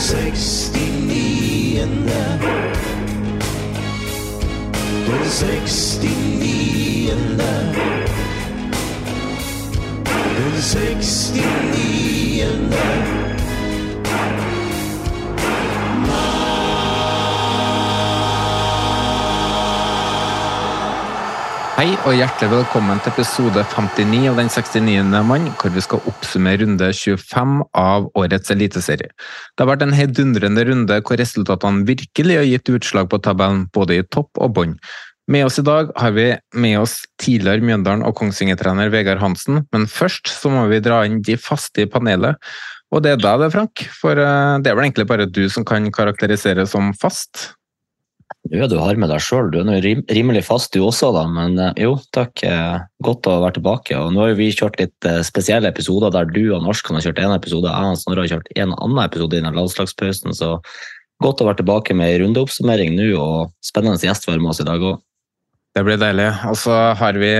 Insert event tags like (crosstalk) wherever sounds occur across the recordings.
69. Den 69. Den 69. Hei og hjertelig velkommen til episode 59 av Den 69. mann, hvor vi skal oppsummere runde 25 av årets eliteserie. Det har vært en heidundrende runde hvor resultatene virkelig har gitt utslag på tabellen, både i topp og bånn. Med oss i dag har vi med oss tidligere Mjøndalen- og Kongsvinger-trener Vegard Hansen, men først så må vi dra inn de faste i panelet. Og det er deg det, Frank, for eh, det er vel egentlig bare du som kan karakterisere som fast? Ja, du har med deg sjøl. Du er nå rimelig fast du også, da. Men eh, jo, takk. eh, Godt å være tilbake. Og nå har vi kjørt litt eh, spesielle episoder der du og Norskan har kjørt én episode, jeg og Snorre har kjørt en annen episode innen landslagspausen. Så godt å være tilbake med ei rundeoppsummering nå, og spennende gjest var med oss i dag òg. Det blir deilig. Og så har vi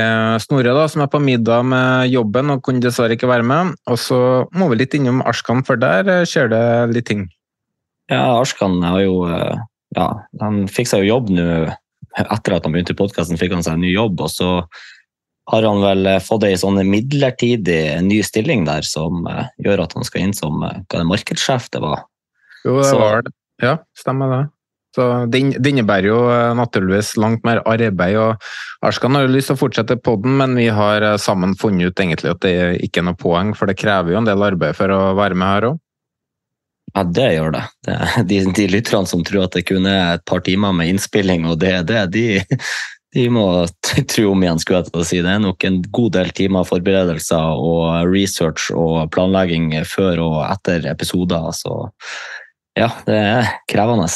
Snorre, da, som er på middag med jobben og kunne dessverre ikke være med. Og så må vi litt innom Arskan, for der skjer det litt ting. Ja, Arskan har jo ja, han fikk seg jo jobb nå etter at han begynte i podkasten, fikk han seg en ny jobb. Og så har han vel eh, fått ei sånn midlertidig ny stilling der som uh, gjør at han skal inn som hva er det, markedssjef det var. Jo, det Så- var det. Ja, stemmer det. Så det innebærer jo naturligvis langt mer arbeid. og Arskan har jo lyst til å fortsette podden, men vi har sammen funnet ut egentlig at det ikke er noe poeng, for det krever jo en del arbeid for å være med her òg. Ja, det gjør det. de, de lytterne som tror at det kun er et par timer med innspilling, og det er det, de, de må tro om igjen, skulle jeg til å si. Det er nok en god del timer forberedelser og research og planlegging før og etter episoder. Så ja, det er krevende.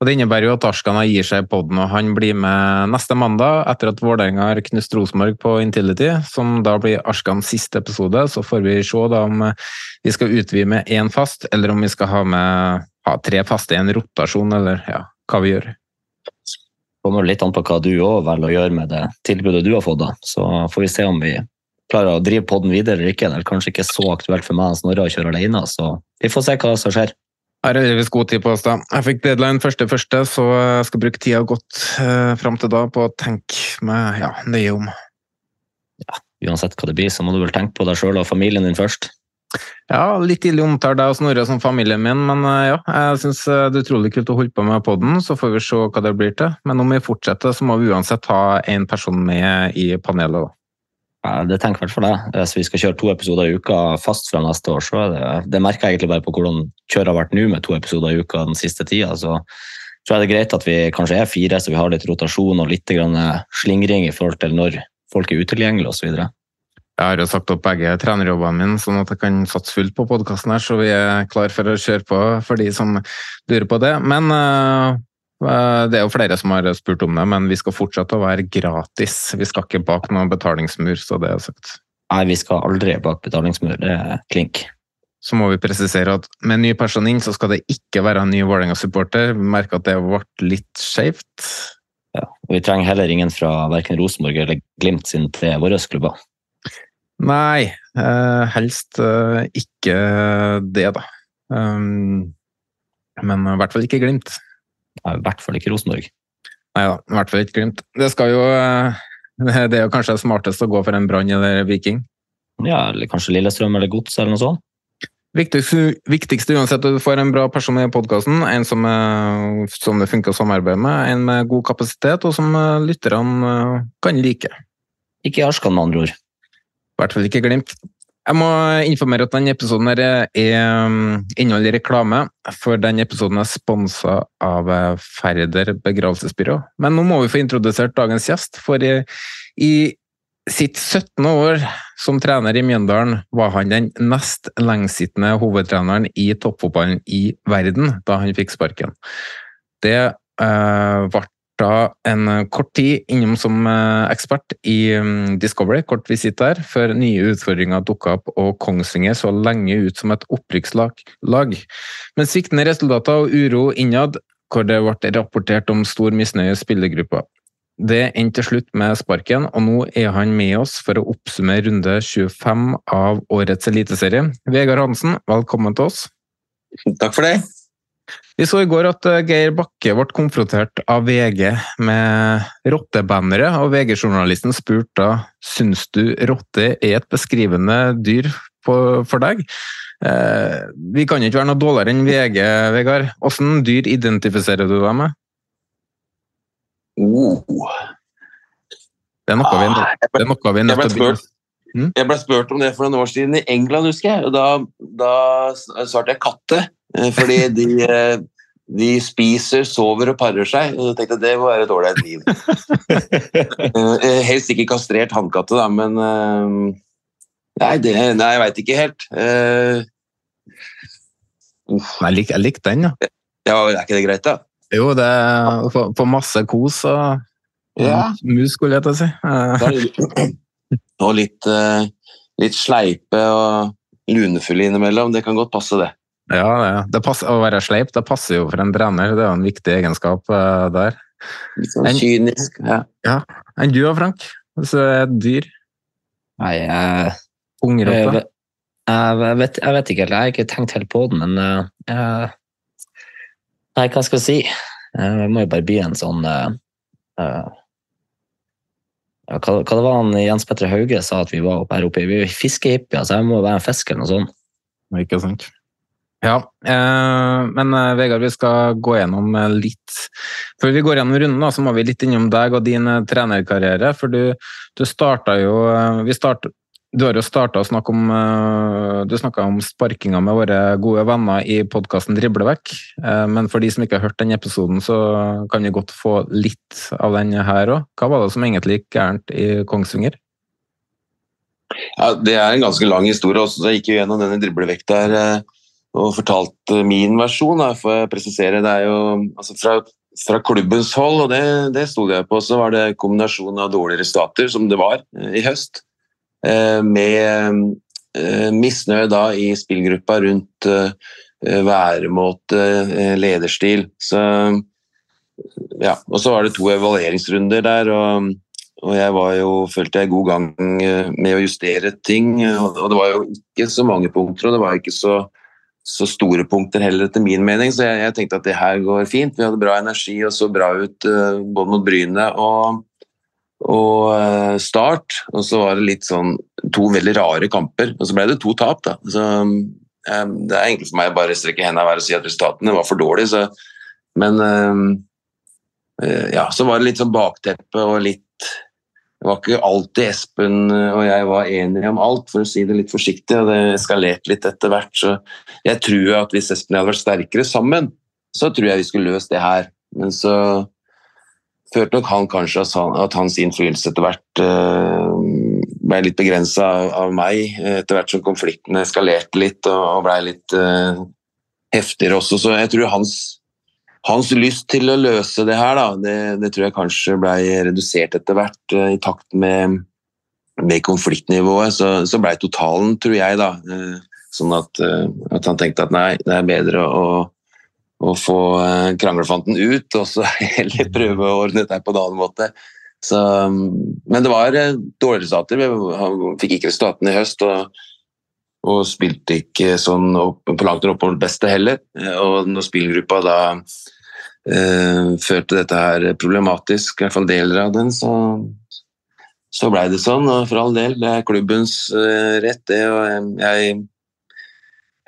Og Det innebærer jo at Ashkana gir seg i podden, og han blir med neste mandag etter at Vålerenga har knust Rosenborg på Intility, som da blir Arskans siste episode. Så får vi se da om eh, vi skal utvide med én fast, eller om vi skal ha med ha tre faste i en rotasjon, eller ja, hva vi gjør. kommer litt an på hva du òg velger å gjøre med det tilbudet du har fått. da. Så får vi se om vi klarer å drive podden videre eller ikke. Det er kanskje ikke så aktuelt for meg og Snorre å kjøre alene, så vi får se hva som skjer. Jeg har heldigvis god tid på oss da. Jeg fikk deadline første første, så jeg skal bruke tida godt eh, fram til da på å tenke meg ja, nøye om. Ja, Uansett hva det blir, så må du vel tenke på deg sjøl og familien din først. Ja, litt ille omtalt deg og Snorre som familien min, men eh, ja, jeg syns det er utrolig kult å holde på med poden, så får vi se hva det blir til. Men om vi fortsetter, så må vi uansett ha én person med i panelet. da. Det tenker i hvert fall jeg. Hvis vi skal kjøre to episoder i uka fast fra neste år, så det Det merker jeg egentlig bare på hvordan kjøret har vært nå med to episoder i uka den siste tida. Så tror jeg det er greit at vi kanskje er fire, så vi har litt rotasjon og litt grann slingring i forhold til når folk er utilgjengelige osv. Jeg har jo sagt opp begge trenerjobbene mine, sånn at jeg kan satse fullt på podkasten her, så vi er klar for å kjøre på for de som lurer på det. Men eh, eh, det er jo flere som har spurt om det, men vi skal fortsette å være gratis. Vi skal ikke bak noen betalingsmur, så det er sagt. Nei, vi skal aldri bak betalingsmur. Det er klink. Så må vi presisere at med ny person inn, så skal det ikke være en ny Vålerenga-supporter. Vi merker at det ble litt skjevt. Ja. Og vi trenger heller ingen fra verken Rosenborg eller Glimt sine tre våre klubber. Nei, eh, helst eh, ikke det, da. Um, men i hvert fall ikke Glimt. Nei, I hvert fall ikke Rosenborg. Nei da, i hvert fall ikke Glimt. Det skal jo eh, (laughs) Det er jo kanskje smartest å gå for en Brann eller Viking. ja, eller kanskje Lillestrøm eller Gods eller noe sånt. Viktigste, viktigste uansett at du får en bra person i podkasten. En som, eh, som det funker å samarbeide med. En med god kapasitet, og som eh, lytterne kan like. Ikke Arskan, med andre ord. I hvert fall ikke Glimt. Jeg må informere at denne episoden er inneholder reklame, for denne episoden er sponsa av Færder begravelsesbyrå. Men nå må vi få introdusert dagens gjest, for i, i sitt 17. år som trener i Mjøndalen var han den nest lengstsittende hovedtreneren i toppfotballen i verden da han fikk sparken. Det eh, ble da en kort tid innom som eh, ekspert i um, Discovery, kort visitt der, før nye utfordringer dukka opp og Kongsvinger så lenge ut som et opprykkslag. Men sviktende resultater og uro innad, hvor det ble rapportert om stor misnøye i spillergruppa. Det endte til slutt med sparken, og nå er han med oss for å oppsummere runde 25 av årets eliteserie. Vegard Hansen, velkommen til oss. Takk for det. Vi så i går at eh, Geir Bakke ble konfrontert av VG med rottebannere, og VG-journalisten spurte da syns du rotte er et beskrivende dyr for deg. Eh, vi kan ikke være noe dårligere enn VG, Vegard. Hvilke dyr identifiserer du deg med? Oh. Det er noe ah, vi er nødt til å mm? Jeg ble spurt om det for noen år siden i England, husker jeg. og Da, da svarte jeg katte. Eh, fordi de, eh, de, spiser, sover og parer seg. Og jeg tenkte det må være et ålreit liv. (laughs) Eh, helst ikke kastrert hannkatte, da, men Nei, det, nei jeg veit ikke helt. Jeg liker lik den, ja. ja. Er ikke det greit, da? Jo, det får masse kos og ja. mus, skulle jeg til å si. (clears throat) og litt, litt sleipe og lunefulle innimellom. Det kan godt passe, det. Ja, det, det passer, å være sleip det passer jo for en trener. Det er jo en viktig egenskap uh, der. Litt sånn kynisk. Ja. ja. Enn du da, Frank? Hvis du er dyr? Nei, jeg Ungrotte? Jeg, jeg, vet, jeg vet ikke helt. Jeg har ikke tenkt helt på den, men uh, jeg Nei, hva skal jeg si? Jeg må jo bare bli en sånn uh, uh, hva, hva, det var han Jens Petter Hauge sa at vi var oppe her oppe Vi er fiskehippier, så jeg må være en fisk eller noe sånt. Ikke sant. Ja, eh, men Vegard, vi skal gå gjennom litt Før vi går gjennom runden, da, så må vi litt innom deg og din trenerkarriere. For du, du starta jo start, du har jo starta å snakke om eh, Du snakka om sparkinga med våre gode venner i podkasten Driblevekk. Eh, men for de som ikke har hørt den episoden, så kan vi godt få litt av den her òg. Hva var det som egentlig gikk gærent i Kongsvinger? Ja, Det er en ganske lang historie. også. Jeg gikk jo gjennom denne driblevekk der eh, og fortalte min versjon. Da, for å presisere. Det er jo altså fra, fra klubbens hold, og det, det sto jeg på, så var det kombinasjon av dårligere stater, som det var i høst Eh, med eh, misnøye da i spillgruppa rundt eh, væremåte, lederstil. Så, ja. Og så var det to evalueringsrunder der, og, og jeg var jo, følte jeg god gang med å justere ting. Og det var jo ikke så mange punkter, og det var ikke så, så store punkter heller, etter min mening. Så jeg, jeg, tenkte at det her går fint. Vi hadde bra energi og så bra ut både mot Bryne og og uh, Start. Og så var det litt sånn to veldig rare kamper. Og så ble det to tap, da. Så um, det er egentlig for meg å bare strekke hendene i og si at resultatene var for dårlige, så Men um, ja, så var det litt sånn bakteppe og litt Det var ikke alltid Espen og jeg var enige om alt, for å si det litt forsiktig, og det eskalerte litt etter hvert. Så jeg tror at hvis Espen hadde vært sterkere sammen, så tror jeg vi skulle løst det her. Men så følte nok han kanskje at hans innflytelse etter hvert uh, ble litt begrensa av, meg, etter hvert som konfliktene eskalerte litt og, og ble litt heftigere også. Så jeg tror hans, hans, lyst til å løse det her, da, det, det tror jeg kanskje ble redusert etter hvert, uh, i takt med, med konfliktnivået. Så, så ble totalen, tror jeg, da, sånn at, at, han tenkte at nei, det er bedre å å få eh, kranglefanten ut, og så (laughs) heller prøve å ordne dette på en annen måte. Så, men det var eh, dårlige resultater. Vi fikk ikke resultatene i høst. Og, og spilte ikke sånn opp, på langt nær opp på det beste heller. Eh, og når spillgruppa da eh, følte dette her problematisk, i hvert fall deler av den, så, så blei det sånn, og for all del, det er klubbens eh, rett, det. Og jeg,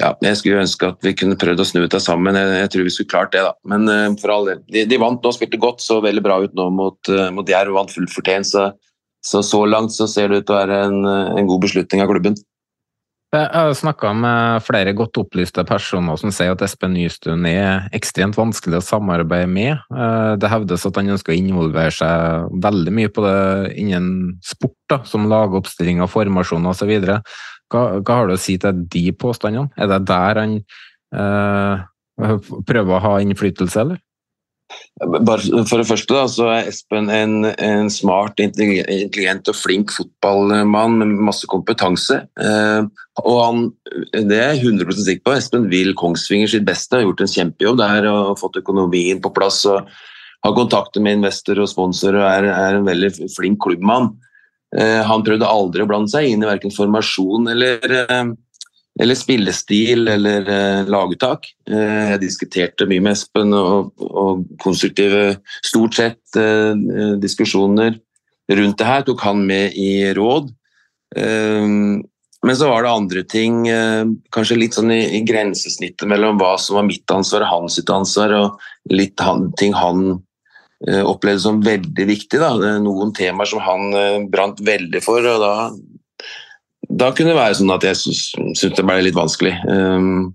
ja, jeg skulle ønske at vi kunne prøvd å snu det sammen. Jeg, jeg, tror vi skulle klart det, da. Men eh, for all del. De, de, vant nå, spilte godt, så veldig bra ut nå mot, uh, mot Jerv vant fullt fortjent. Så, så, så langt så ser det ut til å være en, en god beslutning av klubben. Jeg har snakka med flere godt opplyste personer som sier at Espen Nystuen er ekstremt vanskelig å samarbeide med. Eh, det hevdes at han ønsker å involvere seg veldig mye på det innen sport, da, som lagoppstilling av formasjon osv. Hva, hva har du å si til de påstandene? Er det der han øh, prøver å ha innflytelse, eller? For det første da, så er Espen en, en, smart, intelligent og flink fotballmann med masse kompetanse. Eh, og han, det er jeg 100 sikker på. Espen vil Kongsvinger sitt beste, har gjort en kjempejobb der og fått økonomien på plass. og Har kontakter med investorer og sponsorer og er, er, en veldig flink klubbmann. Eh, han prøvde aldri å blande seg inn i verken formasjon eller eh, eller spillestil eller eh, laguttak. Eh, jeg diskuterte mye med Espen og, og konstruktive stort sett eh, diskusjoner rundt det her. Tok han med i råd. Men så var det andre ting, kanskje litt sånn i, i, grensesnittet mellom hva som var mitt ansvar og hans sitt ansvar, og litt han, ting han opplevde som veldig viktig. Da. Noen temaer som han brant veldig for. og da da kunne det være sånn at jeg syntes det ble litt vanskelig. Um,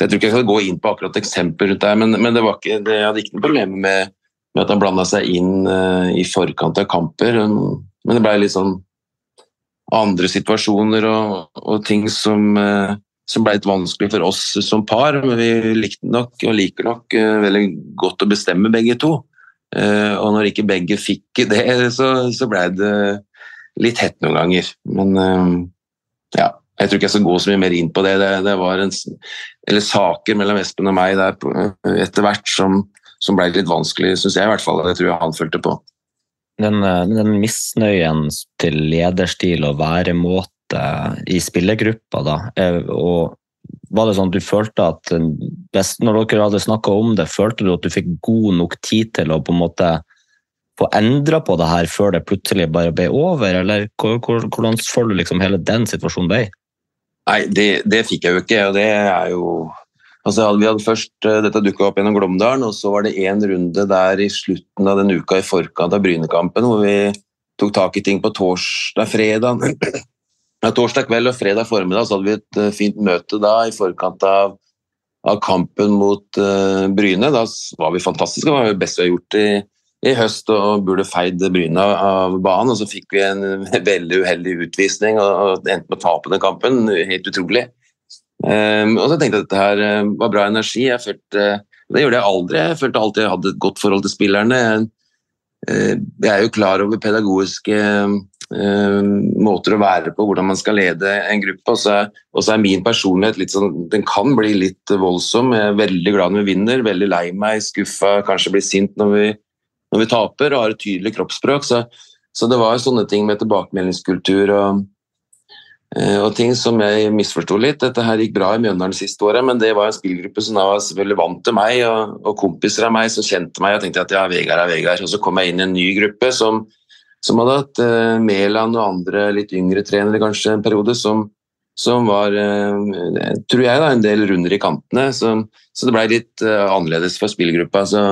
jeg tror ikke jeg skal gå inn på akkurat eksempler rundt det, men, men det, ikke, det, jeg hadde ikke noe problem med, med at han blanda seg inn uh, i forkant av kamper. Um, men det ble litt sånn andre situasjoner og, og ting som, uh, som ble litt vanskelig for oss som par. Men vi likte nok og liker nok uh, veldig godt å bestemme begge to. Og når ikke begge fikk det, så, så ble det litt hett noen ganger. Men um, ja, jeg tror ikke jeg skal gå så mye mer inn på det. Det, det var en, eller saker mellom Espen og meg der etter hvert som, som ble litt vanskelig, syns jeg i hvert fall. Det tror jeg han følte på. Den, den misnøyen til lederstil og væremåte i spillergruppa, da, og var det sånn at du følte at når dere hadde snakka om det, følte du at du fikk god nok tid til å på en måte få endra på det her før det plutselig bare ble over, eller hvordan føler du liksom hele den situasjonen ble? Nei, det, det, fikk jeg jo ikke, og det er jo Altså, vi hadde først uh, Dette dukka opp gjennom Glåmdalen, og så var det én runde der i slutten av den uka i forkant av Brynekampen hvor vi tok tak i ting på torsdag, fredag (clears throat) ja, Torsdag kveld og fredag formiddag så hadde vi et uh, fint møte da i forkant av, av kampen mot uh, Bryne. Da var vi fantastiske, det var det beste vi har gjort i i høst og burde feid Bryna av banen. Og så fikk vi en (laughs) veldig uheldig utvisning og endte med å tape den kampen. Helt utrolig. Um, og så tenkte jeg at dette her eh, var bra energi. Jeg følte, det gjorde jeg aldri. Jeg følte alltid jeg hadde et godt forhold til spillerne. Uh, jeg er jo klar over pedagogiske måter å være på, hvordan man skal lede en gruppe. Og så, er min personlighet litt sånn Den kan bli litt voldsom. Jeg er veldig glad når vi vinner, veldig lei meg, skuffa, kanskje blir sint når vi når vi taper og har et tydelig kroppsspråk. Så, så, det var sånne ting med tilbakemeldingskultur og, eh, og ting som jeg misforsto litt. Dette her gikk bra i Mjøndalen siste året, men det var en spillgruppe som da var selvfølgelig vant til meg, og, og, kompiser av meg som kjente meg og tenkte at ja, Vegard er Vegard. Og så kom jeg inn i en ny gruppe som, som hadde hatt uh, Mæland og andre litt yngre trenere kanskje en periode, som, som var, uh, tror jeg, da, en del runder i kantene. Så, så det ble litt uh, annerledes for spillgruppa. Så,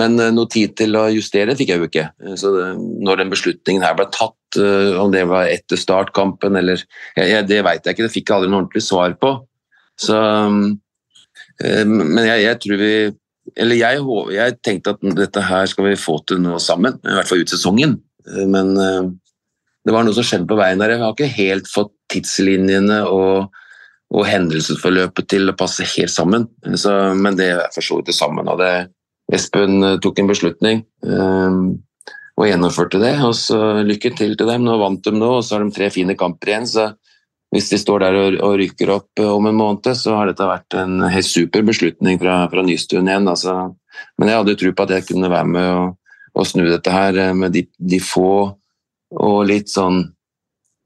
men eh, noe tid til å justere fikk jeg jo ikke. Eh, så når den beslutningen her ble tatt, eh, om det var etter startkampen eller jeg, Det vet jeg ikke, det fikk jeg aldri noe ordentlig svar på. Så, men jeg, jeg, tror vi Eller jeg, jeg, tenkte at dette her skal vi få til nå sammen, i hvert fall ut sesongen. Men det var noe som skjedde på veien der. Jeg har ikke helt fått tidslinjene og, og hendelsesforløpet til å passe helt sammen. Så, men det er for så vidt det sammen. Og det, Espen eh, tok en beslutning eh, og gjennomførte det. og så Lykke til til dem. Nå vant de nå, og så har de tre fine kamper igjen. så Hvis de står der og, og rykker opp eh, om en måned, så har dette vært en helt super beslutning fra, fra Nystuen igjen. Altså. Men jeg hadde tro på at jeg kunne være med og, og snu dette her med de, de, få og litt sånn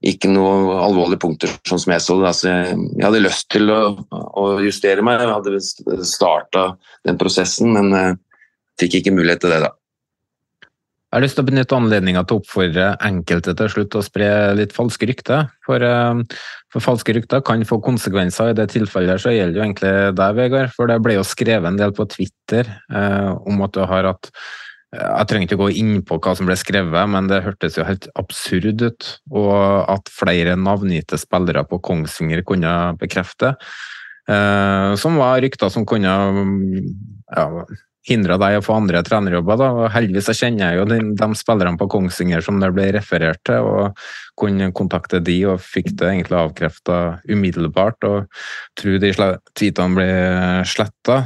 ikke noe alvorlige punkter, sånn som jeg så det. Altså, jeg hadde lyst til å, å justere meg, jeg hadde starta den prosessen, men fikk ikke mulighet til det, da. Jeg har lyst til å benytte anledninga til å oppfordre enkelte til slutt å spre litt falske rykter. For, eh, for, falske rykter kan få konsekvenser. I det tilfellet så gjelder jo egentlig deg, Vegard. For det ble jo skrevet en del på Twitter eh, om at du har hatt jeg trenger ikke gå inn på hva som ble skrevet, men det hørtes jo helt absurd ut. Og at flere navngitte spillere på Kongsvinger kunne bekrefte. Eh, som var rykter som kunne ja, hindra deg å få andre trenerjobber. Da. Og heldigvis kjenner jeg jo de, de, spillerne på Kongsvinger som det ble referert til, og kunne kontakte de og fikk det egentlig avkrefta umiddelbart. Og tror de tweetene ble sletta.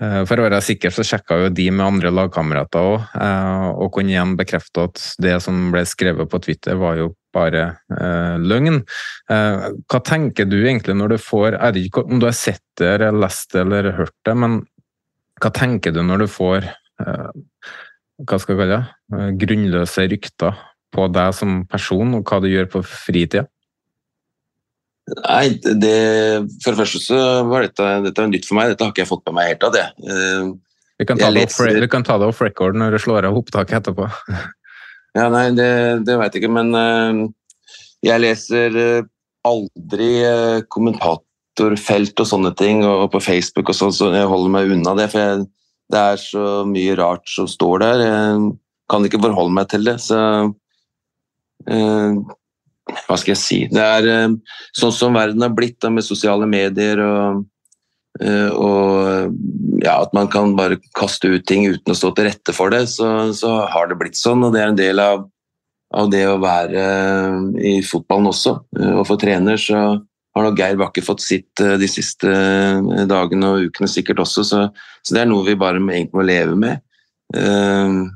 Eh, for å være sikker så sjekka jo de med andre lagkamerater òg, eh, og kunne igjen bekrefte at det som ble skrevet på Twitter, var jo bare eh, løgn. Eh, hva tenker du egentlig når du får Jeg vet ikke om du har sett det, eller lest det eller hørt det, men hva tenker du når du får eh, hva skal jeg kalle det, eh, grunnløse rykter på deg som person, og hva du gjør på fritida? Nei, det, For det første så var dette, dette nytt for meg. Dette har ikke jeg fått med meg helt av. det. Eh, vi kan, ta det off, vi kan ta det off record når du slår av opptaket etterpå. (laughs) ja, Nei, det, det veit jeg ikke, men jeg leser aldri kommentator kommentorfelt og sånne ting, og på Facebook og sånn, så jeg holder meg unna det. For jeg, det er så mye rart som står der. Jeg kan ikke forholde meg til det. Så eh, Hva skal jeg si Det er eh, sånn som verden har blitt da, med sosiale medier og, eh, og ja, at man kan bare kaste ut ting uten å stå til rette for det, så, så har det blitt sånn. Og det er en del av, av det å være i fotballen også. Og for trener så har nok Geir Bakke fått sitt eh, de siste eh, dagene og ukene sikkert også, så, så det er noe vi bare egentlig må leve med. Uh,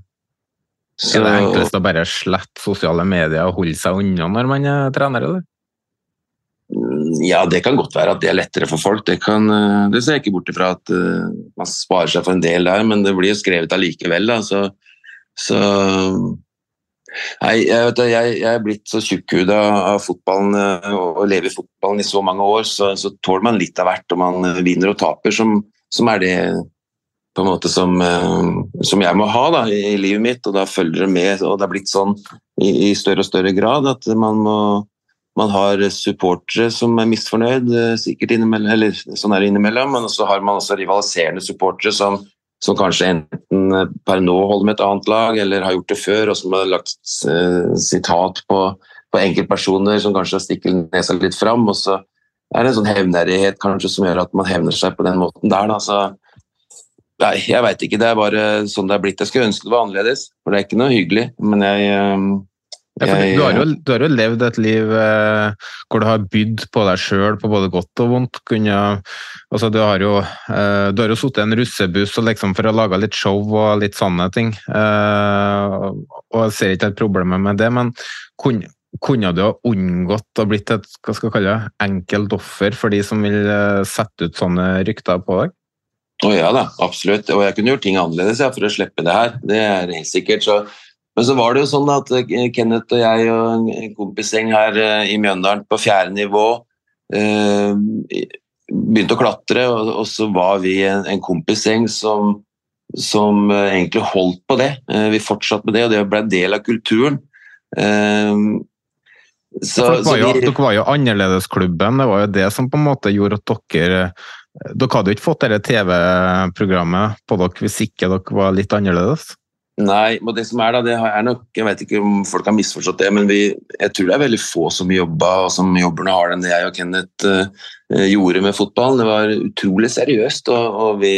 så, er det enklest å bare slette sosiale medier og holde seg unna når man er trener, eller? Mm, ja, det kan godt være at det er lettere for folk. Det, kan, det ser jeg ikke bort ifra at uh, man sparer seg for en del der, men det blir jo skrevet allikevel. Da, så, så Nei, jeg, jeg, jeg er blitt så tjukkhuda av fotballen eh, og lever i fotballen i så mange år, så, så tåler man litt av hvert, og man eh, vinner og taper, som, som er det på en måte som, eh, som jeg må ha da, i, livet mitt, og da følger det med. og Det har blitt sånn i, i større og større grad at man, må, man har supportere som er misfornøyd, sikkert innimellom, eller sånn er det innimellom, men så har man også rivaliserende supportere som som kanskje enten eh, per nå holder med et annet lag, eller har gjort det før, og som har lagt uh, sitat på, på, enkeltpersoner som kanskje stikker nesa litt fram. Og så er det en sånn hevnærighet kanskje som gjør at man hevner seg på den måten der. Da. Så, nei, jeg veit ikke. Det er bare sånn det er blitt. Jeg skulle ønske det var annerledes, for det er ikke noe hyggelig. Men jeg uh, ja, du, har jo, du, har jo, levd et liv eh, hvor du har bydd på deg sjøl på både godt og vondt. Kunne, altså, du har jo, eh, du har jo sittet i en russebuss liksom for å lage litt show og litt sånne ting. Eh, og Jeg ser ikke helt problemet med det, men kunne, kunne du ha unngått å blitt et hva skal jeg kalle det, enkelt offer for de som vil eh, sette ut sånne rykter på deg? Å oh, ja da, absolutt. Og jeg kunne gjort ting annerledes ja, for å slippe det her. Det er helt sikkert. Så men så var det jo sånn at eh, Kenneth og jeg og en kompisgjeng her eh, i Mjøndalen på fjerde nivå eh, begynte å klatre, og, og, så var vi en, en kompisgjeng som, som egentlig holdt på det. Eh, vi fortsatte med det, og det ble en del av kulturen. Eh, så, var jo, vi, dere var jo annerledesklubben, det var jo det som på en måte gjorde at dere Dere hadde jo ikke fått dette TV-programmet på dere hvis ikke dere var litt annerledes? Nei, og det som er da, det er nok Jeg vet ikke om folk har misforstått det, men vi, jeg tror det er veldig få som jobba og som jobber nå har den det jeg og Kenneth uh, gjorde med fotballen. Det var utrolig seriøst, og, og vi,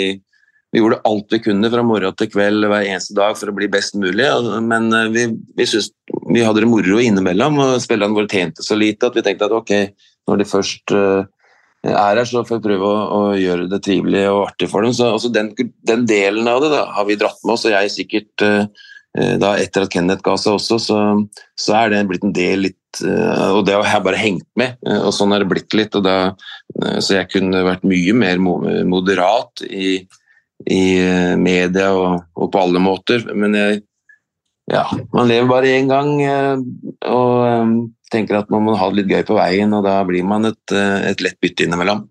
vi, gjorde alt vi kunne fra morgen til kveld hver eneste dag for å bli best mulig. Men uh, vi, vi, synes, vi hadde det moro innimellom, og spillerne våre tjente så lite at vi tenkte at ok, når de først uh, er her, så får vi prøve å, å, gjøre det trivelig og artig for dem. Så altså, den, den, delen av det da, har vi dratt med oss, og jeg sikkert uh, da etter at Kenneth ga seg også, så, så er det blitt en del litt uh, Og det har jeg bare hengt med, og sånn er det blitt litt. Da, så jeg kunne vært mye mer moderat i, i media og, og, på alle måter. Men jeg, ja, man lever bare én gang, og tenker at man må ha det litt gøy på veien, og da blir man et, eh, et lett bytte innimellom.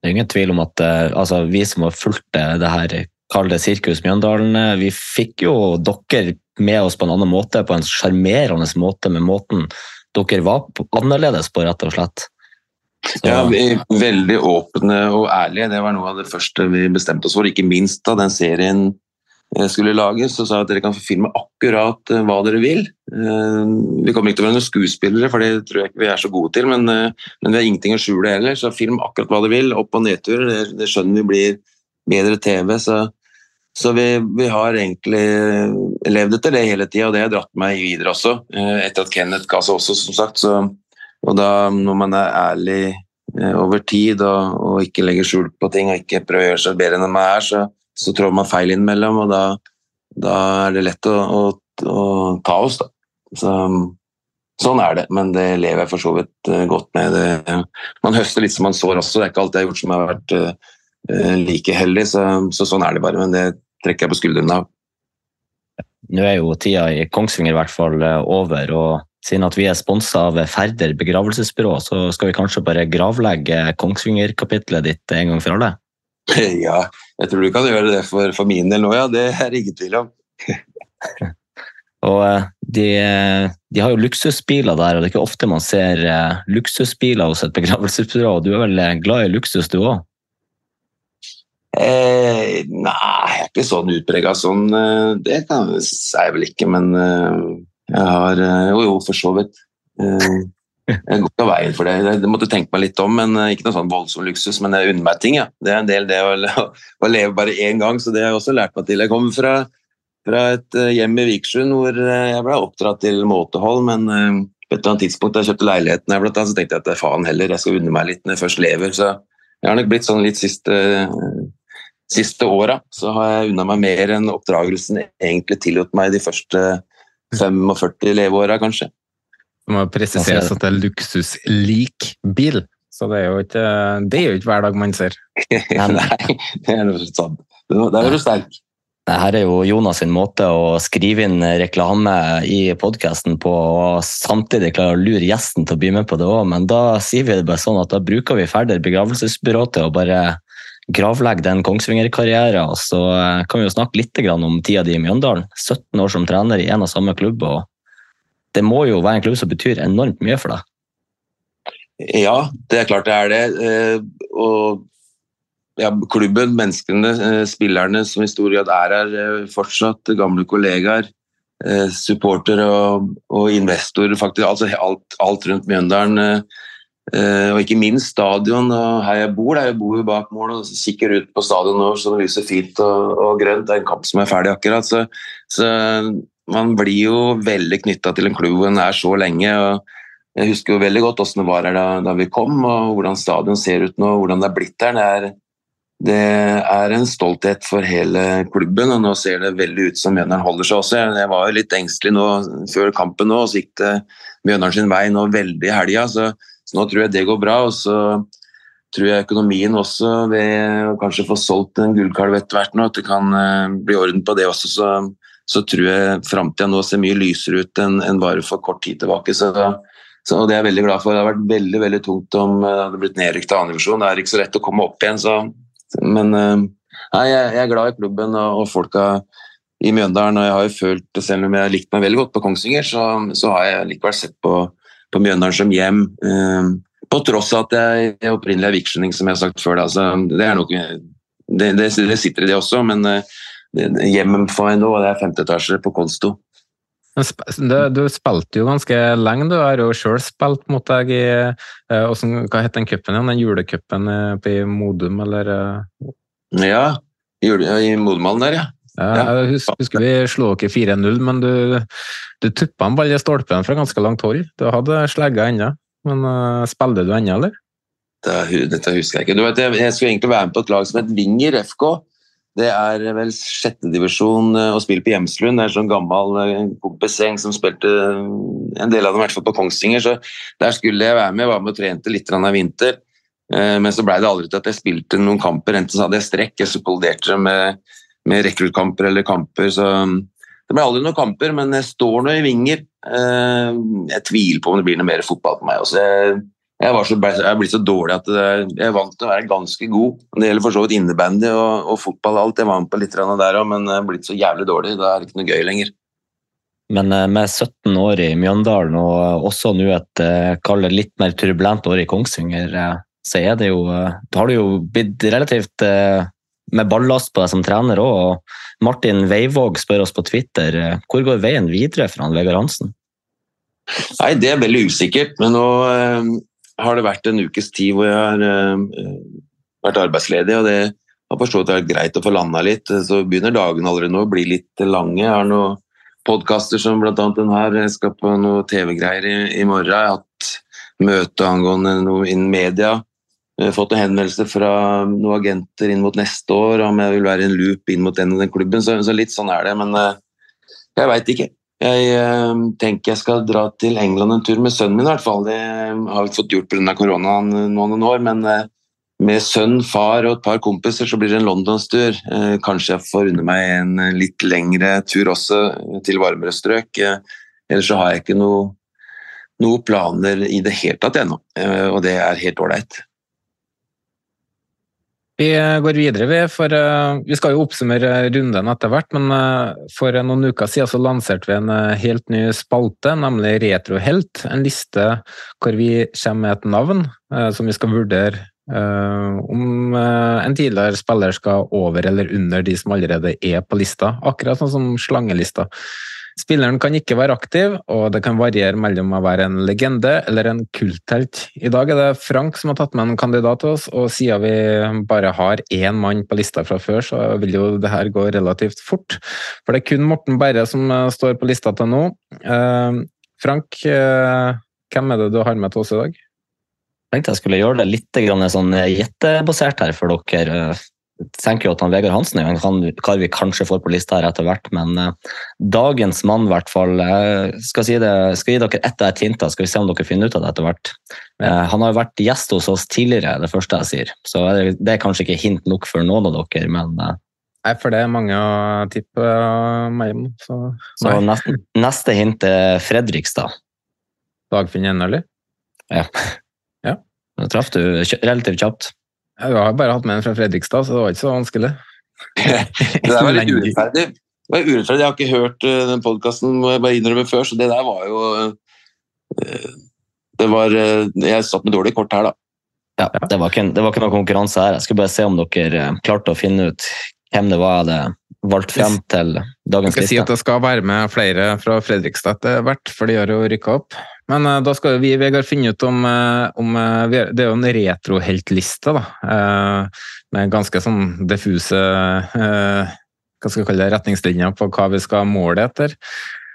Det er ingen tvil om at eh, altså, vi som har fulgt det her kall det Sirkus Mjøndalen. Vi fikk jo dere med oss på en annen måte, på en sjarmerende måte, med måten dere var annerledes på, rett og slett. Så. Ja, vi er Veldig åpne og ærlige. Det var noe av det første vi bestemte oss for. Ikke minst da den serien eh, skulle lages, så sa jeg at dere kan få filme akkurat eh, hva dere vil. Eh, vi kommer ikke til å være noen skuespillere, for det tror jeg ikke vi er så gode til, men, men vi har ingenting å skjule heller, så film akkurat hva dere vil. Opp- og nedturer. Det, det skjønner vi blir bedre TV. så så vi, vi, har egentlig levd etter det hele tida, og det har dratt meg videre også. Eh, etter at Kenneth ga seg også, som sagt. Så, og da, når man er ærlig eh, over tid og, og, ikke legger skjul på ting og ikke prøver å gjøre seg bedre enn man er, så, så trår man feil innimellom, og da, da, er det lett å, å, å ta oss, da. Så, sånn er det, men det lever jeg for så vidt eh, godt med. Det, man høster litt som man sår også, det er ikke alt jeg har gjort som har vært like heldig, så, så sånn er det bare. Men det trekker jeg på skuldrene av. Nå er jo tida i Kongsvinger i hvert fall over. og Siden at vi er sponsa av Færder begravelsesbyrå, så skal vi kanskje bare gravlegge Kongsvinger-kapitlet ditt en gang for alle? (laughs) Ja, jeg tror du kan gjøre det for, for min del nå, ja. Det er det ingen tvil om. (laughs) og eh, de, de, har jo luksusbiler der, og det er ikke ofte man ser eh, luksusbiler hos et begravelsesbyrå. Du er vel glad i luksus, du òg? Eh, nei, jeg er ikke sånn utprega sånn. Eh, det kan jeg vel ikke, men eh, jeg har eh, Jo, jo, for så vidt. Jeg går ikke av veien for det. Det måtte tenke meg litt om, men ikke noe sånn voldsom luksus. Men jeg unner meg ting, ja. Det er en del det å, å leve bare én gang, så det har jeg også lært meg til. Jeg kommer fra, fra et hjem i Vikersund hvor jeg ble oppdratt til måtehold, men på et eller annet tidspunkt da jeg kjøpte leiligheten, her, så tenkte jeg at faen heller, jeg skal unne meg litt når jeg først lever. Så jeg har nok blitt sånn litt siste siste åra så har jeg unna meg mer enn oppdragelsen egentlig tillot meg de første 45 leveåra, kanskje. Det må presiseres at det er luksuslik bil, så det er jo ikke, det er jo ikke hver dag man ser. (laughs) Nei, det er jo sant. Der er du sterk. Her er jo Jonas sin måte å skrive inn reklame i podkasten på, og samtidig klare å lure gjesten til å bli med på det òg, men da sier vi det bare sånn at da bruker vi Færder begravelsesbyrå til å bare gravlegge den Kongsvinger-karrieren. Og så kan vi jo snakke litt om tida di i Mjøndalen. 17 år som trener i en og samme klubb. og Det må jo være en klubb som betyr enormt mye for deg? Ja, det er klart det er det. Eh, og ja, klubben, menneskene, eh, spillerne som i stor grad er her fortsatt, gamle kollegaer, supportere og, og investorer, faktisk. Altså alt, alt rundt Mjøndalen og ikke minst stadion og her jeg bor. Der jeg bor bak mål og kikker ut på stadion nå som lyser fint og, og, grønt. Det er en kamp som er ferdig akkurat. Så, så man blir jo veldig knytta til en klubb hvor en er så lenge. og Jeg husker jo veldig godt hvordan det var her da, da, vi kom, og hvordan stadion ser ut nå, hvordan det er blitt her. Det er, det er en stolthet for hele klubben, og nå ser det veldig ut som Mjøndalen holder seg også. Jeg var jo litt engstelig nå før kampen nå, og så gikk det Mjøndalen sin vei nå veldig i helga. Så så nå tror jeg det går bra. og så tror jeg økonomien også ved å kanskje få solgt en gullkalv etter hvert nå, at det kan uh, bli orden på det også. Så, så tror jeg framtida nå ser mye lysere ut enn, enn bare for kort tid tilbake. Så, så, og det er jeg veldig glad for. Det har vært veldig veldig tungt om uh, det hadde blitt nedrykk til andredivisjon. Det er ikke så lett å komme opp igjen, så Men uh, nei, jeg, jeg, er glad i klubben og, og folka i Mjøndalen. Og jeg har jo følt, selv om jeg har likt meg veldig godt på Kongsvinger, så, så har jeg likevel sett på på Mjøndalen som hjem. Eh, på tross av at jeg opprinnelig er viksjening, som jeg har sagt før. Altså, det, nok, det, det, det, sitter i det også, men eh, hjemmet for meg nå, det er femte etasje på Konsto. Du, du, spilte jo ganske lenge, du har jo sjøl spilt mot deg i uh, Hva het den cupen igjen? Den julecupen i Modum, eller? Uh... Ja, i Modumhallen der, ja. Jeg husker, vi slo dere 4-0, men du, du tuppa en ball i stolpen fra ganske langt hold. Du hadde slegga ennå, men spiller du ennå, eller? Dette husker jeg ikke. Vet, jeg skulle egentlig være med på et lag som het Vinger FK. Det er vel sjettedivisjon uh, eh, å spille på Hjemslund. Det er en sånn gammel kompiseng kompisgjeng som spilte en del av dem i hvert fall på Kongsvinger. Så der skulle jeg være med. Jeg var med og trente litt i vinter. Men så blei det aldri til at jeg spilte noen kamper. Enten så hadde jeg strekk, jeg supplerte med med rekruttkamper eller kamper. Så um, det ble aldri noen kamper, men jeg står nå i vinger. Eh, jeg tviler på om det blir noe mer fotball på meg. Også. Jeg, jeg, var så, jeg blitt så dårlig at jeg er vant til å være ganske god. Det gjelder for så vidt innebandy og, og fotball og alt. Jeg var med på litt der òg, men jeg er blitt så jævlig dårlig. Da er det ikke noe gøy lenger. Men eh, med 17 år i Mjøndalen og også nå et eh, kall litt mer turbulent år i Kongsvinger, eh, så er det jo Da har du jo blitt relativt med ballast på deg som trener òg. Martin Veivåg spør oss på Twitter hvor går veien videre for han Vegard Hansen? Nei, Det er veldig usikkert. Men nå har det vært en ukes tid hvor jeg har uh, vært arbeidsledig. og det har forstått at det er greit å få landa litt. Så begynner dagene allerede nå å bli litt lange. Jeg har noen podkaster som bl.a. den her. Jeg skal på noe TV-greier i, i, morgen. Jeg har hatt møte angående noe innen media. Jeg har fått en henvendelse fra noen agenter inn mot neste år om jeg vil være i en loop inn mot den og den klubben. Så, så litt sånn er det. Men uh, jeg veit ikke. Jeg eh, tenker jeg skal dra til England en tur med sønnen min, i hvert fall. Det har vi fått gjort pga. koronaen noen år. men eh, med sønn, far og et par kompiser så blir det en londonstur. Eh, kanskje jeg får unne meg en eh, litt lengre tur også til varmere strøk. Eh, ellers så har jeg ikke noe, noe planer i det hele tatt ennå, og det er helt ålreit. Vi går videre, vi. For vi skal jo oppsummere runden etter hvert. Men for noen uker siden så lanserte vi en helt ny spalte, nemlig Retrohelt. En liste hvor vi kommer med et navn som vi skal vurdere om en tidligere spiller skal over eller under de som allerede er på lista, akkurat sånn som slangelista. Spilleren kan ikke være aktiv, og det kan variere mellom å være en legende eller en kulthelt. I dag er det Frank som har tatt med en kandidat til oss, og siden vi bare har én mann på lista fra før, så vil jo det her gå relativt fort. For det er kun Morten Berre som uh, står på lista til nå. Frank, hvem er det du har med til oss i dag? Jeg tenkte jeg skulle gjøre det litt sånn gjettebasert her for dere. Tenker jo at han Vegard Hansen er en kar vi kanskje får på lista her etter hvert, men uh, dagens mann, i hvert fall uh, skal, si det, skal gi dere ett av et hint, skal vi se om dere finner ut av det etter hvert. Uh, han har jo vært gjest hos oss tidligere, det første jeg sier, så det er kanskje ikke hint nok for noen av dere, men Nei, for det er mange å tippe mellom. Så, så neste, neste, hint er Fredrikstad. Dagfinn Ennerli? Ja. Da traff du relativt kjapt. Jeg har bare hatt med en fra Fredrikstad, så det var ikke så vanskelig. (laughs) det der var litt urettferdig. Det var urettferdig. Jeg har ikke hørt uh, den podkasten må jeg bare innrømme før, så det der var jo uh, Det var uh, Jeg satt med dårlig kort her, da. Ja, det var, ikke, det var ikke noe konkurranse her. Jeg skulle bare se om dere klarte å finne ut hvem det var jeg hadde valgt frem til dagens liste. Jeg skal si at det skal være med flere fra Fredrikstad etter hvert, for de har jo rykka opp. Men uh, da skal vi Vegard, finne ut om, uh, om uh, Det er jo en retroheltliste, da. med ganske sånn diffuse hva skal vi kalle det, retningslinjer på hva vi skal måle etter.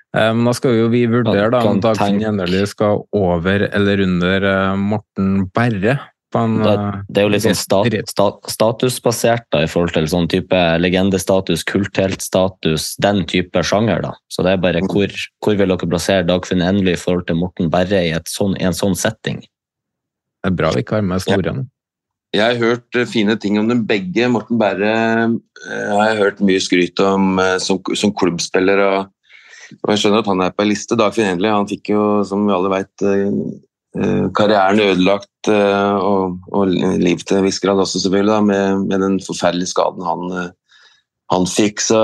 Men da skal jo vi vurdere da, om Dagfinn Gjennerli skal over eller under Morten Berre. En, det, det, er jo litt sånn stat, stat, statusbasert da, i forhold til sånn type legendestatus, kultheltstatus, den type sjanger. da. Så det er bare mm. hvor, hvor vil dere plassere Dagfinn Endelig i forhold til Morten Berre i sånn, en sånn setting? Det er bra vi ikke har med historien. Ja. Jeg har hørt eh, fine ting om dem begge. Morten Berre uh, har jeg hørt mye skryt om som, som, klubbspiller. Og, og, jeg skjønner at han er på en liste. Dagfinn Endelig han fikk jo, som vi alle vet, Eh, karrieren ødelagt eh, og, og liv til en viss grad også, selvfølgelig, da, med, med, den forferdelige skaden han, eh, han fikk. Så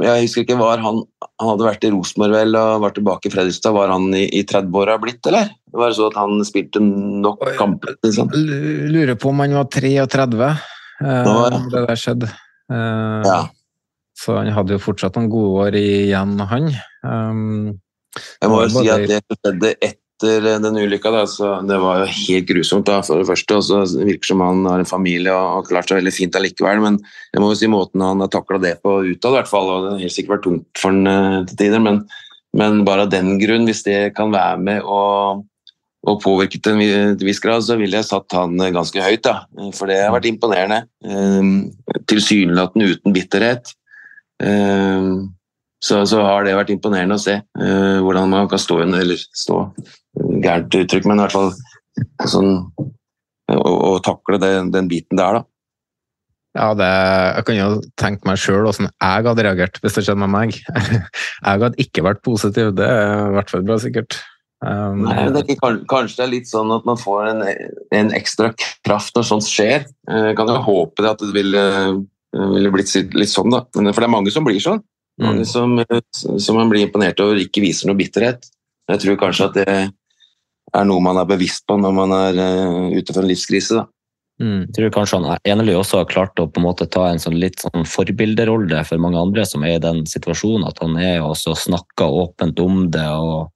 jeg husker ikke, var han, han hadde vært i Rosenborg vel og var tilbake i Fredrikstad. Var han i, i 30-åra blitt, eller? Var det så at han spilte nok kamper? Liksom? Lurer på om han var 33 da ja. det der skjedde. Eh, ja. Så han hadde jo fortsatt noen gode år igjen, han. Um, jeg må jo si at det skjedde ett etter den ulykka. Da, så det var jo helt grusomt, da, for det første. Og så virker som han har en familie og har klart seg veldig fint allikevel. Men jeg må jo si måten han har takla det på utad, i hvert fall. Og det har helt sikkert vært tungt for han eh, til tider. Men, men, bare av den grunn, hvis det kan være med og, og påvirke til en viss grad, så ville jeg satt han ganske høyt. Da. For det har vært imponerende. Eh, tilsynelatende uten bitterhet. Eh, så, så, har det vært imponerende å se uh, hvordan man kan stå eller stå gærent uttrykk, men i hvert fall sånn, å, å takle det, den biten der, da. Ja, det, jeg kan jo tenke meg sjøl åssen jeg hadde reagert hvis det skjedde med meg. (laughs) Jeg hadde ikke vært positiv, det er i hvert fall bra sikkert. Um, Nei, men det ikke, kanskje det er litt sånn at man får en, en ekstra kraft når sånt skjer. Jeg kan jo håpe det at det ville, ville blitt litt sånn, da. For det er mange som blir sånn. Mm. Mange som, som man blir imponert over ikke viser noe bitterhet. Jeg tror kanskje at det er noe man er bevisst på når man er eh, ute for en livskrise. da. mm. Jeg tror kanskje han Enerly også har klart å på en måte ta en sånn litt sånn forbilderolle for mange andre som er i den situasjonen. At han er også snakka åpent om det og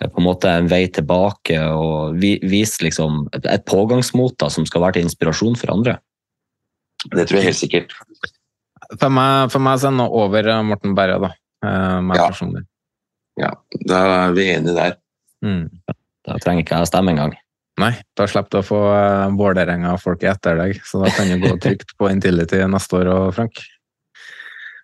er på en måte en vei tilbake og vi, viser liksom et, pågangsmot da, som skal være til inspirasjon for andre. Det tror jeg helt sikkert. For meg, for meg så er over eh, Morten Berre, da. eh, Ja. Ja, Da er vi enige der. Mm. Da trenger ikke jeg stemme engang. Nei, da slipper du å få uh, Vålerenga-folk etter deg, så da kan du gå trygt på Intility neste år og Frank.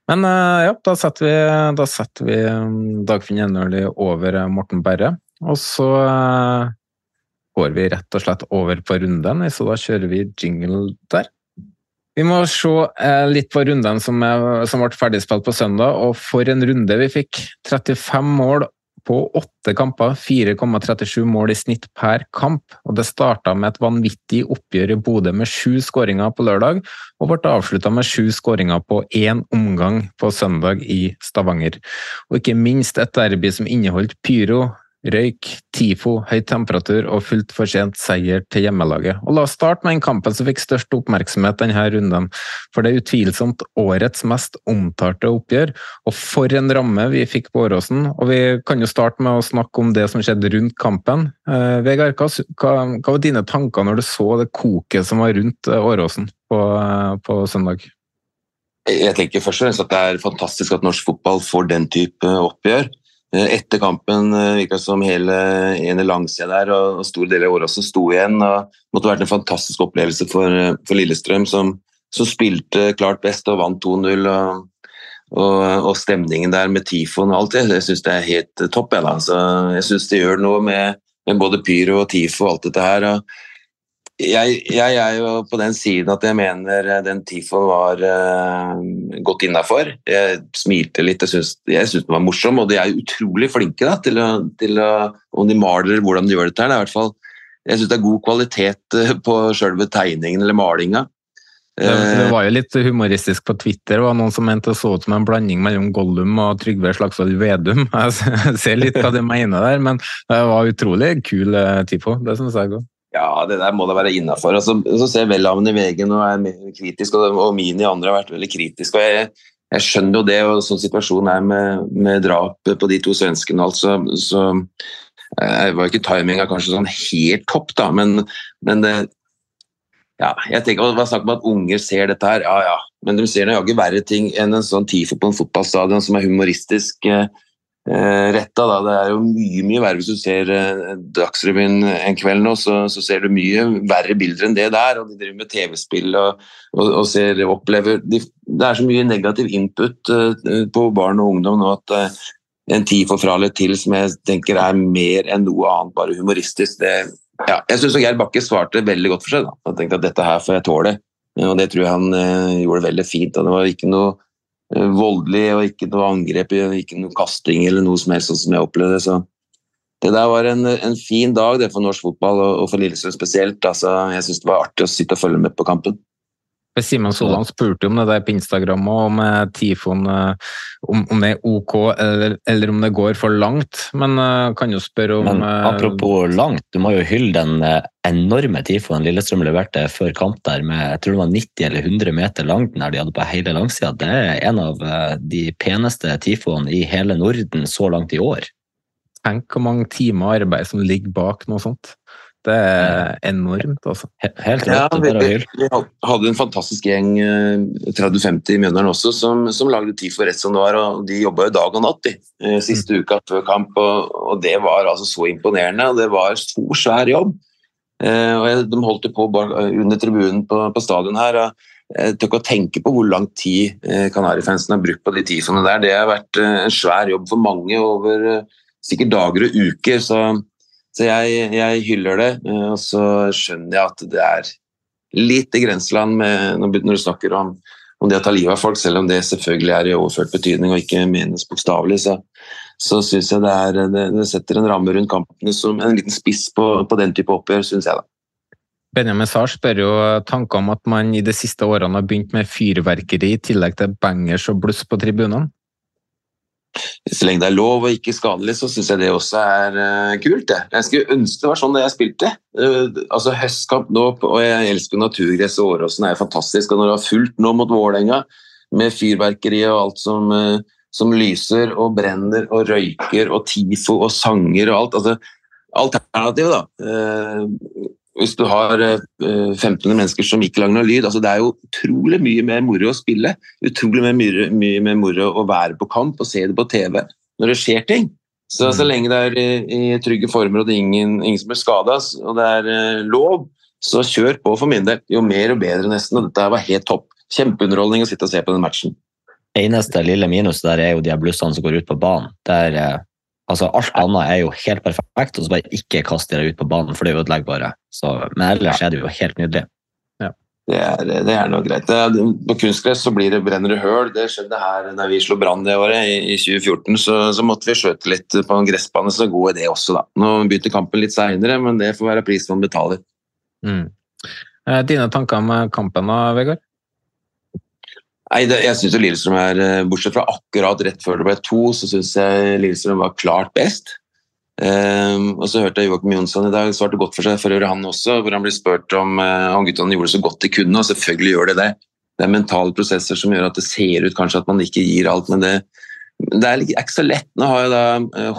Men eh, ja, da setter vi, da setter vi um, Dagfinn Enerly over eh, Morten Berre, og så eh, går vi rett og slett over på runden, så da kjører vi jingle der. Vi må se eh, litt på runden som, er, som ble ferdigspilt på søndag, og for en runde vi fikk. 35 mål på åtte kamper, 4,37 mål i snitt per kamp. Og det starta med et vanvittig oppgjør i Bodø med sju skåringer på lørdag, og ble avslutta med sju skåringer på én omgang på søndag i Stavanger. Og ikke minst et derby som inneholdt pyro, røyk, tifo, høy temperatur og fullt fortjent seier til hjemmelaget. Og la oss starte med den kampen som fikk størst oppmerksomhet denne runden, for det er utvilsomt årets mest omtalte oppgjør. Og for en ramme vi fikk på Åråsen. Og vi kan jo starte med å snakke om det som skjedde rundt kampen. Eh, Vegard, hva, hva, var dine tanker når du så det koket som var rundt eh, Åråsen på, eh, på søndag? Jeg tenker først og fremst at det er fantastisk at norsk fotball får den type oppgjør. Eh, Etter kampen eh, virka det som hele ene langsida der og og store deler av også sto igjen. og Det måtte vært en fantastisk opplevelse for, eh, for Lillestrøm, som, som spilte klart best og vant 2-0. Og, og, og stemningen der med tifoen og alt det, jeg syns det er helt topp. Jeg, da. Jeg syns det gjør noe med, med både pyro og tifo og alt dette her. og jeg, jeg er jo på den siden at jeg mener eh, den tifoen var uh, godt innafor. Jeg smilte litt, jeg syns, den var morsom, og de er utrolig flinke da, til, å, til å Om de maler eller hvordan de gjør dette her, det er i hvert fall Jeg syns det er god kvalitet eh, på selve tegningen eller malinga. Det, det var jo litt humoristisk på Twitter. Det var noen som mente det så ut som en blanding mellom Gollum og Trygve Slagsvold Vedum. (laughs) Jeg ser litt hva de mener der, men det var utrolig kul tifo. Det syns jeg òg. Ja, det der må da være innafor. Så, så ser Welhaven i VG og er mer kritisk, og, og Mini og andre har vært veldig kritiske. jeg, jeg skjønner jo det, og sånn situasjonen er med, med drap på de to svenskene. Altså, så eh, var ikke timinga kanskje sånn helt topp, da, men, men det, ja, jeg tenker, Det var snakk om at unger ser dette her, ja ja, men de ser jaggu verre ting enn en sånn TIFO på en fotballstadion som er humoristisk eh, retta. Da. Det er jo mye mye verre hvis du ser eh, Dagsrevyen en kveld nå, så, så ser du mye verre bilder enn det der. og De driver med TV-spill og, og, og ser, opplever de, Det er så mye negativ input eh, på barn og ungdom nå at en en for fra eller til som jeg tenker er mer enn noe annet, bare humoristisk. det ja, jeg syns Geir Bakke svarte veldig godt for seg. Da. Jeg tenkte at dette her får jeg tåle, og det tror jeg han eh, gjorde veldig fint. Og det var ikke noe eh, voldelig og ikke noe angrep, ikke noe kasting eller noe som helst, sånn som jeg opplevde det. Så det der var en, en fin dag det for norsk fotball, og, og for Lillestrøm spesielt. Altså, jeg syns det var artig å sitte og følge med på kampen. Simen Solan spurte om det der på Instagram og om eh, Tifon eh, om, om det er ok eller, eller om det går for langt. Men eh, kan jo spørre om Men apropos langt, du må jo hylle den enorme tifoen Lillestrøm leverte før kamp der med jeg tror det var 90 eller 100 meter lang den her de hadde på hele langsida. Det er en av de peneste tifoene i hele Norden så langt i år. Tenk hvor mange timer arbeid som ligger bak noe sånt. Det er enormt, altså. Helt Helt Ja, vi, vi, vi hadde en fantastisk gjeng, eh, 30-50 i Mjøndalen også, som, som lagde for rett som det var. og De jobba jo dag og natt de, eh, siste uka før kamp, og, og det var altså så imponerende. og Det var stor, svær jobb. Eh, og jeg, De holdt jo på bak- under tribunen på, på stadion her. og jeg tør ikke å tenke på hvor lang tid eh, Kanarifansen har brukt på de TIFOene der. Det har vært eh, en svær jobb for mange over eh, sikkert dager og uker. så så jeg, jeg hyller det, eh, og så skjønner jeg at det er litt i grenseland med, når du snakker om, om det å ta livet av folk, selv om det selvfølgelig er i overført betydning og ikke menes bokstavelig. Så, så syns jeg det, er, det, det, setter en ramme rundt kampene som en liten spiss på, på den type oppgjør, syns jeg. da. Benjamin Sars spør jo tanker om at man i de siste årene har begynt med fyrverkeri i tillegg til bangers og bluss på tribunene? Så lenge det er lov og ikke skadelig, så syns jeg det også er uh, kult. Det. Jeg skulle ønske det var sånn da jeg spilte. Uh, altså Høstkamp nå, og jeg elsker naturgress, og Åråsen er fantastisk. Og når det var fullt nå mot Vålerenga, med fyrverkeri og alt som uh, som lyser og brenner og røyker og TIFO og sanger og alt. Altså, Alternativet, da. Eh, hvis du har eh, 1500 mennesker som ikke lager noe lyd. Altså, det er jo utrolig mye mer moro å spille. Utrolig mye, mye mer moro å være på kamp og se det på TV når det skjer ting. Så, så mm. lenge det er i, i trygge former og det er ingen, ingen som blir skada, og det er uh, lov, så kjør på for min del. Jo mer og bedre, nesten. Og dette var helt topp. Kjempeunderholdning å sitte og se på den matchen eneste lille minus der er jo de blussene som går ut på banen. Der, eh, altså Alt annet er jo helt perfekt, og så bare ikke kast dere ut på banen, for det ødelegger bare. Så, men ellers er det jo helt nydelig. Ja. Det er, det er noe greit. Er, på kunstgress så blir det brenner det høl. Det skjedde her da vi slo brann det året, i, i 2014. Så, så, måtte vi skjøte litt på en gressbane, så god er det også, da. Nå begynte kampen litt seinere, men det får være prisen man betaler. Mm. Eh, dine tanker om kampen da, Vegard? Nei, det, jeg syns Lillestrøm er eh, Bortsett fra akkurat rett før det ble to, så syns jeg Lillestrøm var klart best. Um, og så hørte jeg Joakim Jonsson i dag svarte godt for seg for øvrig han også, hvor han ble spurt om uh, om guttene gjorde det så godt de kunne, og selvfølgelig gjør de det. Det er mentale prosesser som gjør at det ser ut kanskje at man ikke gir alt, men det, det er ikke så lett. Nå har jo da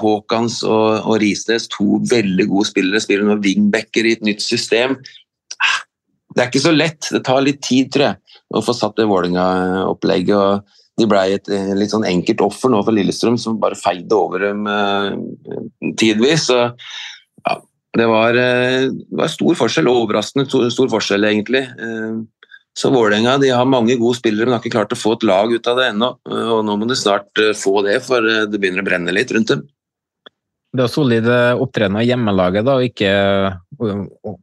Haakons og, og Risnes to veldig gode spillere, spiller nå wingbacker i et nytt system. Ah, det er ikke så lett. Det tar litt tid, tror jeg å få satt det Vålerenga-opplegget. og De ble et eh, litt sånn enkelt offer nå for Lillestrøm, som bare feide over dem eh, tidvis. Så, ja, det, var, eh, det var stor forskjell, og overraskende stor forskjell, egentlig. Så Vålerenga har mange gode spillere, men har ikke klart å få et lag ut av det ennå. Og nå må de snart få det, for det begynner å brenne litt rundt dem. Det er solide opptredener i hjemmelaget, da, ikke,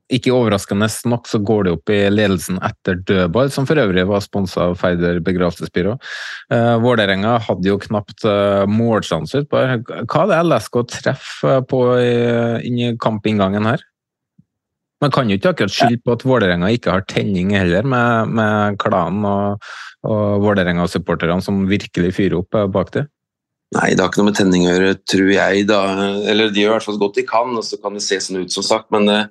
ikke, overraskende nok så går det opp i ledelsen etter dødball, som for øvrig var sponsa av Feider begravelsesbyrå. Uh, Vålerenga hadde jo knapt uh, målsjanse utpå. Hva er det LSK treffer på i kampinngangen her? Man kan jo ikke akkurat skylde på at Vålerenga ikke har tenning heller, med, med klanen og, og Vålerenga-supporterne som virkelig fyrer opp bak det. Nei, det har ikke noe med tenning å gjøre, tror jeg. da. Eller De gjør i hvert fall så godt de kan, og så kan det se sånn ut, som sagt. Men eh,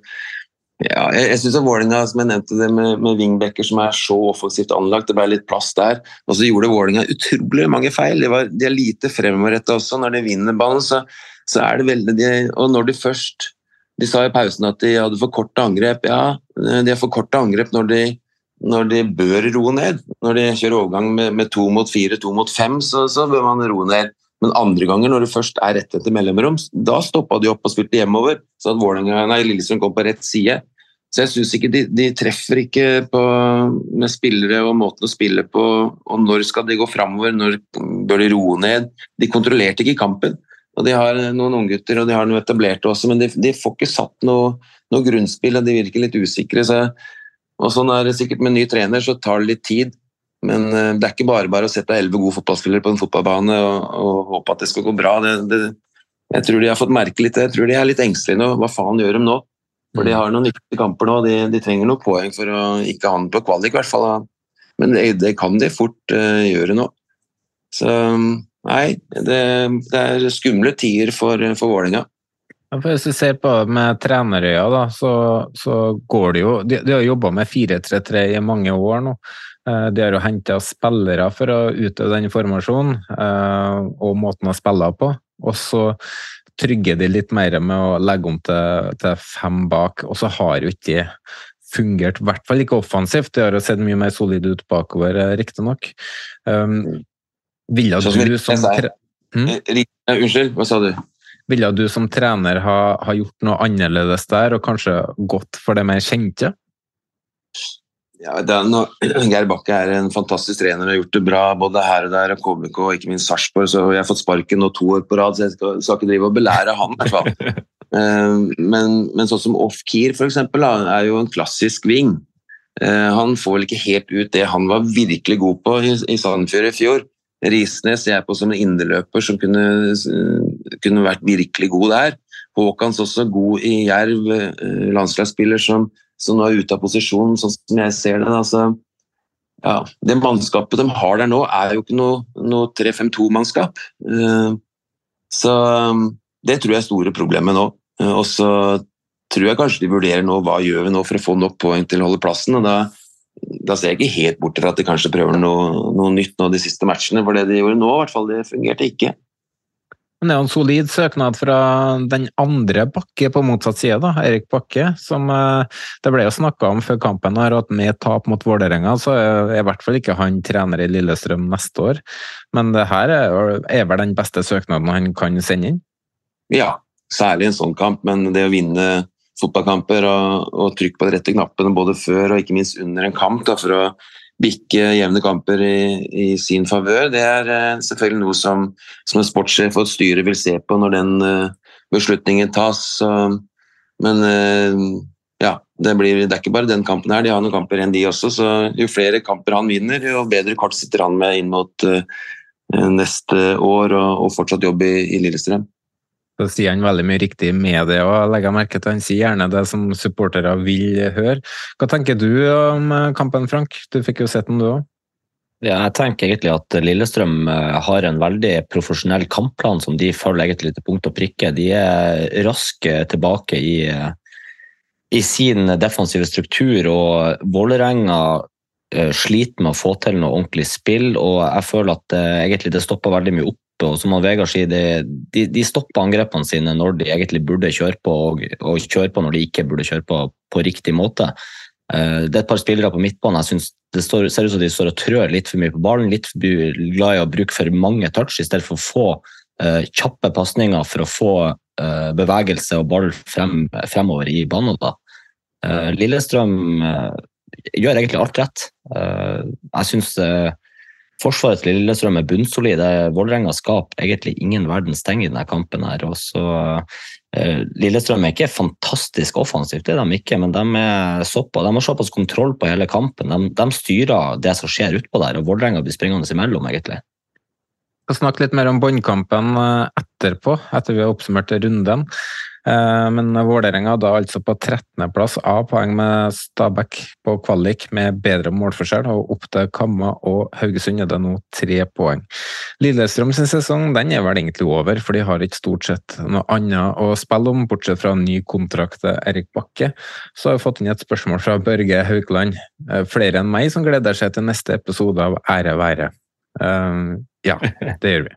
ja, jeg, jeg syns Vålerenga, som jeg nevnte det med, med wingbacker som er så offensivt anlagt, det ble litt plass der. Og så gjorde Vålerenga utrolig mange feil. De, var, de er lite fremoverretta også. Når de vinner ballen, så, så, er det veldig de, Og når de først De sa i pausen at de hadde for korte angrep. Ja, de har for korte angrep når de når de bør roe ned. Når de kjører overgang med, med to mot fire, to mot fem, så, så bør man roe ned. Men andre ganger, når det først er rett etter mellomrom, da stoppa de opp og spilte hjemover. Så at Lillestrøm kom på rett side. Så jeg syns ikke de, de, treffer ikke på, med spillere og måten å spille på. Og når skal de gå framover, når bør de roe ned? De kontrollerte ikke kampen. Og De har noen unggutter og de har noe etablerte også, men de, de får ikke satt noe, noe, grunnspill, og de virker litt usikre. Så, og sånn er det sikkert med ny trener, så tar det litt tid. Men eh, det er ikke bare bare å sette elleve gode fotballspillere på en fotballbane og, og, håpe at det skal gå bra. Det, det, jeg tror de har fått merke litt det. Jeg tror de er litt engstelige nå. Hva faen gjør de nå? For de mm. har noen viktige kamper nå. De, de trenger noen poeng for å ikke ha den på kvalik, i hvert fall. Men det, det kan de fort uh, gjøre nå. Så nei, det, det er skumle tider for, for Vålerenga. Hvis du ser på med trenerøya, da, så, så går det jo De, de har jobba med 4-3-3 i mange år nå. Eh, de har jo henta spillere for å utøve den informasjonen eh, og måten å spille på. Og så trygger de litt mer med å legge om til, til fem bak, og så har jo ikke fungert, i hvert fall ikke offensivt. Det har jo sett mye mer solid ut bakover, eh, riktignok. Um, ville du som hmm? Unnskyld, hva sa du? Ville du som trener ha, ha, gjort noe annerledes der, og kanskje gått for det mer kjente? Ja, no, (clears throat) Geir Bakke er en fantastisk trener og har gjort det bra både her og der, og KBK og ikke minst Sarpsborg. Så jeg har fått sparken nå to år på rad, så jeg skal, skal ikke drive og belære han. i hvert fall. (laughs) Eh, men, men sånn som Off-Keer f.eks. er jo en klassisk wing. Eh, han får vel ikke helt ut det han var virkelig god på i, i Sandefjord i fjor. Risnes jeg på som en inderløper som kunne kunne vært virkelig god der. Håkans også god i Jerv, eh, landslagsspiller som, som nå er ute av posisjon, sånn som jeg ser det. Altså, ja, det mannskapet de har der nå, er jo ikke noe, noe 3-5-2-mannskap. Uh, så um, det tror jeg er store problemet nå. Uh, og så tror jeg kanskje de vurderer nå hva gjør vi nå for å få nok poeng til å holde plassen. og da, da ser jeg ikke helt bort til at de kanskje prøver noe, noe nytt nå de siste matchene. For det de gjorde nå, i hvert fall, det fungerte ikke. Men det er jo en solid søknad fra den andre Bakke på motsatt side, da, Erik Bakke. som eh, Det ble jo snakka om før kampen her, at med tap mot Vålerenga, så er i hvert fall ikke han trener i Lillestrøm neste år. Men det her er vel den beste søknaden han kan sende inn? Ja, særlig en sånn kamp. Men det å vinne fotballkamper og, og trykke på de rette knappene både før og ikke minst under en kamp da, for å bikke jevne kamper i, i sin favør. Det er uh, selvfølgelig noe som, som en sportssjef og et styre vil se på når den uh, beslutningen tas. Så, men uh, ja, det, blir, det, er ikke bare den kampen her, de har noen kamper enn de også. Så jo flere kamper han vinner, jo bedre kort sitter han med inn mot neste år og, og fortsatt jobb i, i Lillestrøm. Så sier han veldig mye riktig med det, og legger merke til han sier gjerne det som supportere vil høre. Hva tenker du om eh, kampen, Frank? Du fikk jo sett den, du òg. Ja, jeg tenker egentlig at Lillestrøm eh, har en veldig profesjonell kampplan som de følger egentlig til punkt og prikke. De er raske tilbake i, i sin defensive struktur, og Vålerenga eh, sliter med å få til noe ordentlig spill. og Jeg føler at egentlig det stopper veldig mye opp og som han Vegard sier, det, de, de, stopper angrepene sine når de egentlig burde kjøre på, og, og kjøre på når de ikke burde kjøre på på riktig måte. Uh, det er et par spillere på midtbanen jeg synes det står, ser ut som de står og trør litt for mye på ballen. Litt for glad i å bruke for mange touch i stedet for å få uh, kjappe pasninger for å få uh, bevegelse og ball frem, fremover i banen. Da. Lillestrøm gjør egentlig alt rett. jeg syns Forsvarets Lillestrøm er bunnsolid. Vålerenga skaper egentlig ingen verdens ting i denne kampen. her. og så Lillestrøm er ikke fantastisk offensivt, det er de ikke, men de, såpass, de har såpass kontroll på hele kampen. De, de styrer det som skjer utpå der, og Vålerenga blir springende imellom, egentlig. Vi skal snakke litt mer om båndkampen eh, etterpå, etter vi har oppsummert runden. Eh, men Vålerenga da altså på 13.-plass av poeng med Stabæk på kvalik med bedre målforskjell, og opp til Kamma og Haugesund er det nå tre poeng. Lillestrøm sin sesong den er vel egentlig over, for de har ikke stort sett noe annet å spille om, bortsett fra ny kontrakt til Erik Bakke. Så har vi fått inn et spørsmål fra Børge Haukeland, eh, flere enn meg som gleder seg til neste episode av Ære være. Uh, ja, det gjør vi.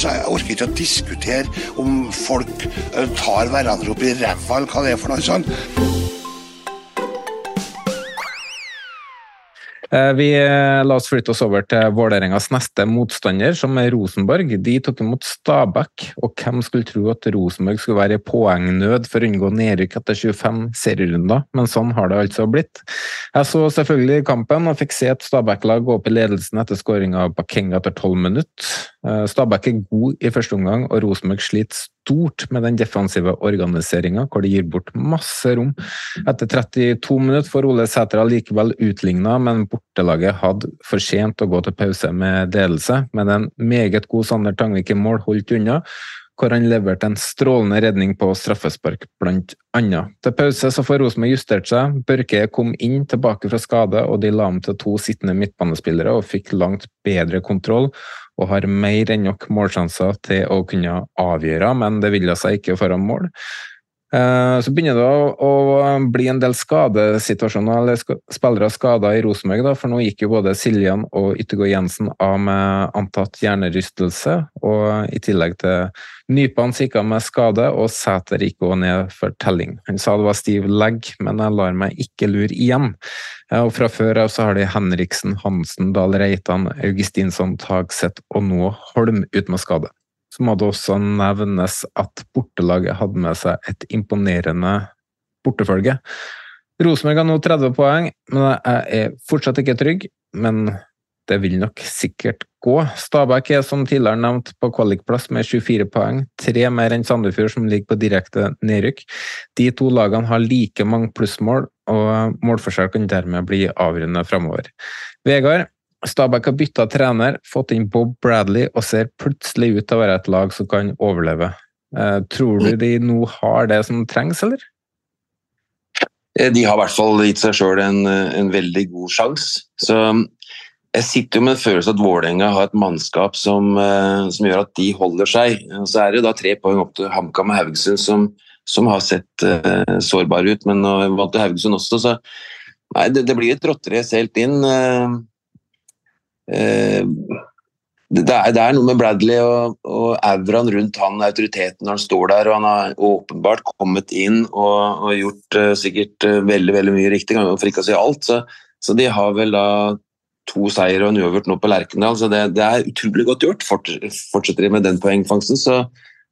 Altså, Jeg orker ikke å diskutere om folk eh, tar hverandre opp i ræva eller hva det er for noe sånt. Vi eh, la oss flytte oss over til Vålerengas neste motstander, som er Rosenborg. De tok imot Stabæk, og hvem skulle tro at Rosenborg skulle være i poengnød for å unngå nedrykk etter 25 serierunder, men sånn har det altså blitt. Jeg så selvfølgelig kampen og fikk se et Stabæk-lag gå opp i ledelsen etter skåringa av Bakenga etter tolv minutter. Eh, Stabæk er god i første omgang, og Rosenborg sliter stort med den defensive organiseringa, hvor de gir bort masse rom. Etter 32 minutter får Ole Sæter likevel utligna, men bortelaget hadde fortjent å gå til pause med ledelse. Men en meget god Sander Tangvik i mål holdt unna, hvor han leverte en strålende redning på straffespark, blant annet. Til pause så får Rosenborg justert seg, Børke kom inn tilbake fra skade, og de la om til to sittende midtbanespillere og fikk langt bedre kontroll og har mer enn nok målsjanser til å kunne avgjøre, men det vil seg ikke foran mål. Eh, så begynner det å, bli en del skadesituasjoner, eller spillere skada i Rosenborg. For nå gikk jo både Siljan og Yttergård Jensen av med antatt hjernerystelse. Og i tillegg til Nypan gikk av med skade, og Sæter gikk også ned for telling. Han sa det var stiv legg, men jeg lar meg ikke lure igjen. Og fra før av så har de Henriksen, Hansen, Dahl Reitan, Augustinsson, Tagseth og nå Holm ut med skade. Må det også nevnes at bortelaget hadde med seg et imponerende bortefølge. Rosenborg har nå 30 poeng, men jeg er fortsatt ikke trygg. Men det vil nok sikkert gå. Stabæk er som tidligere nevnt på kvalikplass med 24 poeng, tre mer enn Sandefjord som ligger på direkte nedrykk. De to lagene har like mange plussmål, og målforskjell kan dermed bli avgjørende framover. Vegard, Stabæk har bytta trener, fått inn Bob Bradley og ser plutselig ut til å være et lag som kan overleve. Eh, tror du de nå har det som trengs, eller? Eh, de har i hvert fall gitt seg sjøl en, en, veldig god sjanse. Så jeg sitter jo med en følelse at Vålerenga har et mannskap som, som, gjør at de holder seg. Så er det da tre poeng opp til HamKam og Haugesund som, som, har sett uh, sårbare ut, men vant Haugesund også, så nei, det, det blir et rotterace helt inn. Uh, Eh, det er, det er, noe med Bradley og, og auraen rundt han, autoriteten når han står der. og Han har åpenbart kommet inn og, og gjort uh, sikkert uh, veldig veldig mye riktig, for ikke å si alt. Så, så de har vel da to seier og en uavgjort nå på Lerkendal, så det, det, er utrolig godt gjort. Fortsetter de med den poengfangsten, så,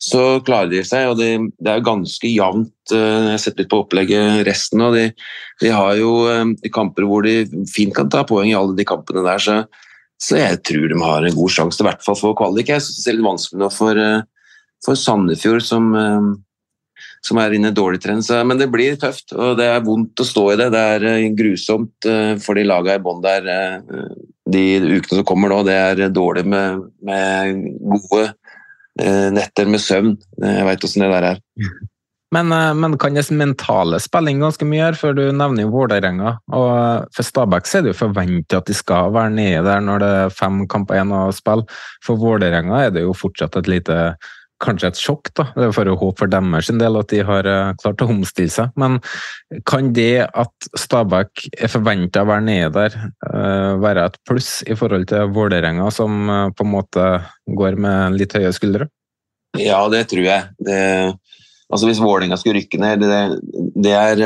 så klarer de seg. og de, Det er ganske jevnt. Uh, jeg har sett litt på opplegget resten, og de, de har jo kamper hvor de fint kan ta poeng i alle de kampene der. så så jeg tror de har en god sjanse i hvert fall for kvalik. Jeg synes det er litt vanskelig nå for, eh, for Sandefjord, som, eh, som er inne i dårlig trend. Men det blir tøft, og det er vondt å stå i det. Det er eh, grusomt for de lagene i bånn der de ukene som kommer nå. Det er dårlig med, med gode netter med søvn. Jeg veit åssen det der er. (laughs) Men, eh, men kan det mentale spille inn ganske mye her, for du nevner jo Vålerenga? Og eh, for Stabæk er det jo forventet at de skal være nede der når det er fem kamper igjen å spille. For Vålerenga er det jo fortsatt et lite Kanskje et sjokk, da. Det er for å håpe for deres del at de har eh, klart å omstille seg. Men kan det at Stabæk er forventa å være nede der, være et pluss i forhold til Vålerenga, som på en måte går med litt høye skuldre? Ja, det tror jeg. Det altså Hvis Vålerenga skulle rykke ned, det, det er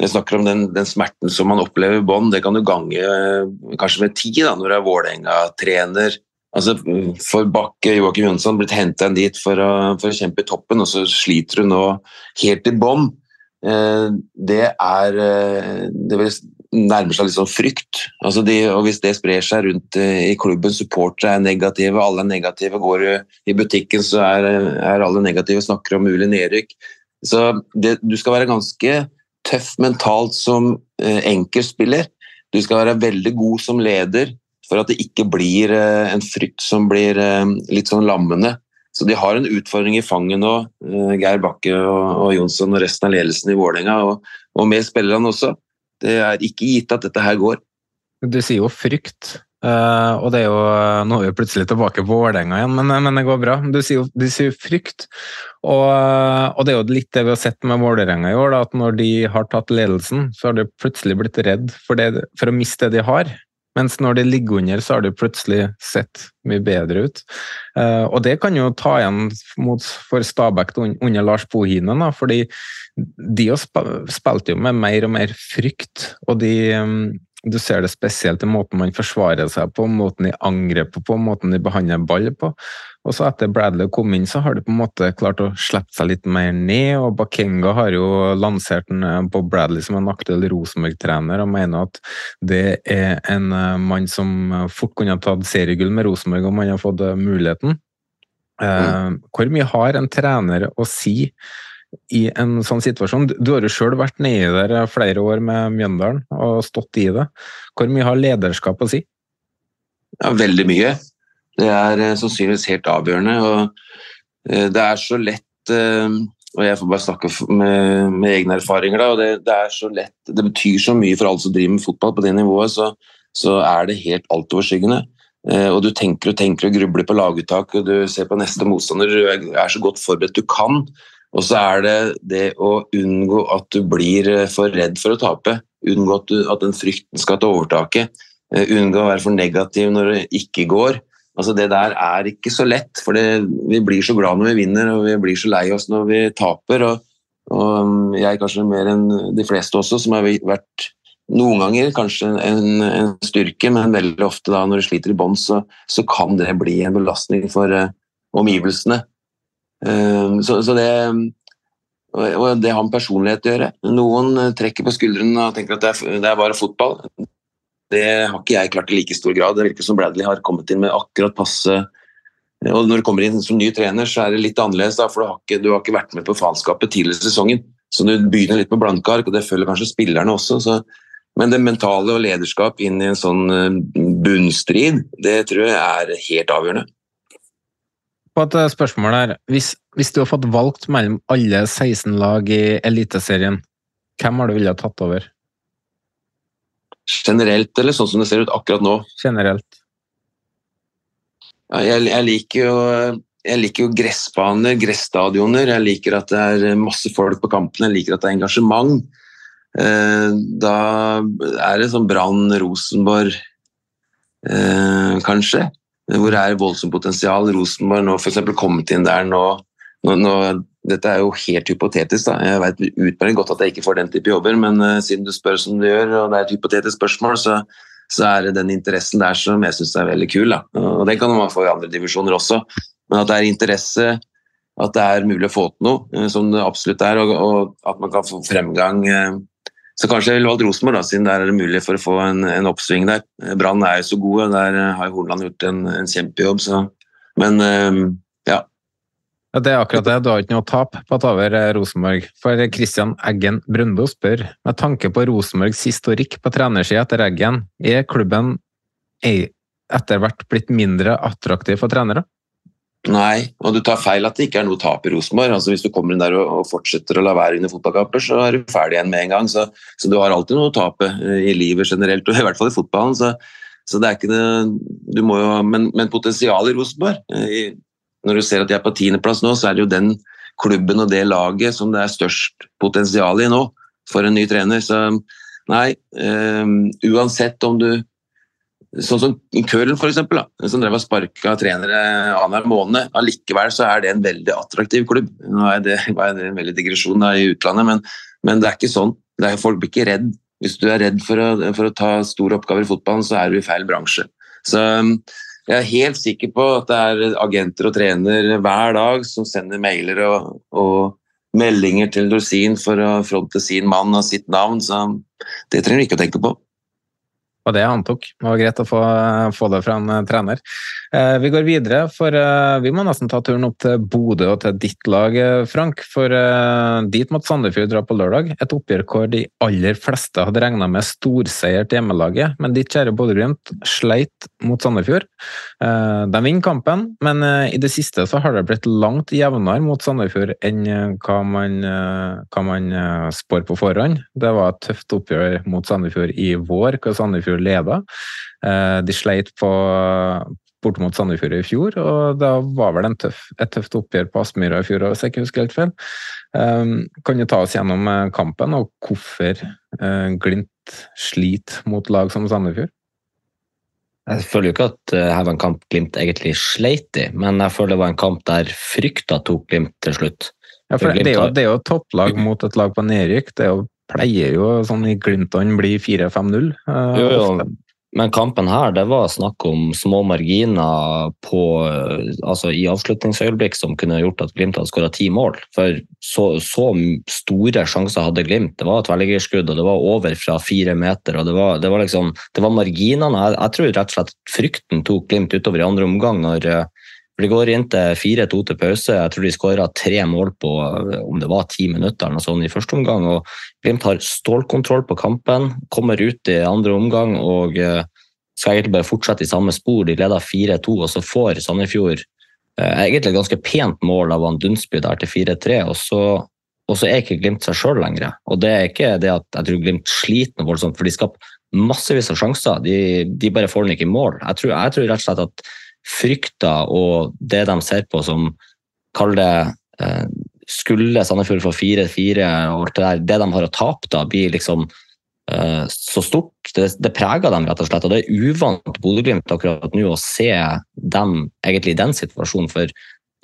når jeg snakker om den, den, smerten som man opplever i bånn, det kan du gange eh, kanskje med ti da, når du er Vålerenga-trener. Altså, for Bakke Joakim Jonsson blitt henta inn dit for å, for å, kjempe i toppen, og så sliter du nå helt i bånn. Eh, det er det vil nærmer seg sånn frykt. Altså de, og Hvis det sprer seg rundt i klubben, supportere er negative, alle er negative, går i butikken så er, er alle negative, snakker om mulig nedrykk. Så det, Du skal være ganske tøff mentalt som eh, enkeltspiller. Du skal være veldig god som leder for at det ikke blir eh, en frykt som blir eh, litt sånn lammende. Så de har en utfordring i fanget nå, eh, Geir Bakke og, og Jonsson og resten av ledelsen i Vålerenga, og, og med spillerne også. Det er ikke gitt at dette her går. Du sier jo frykt, uh, og det er jo Nå er vi plutselig tilbake på Vålerenga igjen, men, men, det går bra. Du sier jo, du sier frykt, og, og, det er jo litt det vi har sett med Vålerenga i år, da, at når de har tatt ledelsen, så har de plutselig blitt redd for, det, for å miste det de har. Mens når de ligger under, så har de plutselig sett mye bedre ut. Og det kan jo ta igjen mot, for Stabæk under Lars Bohinen, da, fordi de spilte jo med mer og mer frykt, og de um, du ser det spesielt i måten man forsvarer seg på, måten de angriper på, måten de behandler ball på. Og så etter Bradley kom inn, så har de på en måte klart å slippe seg litt mer ned. og Bakenga har jo lansert en eh, Bob Bradley som en aktuell Rosenborg-trener, og mener at det er en eh, mann som eh, fort kunne ha tatt seriegull med Rosenborg om han hadde fått muligheten. Mm. Hvor mye har en trener å si i en sånn situasjon? Du har jo sjøl vært nedi der flere år med Mjøndalen og stått i det. Hvor mye har lederskap å si? Ja, veldig mye. Det er eh, sannsynligvis helt avgjørende. og eh, Det er så lett eh, og Jeg får bare snakke med, med egne erfaringer. Da, og det, det, er så lett, det betyr så mye for alle som driver med fotball på det nivået, så, så er det helt altoverskyggende. Og du tenker og tenker og grubler på laguttak, og du ser på neste motstander. Du er så godt forberedt du kan. Og så er det det å unngå at du blir eh, for redd for å tape. Unngå at, du, at den frykten skal ta overtaket. Uh, unngå å være for negativ når det ikke går. Altså Det der er ikke så lett, for det, vi blir så glad når vi vinner og vi blir så lei oss når vi taper. og, og mm, Jeg kanskje mer enn de fleste også, som har vært noen ganger kanskje en, en styrke, men veldig ofte da når du sliter i bånn, så, så, kan det bli en belastning for uh, omgivelsene. Ehm, så, så det, og det har med personlighet å gjøre. Noen eh, trekker på skuldrene og tenker at det er, det er, bare fotball. Det har ikke jeg klart i like stor grad. Det virker som Bradley har kommet inn med akkurat passe og Når du kommer inn som ny trener, så er det litt annerledes, da, for du har, ikke, du har ikke vært med på faenskapet tidligere i sesongen. Så du begynner litt med blanke ark, og det følger kanskje spillerne også. Så, Men det mentale og lederskap inn i en sånn eh, bunnstrid, det tror jeg er helt avgjørende. På et eh, spørsmål her, hvis, hvis du har fått valgt mellom alle 16 lag i Eliteserien, hvem har du ville tatt over? Generelt, eller sånn som det ser ut akkurat nå? Generelt. Ja, jeg, jeg, liker jo, jeg liker jo gressbaner, gressstadioner. Jeg liker at det er masse folk på kampene, jeg liker at det er engasjement. Eh, da er det sånn Brann, Rosenborg, eh, kanskje. Hvor det er voldsomt potensial. Rosenborg nå f.eks. kommet inn der nå, nå, nå dette er jo helt hypotetisk. da. Jeg vet utmerket godt at jeg ikke får den type jobber, men uh, siden du spør som du gjør, og det er et hypotetisk spørsmål, så, så er det den interessen der som jeg syns er veldig kul. da. Og Den kan man få i andre divisjoner også, men at det er interesse, at det er mulig å få til noe, uh, som det absolutt er, og, og at man kan få fremgang. Så kanskje jeg ville valgt Rosenborg, da, siden der er det mulig for å få en, en oppsving der. Brann er jo så gode, der har Hornland gjort en, en kjempejobb. Så. Men ja, ja, Det er akkurat det. Du har ikke noe å tape på å ta over eh, Rosenborg. For Christian Eggen Brøndo spør, med tanke på Rosenborgs historikk på trenersida etter Eggen, er klubben etter hvert blitt mindre attraktiv for trenere? Nei, og du tar feil at det ikke er noe tap i Rosenborg. Altså, hvis du kommer inn der og, fortsetter å la være under fotballkamper, så er du ferdig igjen med en gang. Så, så, du har alltid noe å tape eh, i livet generelt, og i hvert fall i fotballen. Så, så det er ikke det du må jo, Men, men potensialet i Rosenborg i, når du ser at de er på tiendeplass nå, så er det jo den klubben og det laget som det er størst potensial i nå for en ny trener. Så nei, um, uansett om du Sånn som Kølen, f.eks., som drev og sparka trenere annenhver måned. Allikevel så er det en veldig attraktiv klubb. Nå er det, er det en veldig digresjon i utlandet, men, men, det er ikke sånn. Er, folk blir ikke redd. Hvis du er redd for å, for å ta store oppgaver i fotballen, så er du i feil bransje. Så jeg er helt sikker på at det er agenter og trener hver dag som sender mailer og, og meldinger til Dorsin for å fronte sin mann og sitt navn, så det trenger du ikke å tenke på var det jeg antok. Det var greit å få, få det fra en eh, trener. Eh, vi går videre, for eh, vi må nesten ta turen opp til Bodø og til ditt lag, Frank. For dit måtte Sandefjord dra på lørdag. Et oppgjør hvor de aller fleste hadde regna med storseier til hjemmelaget, men ditt kjære Bodø-Glimt sleit mot Sandefjord. De vinner kampen, men i det siste så har det blitt langt jevnere mot Sandefjord enn hva man, hva man spår på forhånd. Det var et tøft oppgjør mot Sandefjord i vår, hvor Sandefjord leda. Eh, de sleit på borte mot Sandefjord i fjor, og da var vel tøff, et tøft oppgjør på Aspmyra i fjor, hvis jeg ikke husker helt feil. Eh, kan du ta oss gjennom eh, kampen, og hvorfor Glimt sliter mot lag som Sandefjord? Jeg føler jo ikke at her var en kamp Glimt egentlig sleit i, men jeg føler det var en kamp der frykta tok Glimt til slutt. Ja, for det, er jo, det er jo topplag mot et lag på nedrykk. Det er jo pleier jo sånn i Glimt-ånd bli 4-5-0. Uh, jo, jo. Men kampen her, det var snakk om små marginer på, altså i avslutningsøyeblikk som kunne gjort at Glimt hadde skåra ti mål. For så, så, store sjanser hadde Glimt. Det var et tverrliggerskudd, og det var over fra fire meter. og Det var, det var, liksom, det var marginene. Jeg, jeg, tror rett og slett frykten tok Glimt utover i andre omgang. når for De går inn til 4-2 til pause. Jeg tror de skåra tre mål på om det var ti minutter eller noe sånt i første omgang. og Glimt har stålkontroll på kampen, kommer ut i andre omgang og eh, skal egentlig bare fortsette i samme spor. De leder 4-2, og så får Sandefjord eh, egentlig et ganske pent mål av Dunsby der til 4-3. og så og så er ikke Glimt seg sjøl lenger. Og det er ikke det at jeg tror Glimt sliter noe voldsomt, for de skaper massevis av sjanser. De, de, bare får den ikke i mål. Jeg tror, jeg tror rett og slett at frykter og det de ser på som Kall det eh, Skulle Sandefjord få 4-4 og alt det der, det de har å tape da, blir liksom eh, så stort. Det, det, preger dem, rett og slett. Og det er uvant Bodø-Glimt akkurat nå å se dem egentlig i den situasjonen. For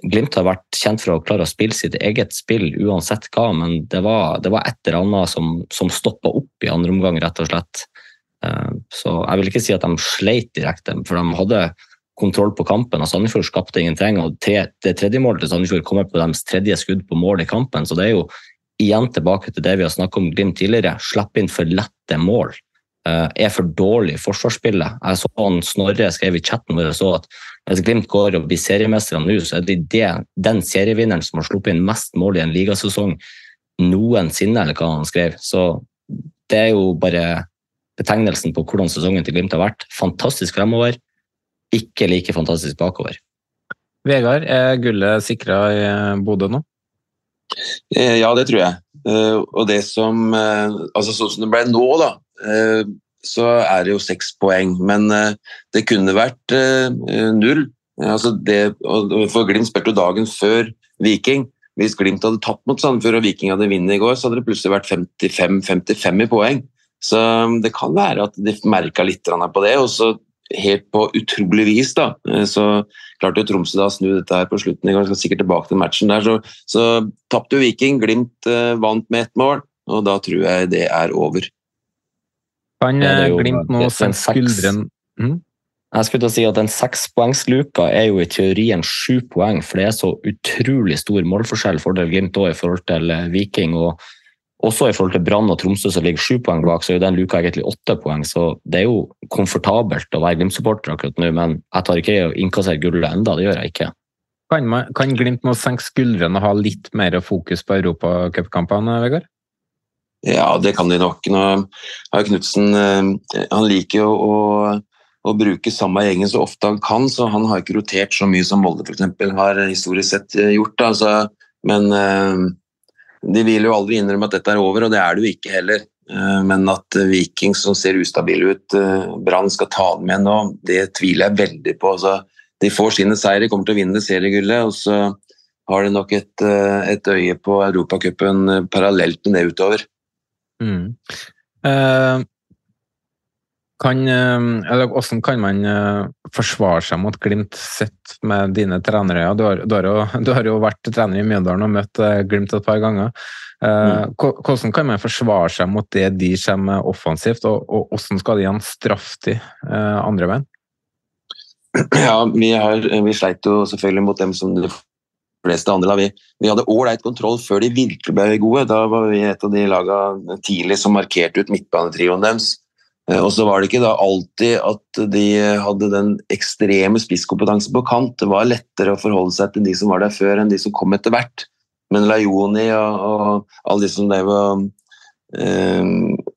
Glimt har vært kjent for å klare å spille sitt eget spill uansett hva, men det var, det var et eller annet som, som stoppa opp i andre omgang, rett og slett. Eh, så jeg vil ikke si at de sleit direkte, for de hadde kontroll på kampen. og Sandefjord skapte ingenting. og Det tredje målet til Sandefjord kommer på deres tredje skudd på mål i kampen. så det er jo igjen tilbake til det vi har snakket om Glimt tidligere. Slipp inn for lette mål. Uh, er for dårlig i forsvarsspillet. Jeg så han Snorre skrev i chatten hvor jeg så at hvis Glimt går og blir seriemestere nå, så er det den serievinneren som har sluppet inn mest mål i en ligasesong noensinne, eller hva han skrev. Så det er jo bare betegnelsen på hvordan sesongen til Glimt har vært. Fantastisk fremover, ikke like fantastisk bakover. Vegard, er gullet sikra i Bodø nå? Eh, ja, det tror jeg. Eh, og det som Altså sånn som det ble nå, da, så er det jo seks poeng. Men det kunne vært null. Altså det, for Glimt spilte jo dagen før Viking. Hvis Glimt hadde tatt mot Sandefjord og Viking hadde vunnet i går, så hadde det plutselig vært 55-55 i poeng. Så um, det kan være at de merka litt på det. Og så helt på utrolig vis da, eh, så klarte jo Tromsø da å snu dette her på slutten i går. Skal sikkert tilbake til matchen der. Så, så tapte jo Viking. Glimt eh, vant med ett mål, og da tror jeg det er over. Kan ja, Glimt nå sende skuldrene mm? Jeg skulle til å si at Den sekspoengsluka er jo i teorien sju poeng, for det er så utrolig stor målforskjell fordel Glimt i forhold til Viking. og også i forhold til Brann og Tromsø som ligger sju poeng bak, så er jo den luka egentlig åtte poeng. Så det er jo komfortabelt å være Glimt-supporter akkurat nå, men jeg tar ikke å innkassere gullet enda, det gjør jeg ikke. Kan, man, kan Glimt nå senke skuldrene og ha litt mer fokus på europacupkampene, Vegard? Ja, det kan de nok. Nå har Knutsen eh, Han liker jo å, å, bruke samme gjengen så ofte han kan, så han har ikke rotert så mye som Molde f.eks. har historisk sett eh, gjort. Altså, men eh, de vil jo aldri innrømme at dette er over, og det er det jo ikke heller. Eh, men at Viking, som ser ustabile ut, eh, Brann skal ta dem igjen nå, det tviler jeg veldig på. Altså, de får sine seire, kommer til å vinne seriegullet, og så har de nok et, eh, et øye på Europacupen parallelt med det utover. Mm. Uh, kan, eh, eller Hvordan kan man eh, forsvare seg mot Glimt sett med dine trenere? Du har, du har, jo, (laughs) du har jo, vært trener i Mjøndalen og møtt eh, Glimt et par ganger. Mm. Hvordan kan man forsvare seg mot det de kommer offensivt, og, og hvordan skal de igjen straffe de andre veien? (clears throat) Ja, vi, har, vi sleit jo selvfølgelig mot dem som de fleste andre. Vi, vi hadde ålreit kontroll før de virkelig ble gode. Da var vi et av de lagene tidlig som markerte ut midtbanetrioen deres. Eh, og så var det ikke da alltid at de hadde den ekstreme spisskompetansen på kant. Det var lettere å forholde seg til de som var der før, enn de som kom etter hvert. Men Lajoni og, og alle de som drev og eh,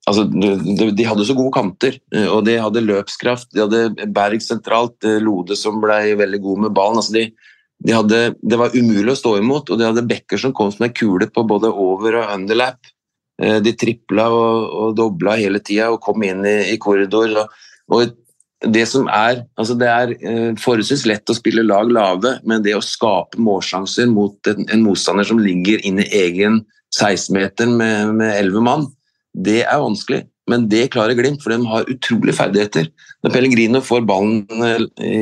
altså, de, de, hadde så gode kanter, eh, og de hadde løpskraft. De hadde Berg sentralt, Lode som ble veldig god med ballen. Altså, de, de hadde, det var umulig å stå imot, og de hadde bekker som kom som en kule på både over- og underlap. Eh, de tripla og, og dobla hele tida og kom inn i, i korridor. Og, og, det som er altså Det er eh, forholdsvis lett å spille lag lave, men det å skape målsjanser mot en, en motstander som ligger inn i egen 16-meter med elleve mann, det er vanskelig. Men det klarer Glimt, for de har utrolige ferdigheter. Når Pellegrino får ballen eh, i,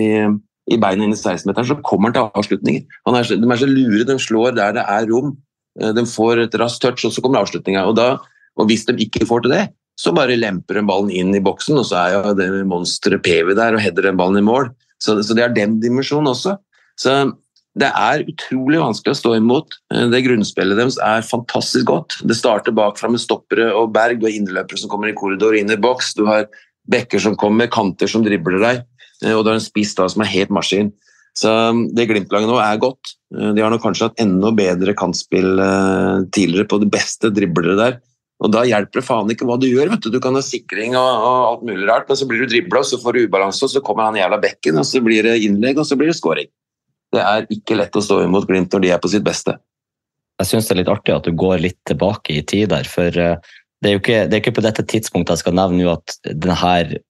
i beina inn i 16-meteren, så kommer han til avslutninger. Er, de er så lure, de slår der det er rom. Eh, de får et raskt touch, og så kommer avslutninga. Og, og hvis de ikke får til det, så bare lemper de ballen inn i boksen, og så er jo det monsteret Pevi der og header den ballen i mål. Så, så det er den dimensjonen også. Så det er utrolig vanskelig å stå imot. Eh, det grunnspillet deres er fantastisk godt. Det starter bakfra med stoppere og Berg du har innløpere som kommer i korridor inn i boks. Du har bekker som kommer, kanter som dribler deg, eh, og du har en spiss da som er helt maskin. Så um, det Glimt-laget nå er godt. Uh, de har nok kanskje hatt enda bedre kantspill uh, tidligere på de beste driblere der. Og Da hjelper det faen ikke hva du gjør. vet Du Du kan ha sikring og, og alt mulig rart, men så blir du dribla, så får du ubalanse, og så kommer han jævla bekken, og så blir det innlegg, og så blir det scoring. Det er ikke lett å stå imot Glimt når de er på sitt beste. Jeg syns det er litt artig at du går litt tilbake i tid der, for uh, det er jo ikke, det er ikke på dette tidspunktet jeg skal nevne at denne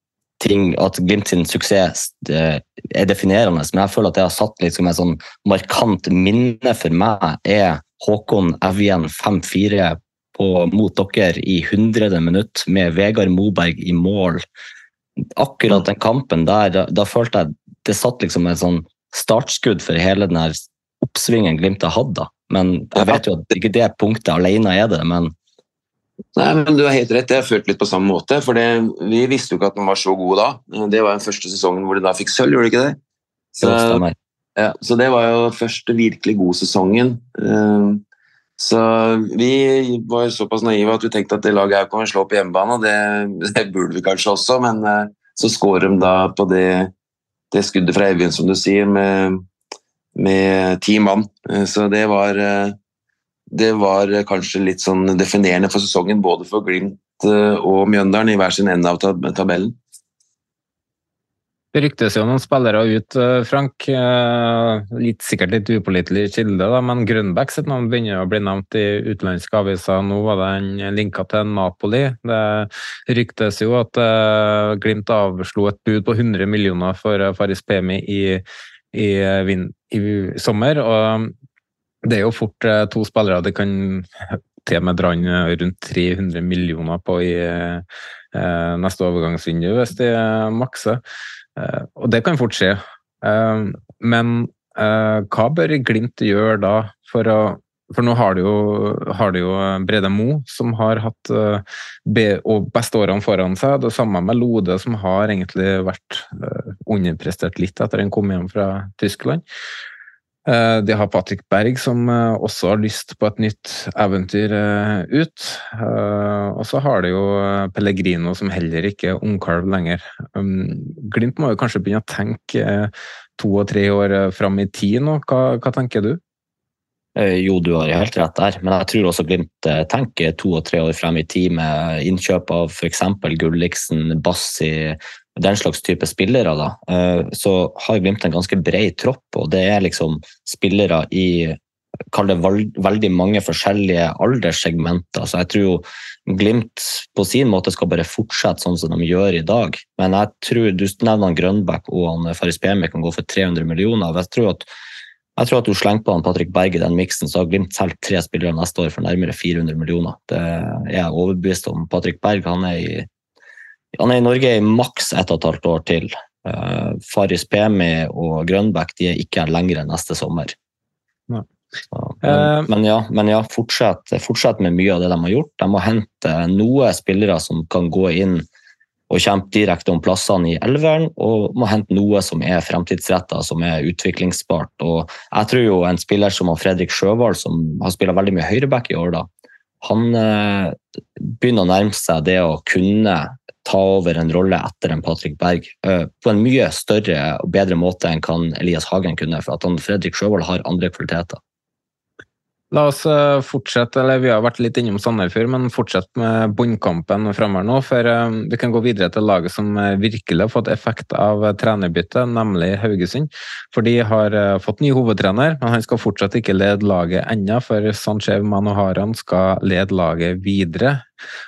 ting, at Glimt sin suksess er definerende, men jeg føler at det har satt liksom et sånn markant minne for meg, er Håkon Evjen 5-4 mot dere i 100. minutt med Vegard Moberg i mål. Akkurat den kampen der, da, da følte jeg det satt liksom et sånn startskudd for hele den oppsvingen Glimt har hatt. da. Men Jeg vet jo at ikke det punktet alene er det, men Nei, men Du har helt rett, jeg har følt litt på samme måte. for det, Vi visste jo ikke at den var så god da. Det var den første sesongen hvor de da fikk sølv, gjorde de ikke det? Så, ja, så det var jo første virkelig gode sesongen. Eh, så vi var såpass naive at vi tenkte at det laget her kan vi slå på hjemmebane. og det, (laughs) det, burde vi kanskje også, men eh, så skårer de da på det, det skuddet fra Evjen, som du sier, med, med ti mann. Eh, så det var det var kanskje litt sånn definerende for sesongen, både for Glimt og Mjøndalen i hver sin ende av tabellen. Det ryktes jo noen spillere ut, eh, Frank. Eh, litt, sikkert litt upålitelig kilde, da, men Grønbæk sitt navn begynner å bli nevnt i utenlandske aviser. Nå var den linka til Napoli. Det ryktes jo at Glimt avslo et bud på 100 millioner for Faris Pemi i, i, i, sommer. og det er jo fort uh, to spillere det kan til og med dra inn rundt 300 millioner på i uh, neste overgangsvindu, hvis de makser. Eh, og det kan fort skje. Eh, men eh, hva bør Glimt gjøre da for å for nå har du jo, har du jo Brede Mo, som har hatt beste årene foran seg. Det samme med Lode, som har egentlig vært underprestert litt etter han kom hjem fra Tyskland. Eh, de har Patrick Berg, som eh, også har lyst på et nytt eventyr eh, ut. Og så har de jo Pellegrino, som heller ikke er ungkalv lenger. Um, Glimt må jo kanskje begynne å tenke to og tre år fram i tid nå. Hva, hva tenker du? Jo, du har helt rett der, men jeg tror også Glimt tenker to og tre år frem i tid med innkjøp av f.eks. Gulliksen, Bassi, den slags type spillere, da, eh, så har Glimt en ganske bred tropp. Og det er liksom spillere i kall det veldig mange forskjellige alderssegmenter. Så jeg tror jo Glimt på sin måte skal bare fortsette sånn som de gjør i dag. Men jeg tror du nevner Grønbæk og han Faris Pemi kan gå for 300 millioner. Jeg tror at jeg tror at du slenger på han Patrick Berg i den miksen, så har Glimt solgt tre spillere neste år for nærmere 400 millioner. Det er jeg overbevist om. Patrick Berg han er i han er i Norge i maks ett og et halvt år til. Uh, Faris Pemi og Grønbæk de er ikke her lenger neste sommer. Ja. Så, men, uh, men, ja, men ja fortsett, fortsett, med mye av det de har gjort. De må hente noen spillere som kan gå inn og kjempe direkte om plassene i elveren, og må hente noe som er fremtidsretta, som er utviklingsbart. Og jeg tror jo en spiller som Fredrik Sjøvald, som har spilt veldig mye høyreback i år, da, han uh, begynner å nærme seg det å kunne ta over en rolle etter en Patrick Berg uh, på en mye større og bedre måte enn kan Elias Hagen kunne. For at han, Fredrik Sjøvold har andre kvaliteter. La oss eh, fortsette, eller vi har vært litt innom Sandefjord, men fortsette med bunnkampen framover nå. For eh, vi kan gå videre til laget som virkelig har fått effekt av trenerbyttet, nemlig Haugesund. For de har fått ny hovedtrener, men han skal fortsatt ikke lede laget ennå, for Sanchev Manoharan skal lede laget videre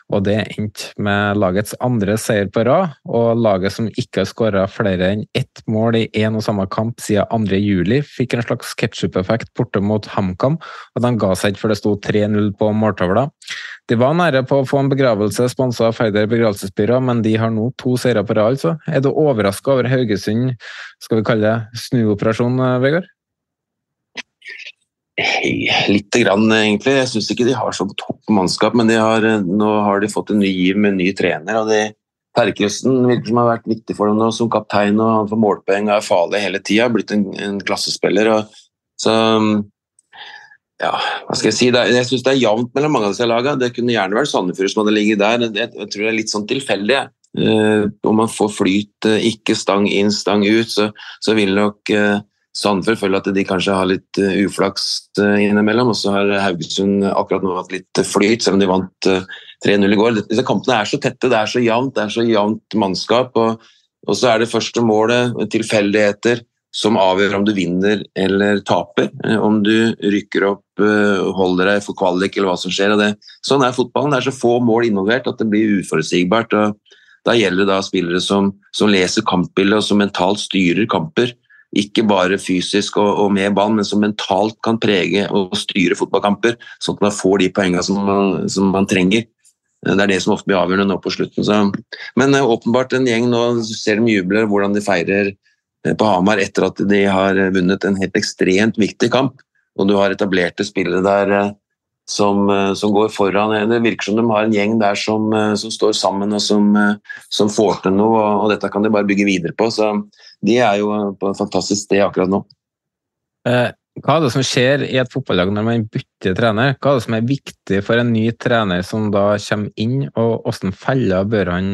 og det endte med lagets andre seier på rad, og laget som ikke har skåra flere enn ett mål i én og samme kamp siden 2. juli, fikk en slags ketsjup-effekt borte mot HamKam, og de ga seg ikke før det sto 3-0 på måltavla. De var nære på å få en begravelse sponsa av Færder begravelsesbyrå, men de har nå to seire på rad, altså. Er du overraska over Haugesund, skal vi kalle det snuoperasjon, Vegard? Lite grann, egentlig. Jeg syns ikke de har så topp mannskap, men har, nå har de fått en ny giv med en ny trener. og de Terkelsen virker som har vært viktig for dem nå som kaptein, og han får målpoeng og er farlig hele tida. Blitt en, en klassespiller. Og, så ja, hva skal jeg si? Er, jeg syns det er jevnt mellom mange av disse lagene. Det kunne gjerne vært Sandefjord som hadde ligget der. Jeg, jeg tror det er litt sånn tilfeldig. Uh, om man får flyt, uh, ikke stang inn, stang ut, så, så vil nok uh, Sandefjord føler at de kanskje har litt uh, uflaks uh, innimellom. Og så har Haugesund akkurat nå hatt litt flyt, selv om de vant uh, 3-0 i går. Disse kampene er så tette, det er så jevnt, det er så jevnt mannskap. Og, og, så er det første målet tilfeldigheter som avgjør om du vinner eller taper. Om du rykker opp, holder deg for kvalik eller hva som skjer. Det, sånn er fotballen. Det er så få mål involvert at det blir uforutsigbart. og Da gjelder det da spillere som, som leser kampbildet og som mentalt styrer kamper ikke bare fysisk og, og, med ball, men som mentalt kan prege og styre fotballkamper, sånn at man får de poengene som som man trenger. Det er det som ofte blir avgjørende nå på slutten. Så. Men uh, åpenbart en gjeng nå ser de jubler hvordan de feirer uh, på Hamar etter at de har vunnet en helt ekstremt viktig kamp. Og du har etablerte spillere der som, som, går foran. Det virker som de har en gjeng der som, som står sammen og som, som får til noe, og, og, dette kan de bare bygge videre på. Så de er jo på et fantastisk sted akkurat nå. Eh, hva er det som skjer i et fotballag når man bytter trener? Hva er det som er viktig for en ny trener som da kommer inn, og hvilke feller bør han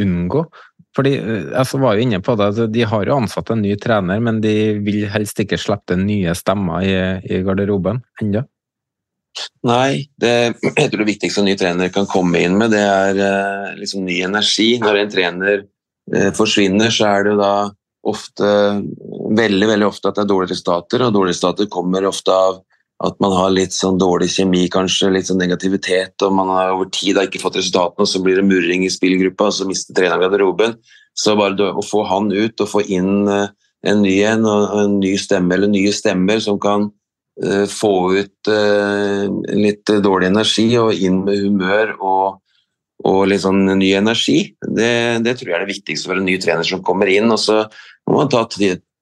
unngå? Fordi, eh, jeg var jo inne på det, De har jo ansatt en ny trener, men de vil helst ikke slippe nye stemmer i, i garderoben ennå. Nei, det, jeg tror det viktigste en ny trener kan komme inn med, det er eh, liksom ny energi. Når en trener eh, forsvinner, så er det jo da ofte veldig veldig ofte at det er dårlige resultater, og dårlige resultater kommer ofte av at man har litt sånn dårlig kjemi, kanskje, litt sånn negativitet, og man har over tid har ikke fått resultatene, og så blir det murring i spillgruppa, og så mister treneren garderoben. Så bare å få han ut og få inn eh, en ny en, og en ny stemme eller nye stemmer som kan få ut uh, litt dårlig energi og inn med humør og, og litt sånn ny energi, det, det, tror jeg er det viktigste for en ny trener som kommer inn. Og så må man ta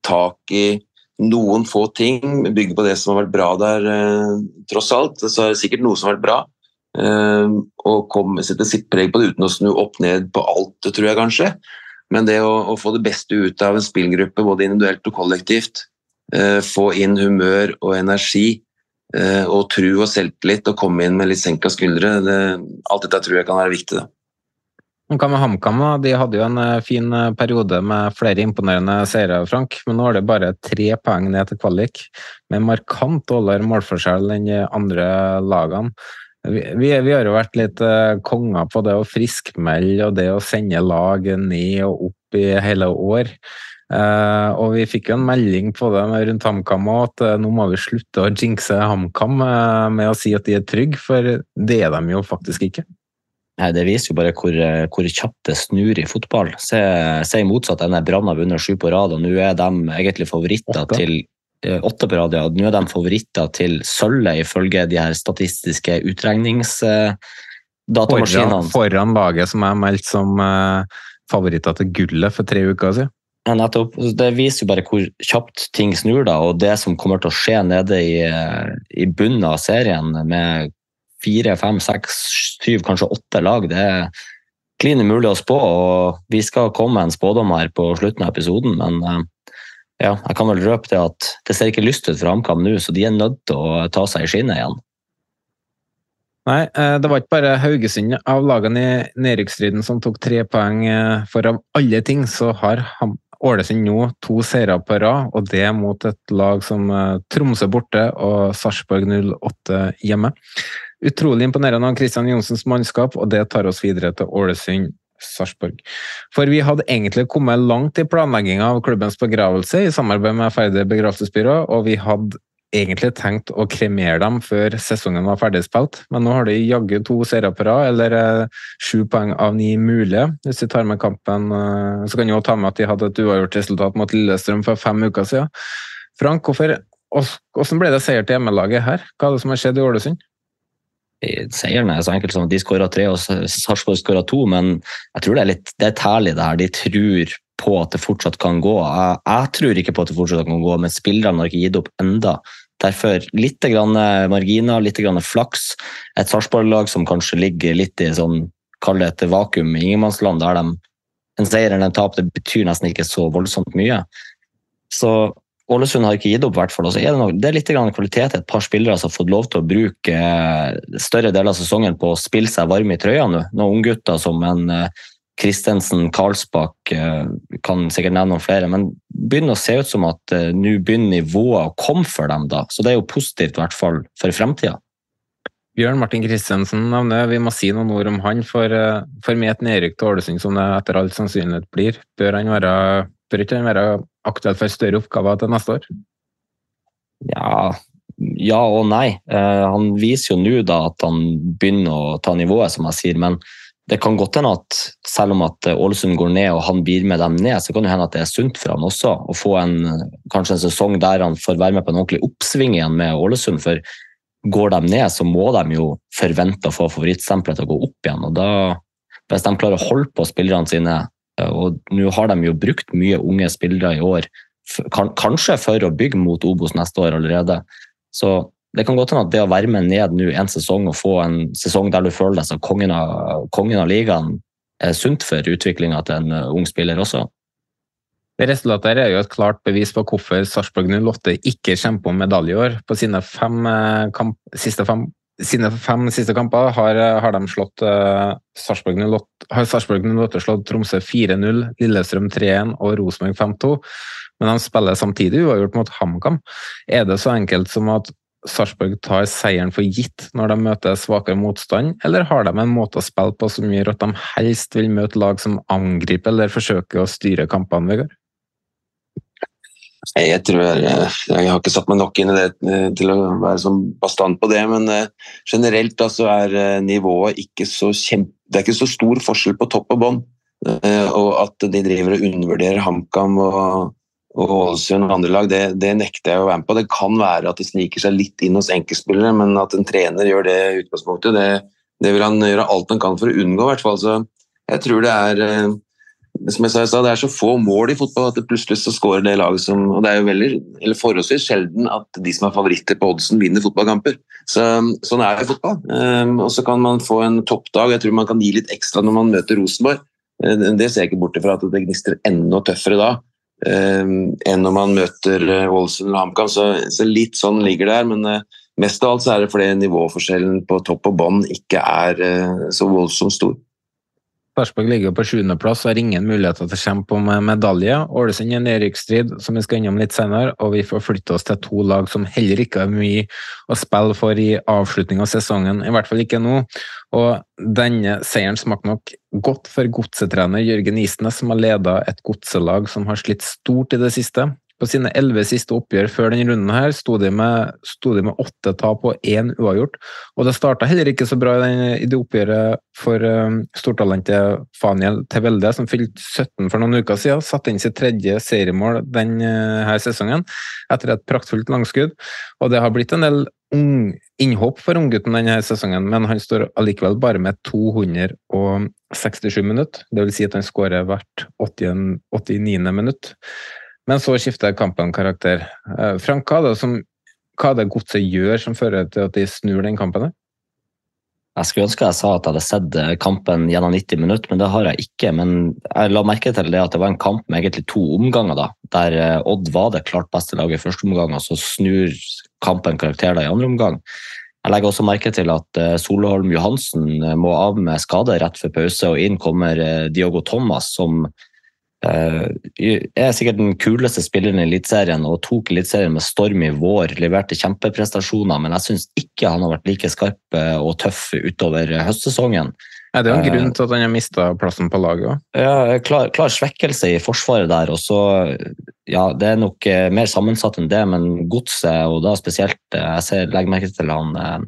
tak i noen få ting, bygge på det som har vært bra der, eh, tross alt. Så er det sikkert noe som har vært bra. Eh, og komme, sette sitt preg på det uten å snu opp ned på alt, tror jeg kanskje. Men det å, å, få det beste ut av en spillgruppe, både individuelt og kollektivt, eh, få inn humør og energi, eh, og tru og selvtillit, og komme inn med litt senka skuldre, det, alt dette tror jeg kan være viktig. da. Hva med HamKam? De hadde jo en eh, fin eh, periode med flere imponerende seire, Frank. Men nå er det bare tre poeng ned til kvalik, med markant dårligere målforskjell enn de andre lagene. Vi, vi, vi, har jo vært litt konger på det å friskmelde og det å sende lag ned og opp i hele år. Uh, og vi fikk jo en melding på det rundt HamKam at uh, nå må vi slutte å jinxe HamKam med å si at de er trygge, for det er de jo faktisk ikke. Nei, Det viser jo bare hvor, hvor kjapt det snur i fotball. Se, se motsatt, denne Brann har vunnet sju på rad, og nå er de egentlig favoritter åtte. til åtte på rad, ja. Nå er de favoritter til sølvet, ifølge de her statistiske utregningsdatamaskinene. Foran, foran laget som er meldt som uh, favoritter til gullet for tre uker siden. Nettopp. Det viser jo bare hvor kjapt ting snur, da, og det som kommer til å skje nede i, i bunnen av serien, med fire, fem, seks, syv, kanskje åtte lag. Det er klin umulig å spå. og Vi skal komme med en spådom her på slutten av episoden, men eh, ja, jeg kan vel røpe det at det ser ikke lyst ut for HamKam nå, så de er nødt til å ta seg i skinnet igjen. Nei, eh, det var ikke bare Haugesund av lagene i nedrykksstriden som tok tre poeng, eh, for av alle ting så har Ålesund nå to seire på rad, og det mot et lag som Tromsø borte og Sarpsborg 08 hjemme. Utrolig imponerende av Kristian Johnsens mannskap, og det tar oss videre til Ålesund. Sarpsborg. For vi hadde egentlig kommet langt i planlegginga av klubbens begravelse i samarbeid med Færder begravelsesbyrå, og vi hadde egentlig tenkt å kremere dem før sesongen var ferdigspilt, men nå har de jaggu to seire på rad, eller eh, sju poeng av ni mulige. Hvis de tar med kampen, eh, så kan de også ta med at de hadde et uavgjort resultat mot Lillestrøm for fem uker siden. Frank, hvorfor, hvordan ble det seier til hjemmelaget her? Hva er det som har skjedd i Ålesund? seieren er så enkelt som at de skåra tre og Sarpsborg skåra to, men jeg tror det er litt det er tærlig det her. De tror på at det fortsatt kan gå. Jeg, jeg, tror ikke på at det fortsatt kan gå, men spillerne har ikke gitt opp enda. Derfor litt grann marginer, litt grann flaks. Et Sarpsborg-lag som kanskje ligger litt i sånn, kall det et vakuum i ingenmannsland, der de, en seier eller en tap det betyr nesten ikke så voldsomt mye. Så Ålesund har ikke gitt opp, hvert fall. Er det, noe, det er litt kvalitet. Et par spillere som har fått lov til å bruke eh, større deler av sesongen på å spille seg varme i trøya nå. Noen unggutter som en Kristensen, eh, Karlsbakk, eh, kan sikkert nevne noen flere. Men begynner å se ut som at nå begynner nivået å komme for dem, da. Så det er jo positivt, i hvert fall for fremtida. Bjørn Martin Kristensen nevner vi må si noen ord om han. For, for med et nedrykk til Ålesund, som det etter all sannsynlighet blir, bør han være, bør ikke han være aktuelt for større oppgaver til neste år? Ja, ja og nei. Eh, han viser jo nå da at han begynner å ta nivået, som jeg sier. Men det kan godt hende at selv om at Ålesund går ned og han blir med dem ned, så kan det hende at det er sunt for han også å få en, kanskje en sesong der han får være med på en ordentlig oppsving igjen med Ålesund. For går de ned, så må de jo forvente å få favorittstempelet til å gå opp igjen. og da hvis de klarer å holde på spillerne sine og nå har de jo brukt mye unge spillere i år, kanskje for å bygge mot Obos neste år allerede. Så det kan godt hende at det å være med ned nå en sesong og få en sesong der du føler deg som kongen av, kongen av ligaen, er sunt for utviklinga til en uh, ung spiller også. Det Resultatet er jo et klart bevis på hvorfor Sarpsborg 08 ikke kjemper om medalje i år. På sine fem, uh, kamp, siste fem sine fem siste kamper har, har de uh, Sarpsborg 08 slått Tromsø 4-0, Lillestrøm 3-1 og Rosenborg 5-2. Men de spiller samtidig uavgjort mot HamKam. Er det så enkelt som at Sarpsborg tar seieren for gitt når de møter svakere motstand, eller har de en måte å spille på som gjør at de helst vil møte lag som angriper eller forsøker å styre kampene, Vegard? Jeg tror jeg, jeg har ikke satt meg nok inn i det eh, til å være sånn bastant på det, men eh, generelt da, så er eh, nivået ikke så kjempe... Det er ikke så stor forskjell på topp og bånn. Og at de driver og undervurderer HamKam og, og Ålesund og andre lag, det, det, nekter jeg å være med på. Det kan være at det sniker seg litt inn hos enkeltspillere, men at en trener gjør det utgangspunktet, det, det vil han gjøre alt han kan for å unngå. Hvert fall. Så jeg tror det er som jeg sa, det er så få mål i fotball at det plutselig så skårer det laget som og Det er jo veldig, eller forholdsvis sjelden at de som er favoritter på oddsen, vinner fotballkamper. Så, sånn er det i fotball. Um, og så kan man få en toppdag. Jeg tror man kan gi litt ekstra når man møter Rosenborg. Uh, det ser jeg ikke bort ifra at det gnister enda tøffere da enn når man møter uh, Ålesund eller HamKam. Så, så, litt sånn ligger det her. Men uh, mest av alt så er det fordi nivåforskjellen på topp og bånn ikke er så voldsomt stor. Sarpsborg ligger på sjuendeplass og har ingen muligheter til å kjempe om medalje. Ålesund er en nedrykksstrid som vi skal innom litt senere, og vi får flytte oss til to lag som heller ikke har mye å spille for i avslutning av sesongen, i hvert fall ikke nå. Og denne seieren smakte nok godt for godsetrener Jørgen Isnes, som har leda et godselag som har slitt stort i det siste. På sine elleve siste oppgjør før denne runden her sto de med, åtte tap og én uavgjort. Og det starta heller ikke så bra i, den, i det oppgjøret for um, stortalentet Faniel Tevelde, som fylte 17 for noen uker siden. Satte inn sitt tredje seriemål denne uh, sesongen etter et praktfullt langskudd. Og det har blitt en del ung, innhopp for unggutten denne sesongen, men han står allikevel bare med 267 minutter. Det vil si at han skårer hvert 80, 89. minutt. Men så skifter kampen karakter. Eh, Frank, hva er det, som, det godset gjør som fører til at de snur den kampen? Jeg skulle ønske jeg sa at jeg hadde sett eh, kampen gjennom 90 minutter, men det har jeg ikke. Men jeg la merke til det at det var en kamp med egentlig to omganger, da, der eh, Odd var det klart beste laget i første omgang, og så snur kampen karakter da i andre omgang. Jeg legger også merke til at Solholm Johansen må av med skade rett før pause, og inn kommer Diogo Thomas, som er sikkert den kuleste spilleren i Eliteserien og tok Eliteserien med storm i vår. Leverte kjempeprestasjoner, men jeg syns ikke han har vært like skarp eh, og tøff utover høstsesongen. Ja, det er en grunn til at han har mista plassen på laget òg. Ja, klar, klar, svekkelse i forsvaret der. og så, ja, Det er nok eh, mer sammensatt enn det, men godset, og da spesielt Jeg ser, legger merke til han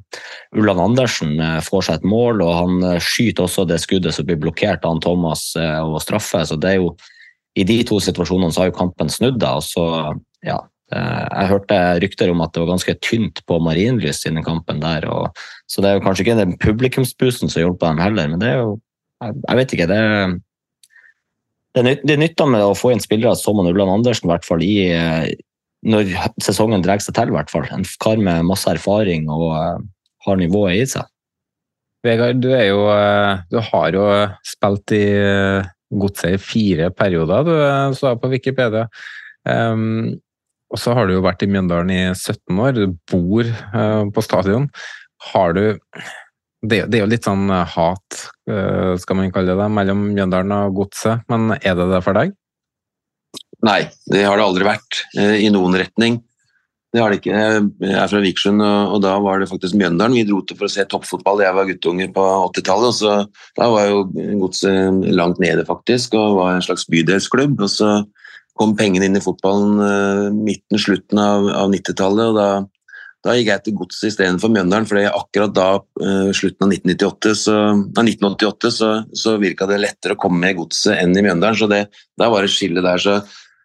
Ulland Andersen får seg et mål, og han skyter også det skuddet som blir blokkert av han Thomas og straffe. så det er jo i de to situasjonene så har jo kampen snudd. da, og så, ja, eh, Jeg hørte rykter om at det var ganske tynt på Marienlyst i kampen der. Og, så det er jo kanskje ikke den publikumsbussen som hjelper dem heller, men det er jo Jeg, vet ikke. det det, nytter med å få inn spillere som Ulland Andersen, i hvert fall i, eh, når sesongen drar seg til. hvert fall. En kar med masse erfaring og uh, har nivået i seg. Vegard, du, jo, du har jo spilt i godset i fire perioder, du sa på Wikipedia. Um, og så har du jo vært i Mjøndalen i 17 år, du bor uh, på stadion. Har du det, det, er jo litt sånn hat, uh, skal man kalle det, mellom Mjøndalen og godset, men er det det for deg? Nei, det har det aldri vært uh, i noen retning. Det har det ikke. Jeg er fra Vikersund, og, da var det faktisk Mjøndalen. Vi dro til for å se toppfotball. Jeg var guttunge på 80-tallet. så Da var jo godset langt nede, faktisk, og var en slags bydelsklubb. og så kom pengene inn i fotballen uh, midten, slutten av, av 90-tallet. og da, da, gikk jeg til godset istedenfor Mjøndalen, for akkurat da, uh, slutten av 1998, så, av 1988, så, så virka det lettere å komme med i godset enn i Mjøndalen. Så det, da var det skille der. så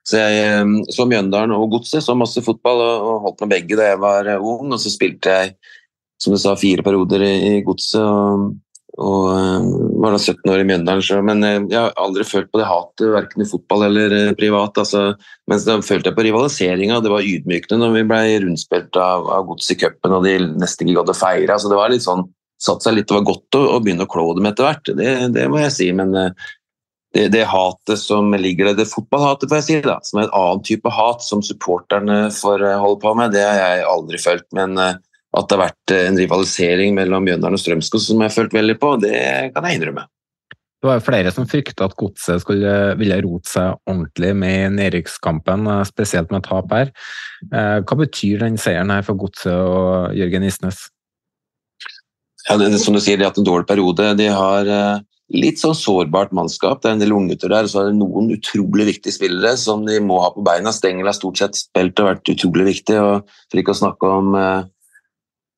så jeg ehm, så Mjøndalen og Godset, så masse fotball og holdt med begge da jeg var eh, ung. Og så spilte jeg som du sa, fire perioder i Godset og, og, ehm, var da 17 år i Mjøndalen. Så, men eh, jeg har aldri følt på det hatet, verken i fotball eller eh, privat. Altså, mens da følte jeg på rivaliseringa. Det var ydmykende når vi ble rundspilt av, av Godset i cupen og de nesten ikke å feire. Altså, det var litt sånn satt seg litt, Det var godt å, å begynne å klå dem etter hvert, det, det, må jeg si. Men det, det, hatet som ligger der, det fotballhatet, får jeg si, da, som er en annen type hat som supporterne får eh, holde på med, det har jeg aldri følt. Men eh, at det har vært eh, en rivalisering mellom Mjøndalen og Strømskog som jeg har følt veldig på, det kan jeg innrømme. Det var flere som frykta at Godset skulle ville rote seg ordentlig med nedrykkskampen, spesielt med tap her. Hva betyr den seieren her for Godset og Jørgen Isnes? Ja, det, som du sier, De har hatt en dårlig periode. De har litt sånn sårbart mannskap. Det er en del unggutter der, og så er det noen utrolig viktige spillere som de må ha på beina. Stengel har stort sett spilt og vært utrolig viktig, og for ikke å snakke om uh,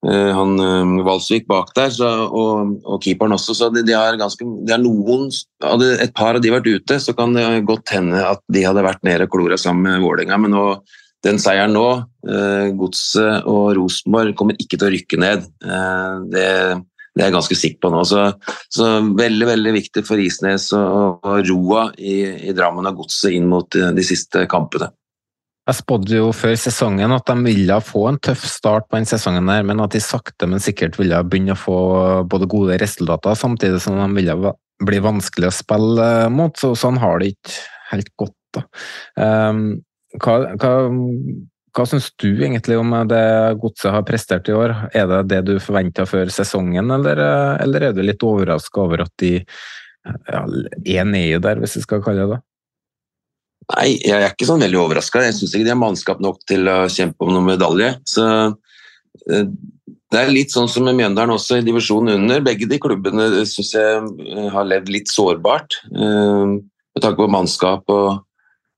han uh, Valsvik bak der, så, og, og, keeperen også. Så de, de har ganske, de har noen, Hadde et par av de vært ute, så kan det godt hende at de hadde vært nede og klora sammen med Vålerenga. Men nå, den seieren nå, uh, Godset og Rosenborg, kommer ikke til å rykke ned. det det er jeg ganske sikker på nå. Så, så veldig veldig viktig for Isnes og, og roa i, i Drammen og godset inn mot de, de siste kampene. Jeg spådde jo før sesongen at de ville få en tøff start på den sesongen, der, men at de sakte, men sikkert ville begynne å få både gode resultater, samtidig som de ville bli vanskelig å spille mot. Så sånn har det ikke helt gått. da. Um, hva, hva, hva syns du egentlig om det Godset har prestert i år? Er det det du forventa før sesongen, eller, eller, er du litt overraska over at de ja, er nede der, hvis vi skal kalle det det? Nei, jeg er ikke sånn veldig overraska. Jeg syns ikke de har mannskap nok til å kjempe om noen medalje. Så eh, det er litt sånn som med Mjøndalen også, i divisjonen under. Begge de klubbene syns jeg eh, har levd litt sårbart. Eh, med tanke på mannskap og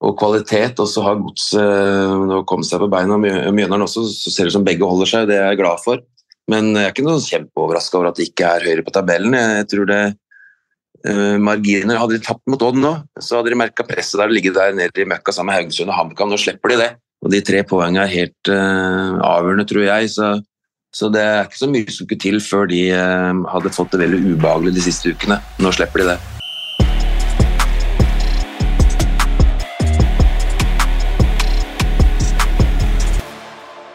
og kvalitet. Og så har Godset nå kommet seg på beina. Mjøndalen også, så ser det ut som begge holder seg, det er jeg glad for. Men jeg er ikke noe kjempeoverraska over at det ikke er høyere på tabellen. Jeg tror det uh, marginer Hadde de tapt mot Odd nå, så hadde de merka presset der og ligger der nede i møkka sammen med Haugesund og HamKam. Nå slipper de det. Og de tre poengene er helt uh, avgjørende, tror jeg. Så, så, det er ikke så mye som skulle til før de uh, hadde fått det veldig ubehagelig de siste ukene. Nå slipper de det.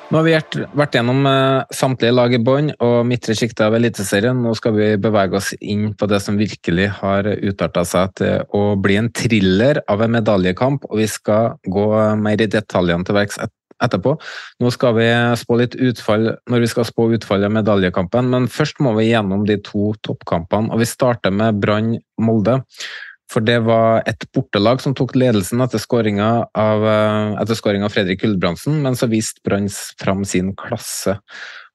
Nå har vi vært gjennom eh, samtlige lag i bånn og midtre sjikte av Eliteserien. Nå skal vi bevege oss inn på det som virkelig har utarta seg til å bli en thriller av en medaljekamp, og vi skal gå mer i detaljene til verks etterpå. Nå skal vi spå litt utfall når vi skal spå utfallet av medaljekampen, men først må vi gjennom de to toppkampene, og vi starter med Brann Molde. For det var et bortelag som tok ledelsen etter skåringa av, eh, av, Fredrik Gulbrandsen, men så viste Brann fram sin klasse.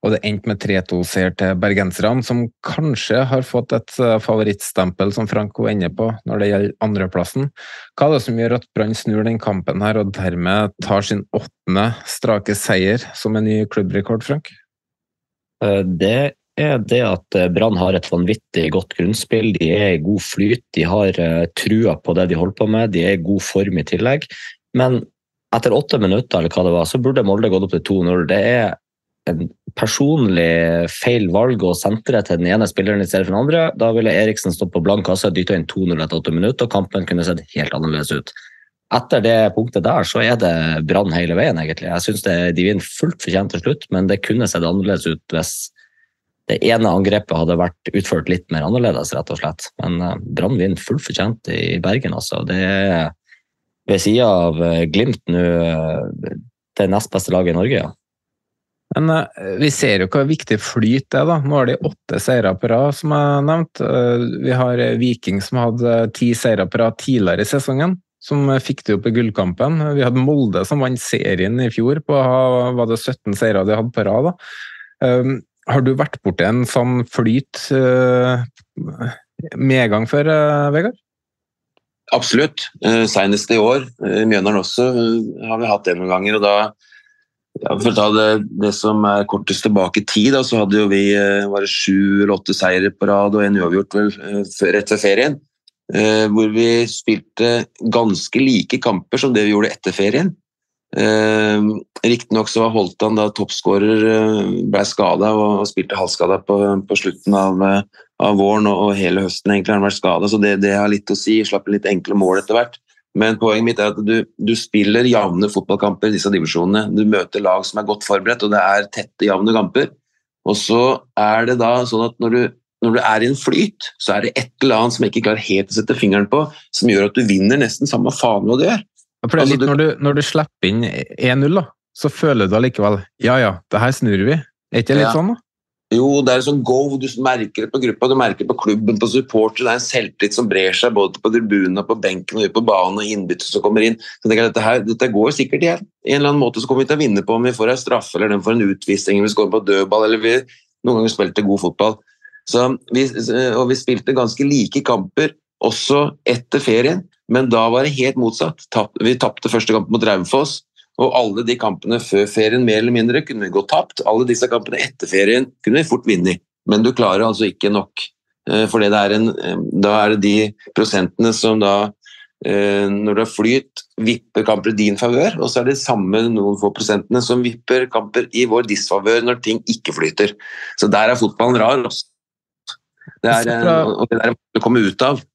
Og det endte med 3-2-seier til bergenserne, som kanskje har fått et eh, favorittstempel, som Franco ender på når det gjelder andreplassen. Hva er det som gjør at Brann snur den kampen her, og dermed tar sin åttende strake seier som en ny klubbrekord, Frank? Eh, det er det at eh, Brann har et vanvittig godt grunnspill. De er i god flyt, de har uh, trua på det de holder på med, de er i god form i tillegg. Men etter åtte minutter eller hva det var, så burde Molde gått opp til 2-0. Det er en personlig feil valg å sentre til den ene spilleren i stedet for den andre. Da ville Eriksen stått på blank kasse, dytta inn 2-0 etter åtte minutter, og kampen kunne sett helt annerledes ut. Etter det punktet der så er det Brann hele veien, egentlig. Jeg syns de vinner fullt fortjent til slutt, men det kunne sett annerledes ut hvis det ene angrepet hadde vært utført litt mer annerledes, rett og slett. Men uh, Brann vinner fullt fortjent i Bergen, altså. Det er ved sida av uh, Glimt nå uh, det nest beste laget i Norge, ja. Men vi ser jo hva viktig flyt er. da. Nå har de åtte seire på rad, som jeg nevnte. Vi har Viking som hadde ti seire på rad tidligere i sesongen, som fikk det opp i gullkampen. Vi hadde Molde som vant serien i fjor på var det 17 seire de hadde på rad. da. Har du vært borti en sånn flyt, uh, medgang før, uh, Vegard? Absolutt. Uh, senest i år. I Mjøndalen også har vi hatt det noen ganger. og da ja, For å ta det, det, som er kortest tilbake i tid, da, så hadde jo vi bare sju eller åtte seire på rad og en uavgjort vel, rett før ferien. Hvor vi spilte ganske like kamper som det vi gjorde etter ferien. Eh, Riktignok så var Holtan da toppskårer, eh, ble skada og, spilte halvskada på, på, slutten av, eh, av, våren og, og, hele høsten egentlig har han vært skada, så det, det, har litt å si. Slapp litt enkle mål etter hvert. Men poenget mitt er at du, du spiller jevne fotballkamper i disse divisjonene. Du møter lag som er godt forberedt, og det er tette, jevne kamper. Og så er det da sånn at når du, når du er i en flyt, så er det et eller annet som jeg ikke klarer helt å sette fingeren på, som gjør at du vinner nesten samme faen hva du gjør. For det er altså, litt, når, du, når du slipper inn 1-0, da, så føler du allikevel ja ja, det her snur vi. Er ikke det litt ja. sånn, da? Jo, det er en sånn go, du merker det på gruppa, du merker det på klubben, på supporter. Det er en selvtillit som brer seg både på tribunene, på benken og på banen, og innbyttere som kommer inn. Så jeg, dette, her, dette går sikkert igjen. En eller annen måte så kommer vi til å vinne på om vi får en straffe eller den får en utvisning, vi skårer på dødball, eller vi noen ganger spilte god fotball. Så vi, og vi spilte ganske like kamper også etter ferien, men da var det helt motsatt. Vi tapte første kamp mot Raufoss. Og alle de kampene før ferien mer eller mindre kunne vi gå tapt. Alle disse kampene etter ferien kunne vi fort vinne. Men du klarer altså ikke nok. Eh, for da er det de prosentene som da eh, når det er flyt, vipper kamper i din favør, og så er det samme noen få prosentene som vipper kamper i vår disfavør når ting ikke flyter. Så der er fotballen rar. Også. Det er, eh, og det der å komme ut av.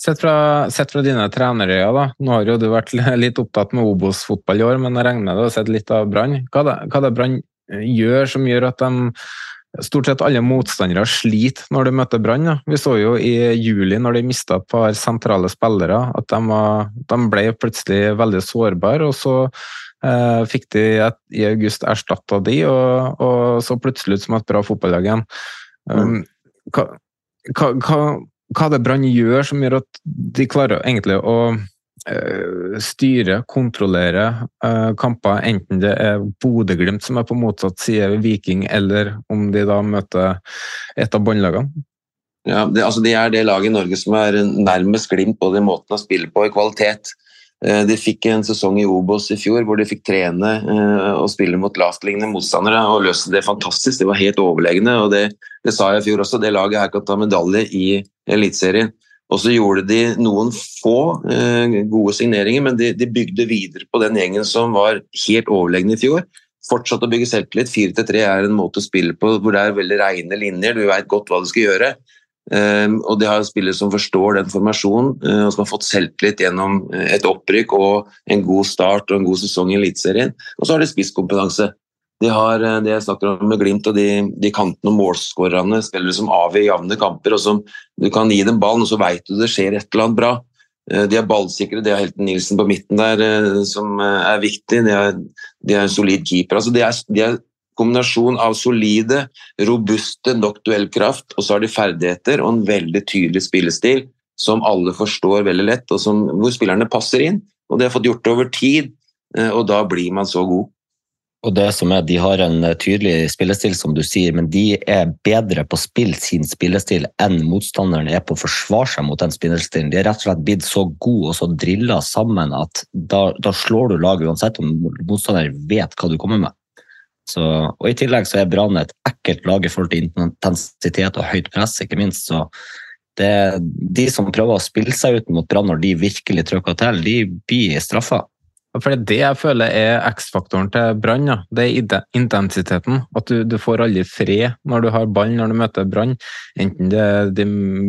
Sett fra, sett fra dine trenerøyne, da. Nå har jo du vært litt opptatt med Obos-fotball i år, men jeg regner med du har sett litt av Brann. Hva er det Brann gjør som gjør at de Stort sett alle motstandere sliter når de møter Brann. Vi så jo i juli, når de mista et par sentrale spillere, at de, var, de ble plutselig veldig sårbare. Og så eh, fikk de et, i august erstatta de, og, og, så plutselig ut som et bra fotballag igjen. Um, hva, hva, hva, hva det Brann gjør som gjør at de klarer egentlig å uh, styre, kontrollere uh, kamper, enten det er Bodø-Glimt som er på motsatt side ved Viking, eller om de da møter et av båndlagene? Ja, det, altså de er det laget i Norge som er nærmest Glimt både i måten å spille på i kvalitet. Eh, de fikk en sesong i Obos i fjor hvor de fikk trene og spille mot lavtliggende motstandere og løste det fantastisk. De var helt overlegne. og det, det sa jeg i fjor også. Det laget her kan ta medalje i Eliteserien. Og så gjorde de noen få eh, gode signeringer, men de, de, bygde videre på den gjengen som var helt overlegne i fjor. Fortsatt å bygge selvtillit. 4-3 er en måte å spille på hvor det er veldig reine linjer. Du veit godt hva du skal gjøre. Um, og de har spillere som forstår den formasjonen, uh, og som har fått selvtillit gjennom et opprykk og en god start og en god sesong i Eliteserien. Og så har de spisskompetanse. De har eh, det jeg snakker om med Glimt og de, de kantene og målskårerne, spillere som avgjør jevne kamper. og som Du kan gi dem ballen, og så veit du det skjer et eller annet bra. Eh, de er ballsikre, de har Helten Nilsen på midten der eh, som er viktig. De er, de er en solid keeper. altså de er, de er kombinasjon av solide, robuste, nok duellkraft, og så har de ferdigheter og en veldig tydelig spillestil som alle forstår veldig lett, og som, hvor spillerne passer inn. Og det har fått gjort det over tid, og da blir man så god. Og det som er, De har en eh, tydelig spillestil, som du sier, men de er bedre på å spille sin spillestil enn motstanderen er på å forsvare seg mot den spillestilen. De er rett og slett blitt så gode og så drilla sammen at da, da slår du laget uansett om motstander vet hva du kommer med. Så, og I tillegg så er Brann et ekkelt lag i forhold til intensitet og høyt press, ikke minst. så det, De som prøver å spille seg ut mot Brann når de virkelig trykker til, de blir straffa. For det jeg føler er X-faktoren til Brann. Ja. Det er intensiteten. At du, du, får aldri fred når du har ball når du møter Brann. Enten det de,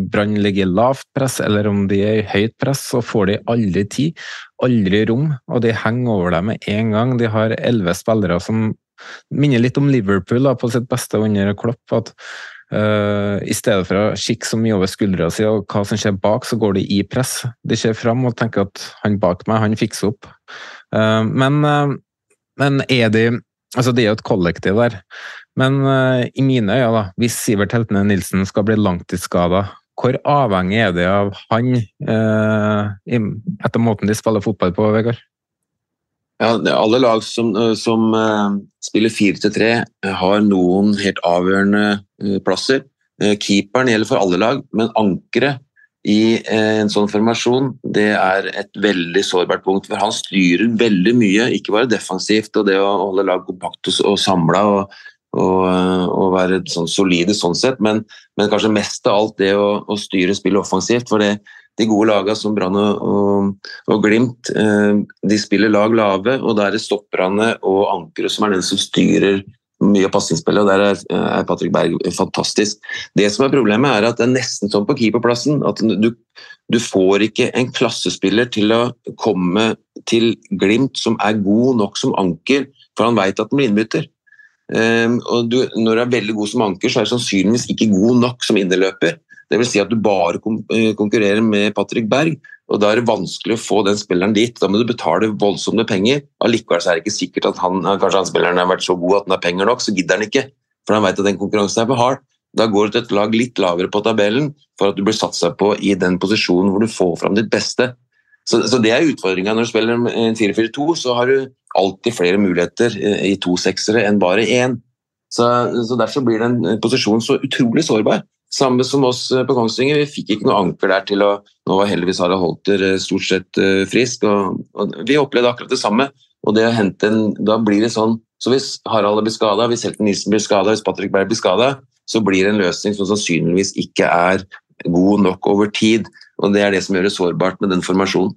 Brann ligger i lavt press eller om de er i høyt press, så får de aldri tid, aldri rom. Og de henger over deg med en gang. De har elleve spillere som minner litt om Liverpool da, på sitt beste under Klopp. at Uh, I stedet for å kikke så mye over skuldra si og hva som skjer bak, så går de i press. De ser fram og tenker at han bak meg, han fikser opp. Uh, men, uh, men, er de Altså, det er jo et kollektiv der. Men i mine øyne, da, hvis Sivert Heltene Nilsen skal bli langtidsskada, hvor avhengig er det av han etter måten de spiller fotball på, Vegard? Ja, alle lag som, som spiller 4-3, har noen helt avgjørende Eh, plasser. Eh, keeperen gjelder for alle lag, men ankeret i eh, en sånn formasjon det er et veldig sårbart punkt. For han styrer veldig mye, ikke bare defensivt og det å holde lag kompakt og samla og, og, og, være sånn solide sånn sett, men, men, kanskje mest av alt det å, å styre spillet offensivt. For det, de gode lagene som Brann og, og, Glimt de spiller lag lave, og da er det stopperne og ankeret som er den som styrer mye av pasningsspillet, og der er, er Patrick Berg fantastisk. Det som er problemet, er at det er nesten sånn på keeperplassen at du, du får ikke en klassespiller til å komme til Glimt som er god nok som anker, for han veit at han blir innbytter. Um, og du, når du er veldig god som anker, så er du sannsynligvis ikke god nok som innerløper. Vil si at du bare eh, konkurrerer med Patrick Berg, og Da er det vanskelig å få den spilleren dit. Da må du betale voldsomme penger. Allikevel er det ikke sikkert at han, kanskje han spilleren har vært så god at han har penger nok, så gidder han ikke. for han vet at den konkurransen er for hard. Da går du til et lag litt lavere på tabellen for at du blir satsa på i den posisjonen hvor du får fram ditt beste. Så, så det er utfordringa når du spiller en 4-4-2, så har du alltid flere muligheter eh, i to seksere enn bare én. Så, så Derfor blir den posisjonen så utrolig sårbar. Samme som oss eh, på Kongsvinger, vi fikk ikke noe anker der til å Nå var heldigvis Harald Holter eh, stort sett frisk, og, og vi opplevde akkurat det samme. Og det å hente en, Da blir det sånn så Hvis Harald blir skada, hvis Helten Nilsen blir skada, hvis Patrick Berg blir skada, så blir det en løsning som sannsynligvis ikke er god nok over tid. og Det er det som gjør det sårbart med den formasjonen.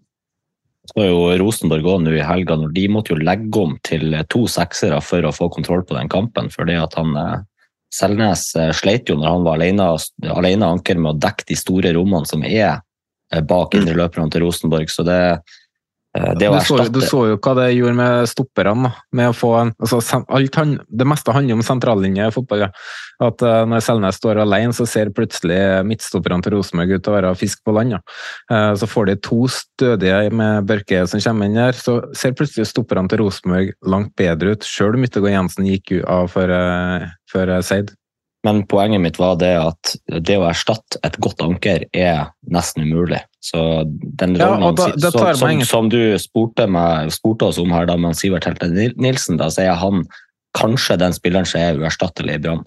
Så er jo Rosenborg òg nå i helga, når de måtte jo legge om til to seksere for å få kontroll på den kampen. fordi at han eh, Selnes eh, sleit jo når han var alene, alene anker med å dekke de store rommene som er eh, bak mm. indreløperne til Rosenborg. så det du så, du, så, jo hva det gjorde med stopperne. med å få en, altså, alt, Det meste handler om sentrallinje i fotball. Ja. At uh, Når Selnes står alene, så ser plutselig midtstopperne til Rosenborg ut til å være fisk på land. Ja. Uh, så får de to stødige med Børke som kommer inn der, så ser plutselig stopperne til Rosenborg langt bedre ut, sjøl om Yttergård Jensen gikk av for, uh, for Seid. Men poenget mitt var det at det å erstatte et godt anker er nesten umulig. Så den rollen ja, da, som, som, som, du spurte, meg, spurte, oss om her da med Sivert Helte Nilsen, da er han kanskje den spilleren som er uerstattelig i Brann.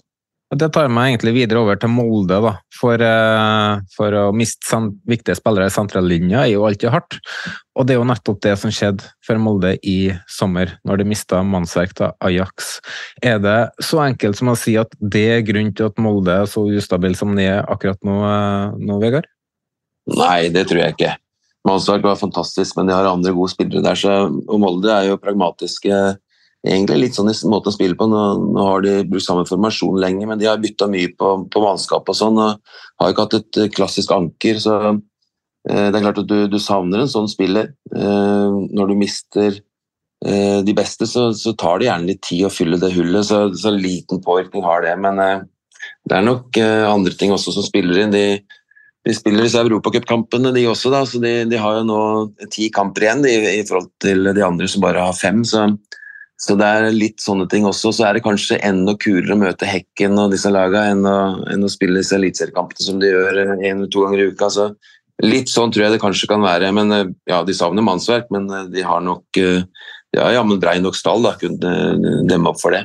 Det tar meg egentlig videre over til Molde, da. For, uh, for å miste viktige spillere i sentrallinja er jo alltid hardt. Og det er jo nettopp det som skjedde for Molde i sommer, når de mista mannsverk til Ajax. Er det så enkelt som å si at det er grunnen til at Molde er så ustabil som de er akkurat nå, uh, nå Vegard? Nei, det tror jeg ikke. Mannsverk var fantastisk, men de har andre gode spillere der. Så, og Molde er jo pragmatiske egentlig litt sånn i måten å spille på. Nå, nå har de brukt samme formasjon lenge, men de har bytta mye på, på mannskap og sånn. og Har ikke hatt et eh, klassisk anker. så eh, Det er klart at du, du savner en sånn spiller. Eh, når du mister eh, de beste, så, så, tar det gjerne litt tid å fylle det hullet. Så, så liten påvirkning har det. Men eh, det er nok eh, andre ting også som spiller inn. De, de spiller disse europacupkampene, de også. da, så de, de, har jo nå ti kamper igjen de, i forhold til de andre som bare har fem. så så det er litt sånne ting også. Så er det kanskje enda kulere å møte Hekken og disse lagene enn å, enn å spille disse eliteseriekampene som de gjør en eller to ganger i uka. Så litt sånn tror jeg det kanskje kan være. Men eh, ja, de savner mannsverk, men eh, de har nok eh, ja, jammen brei nok stall da, kunne demme opp for det.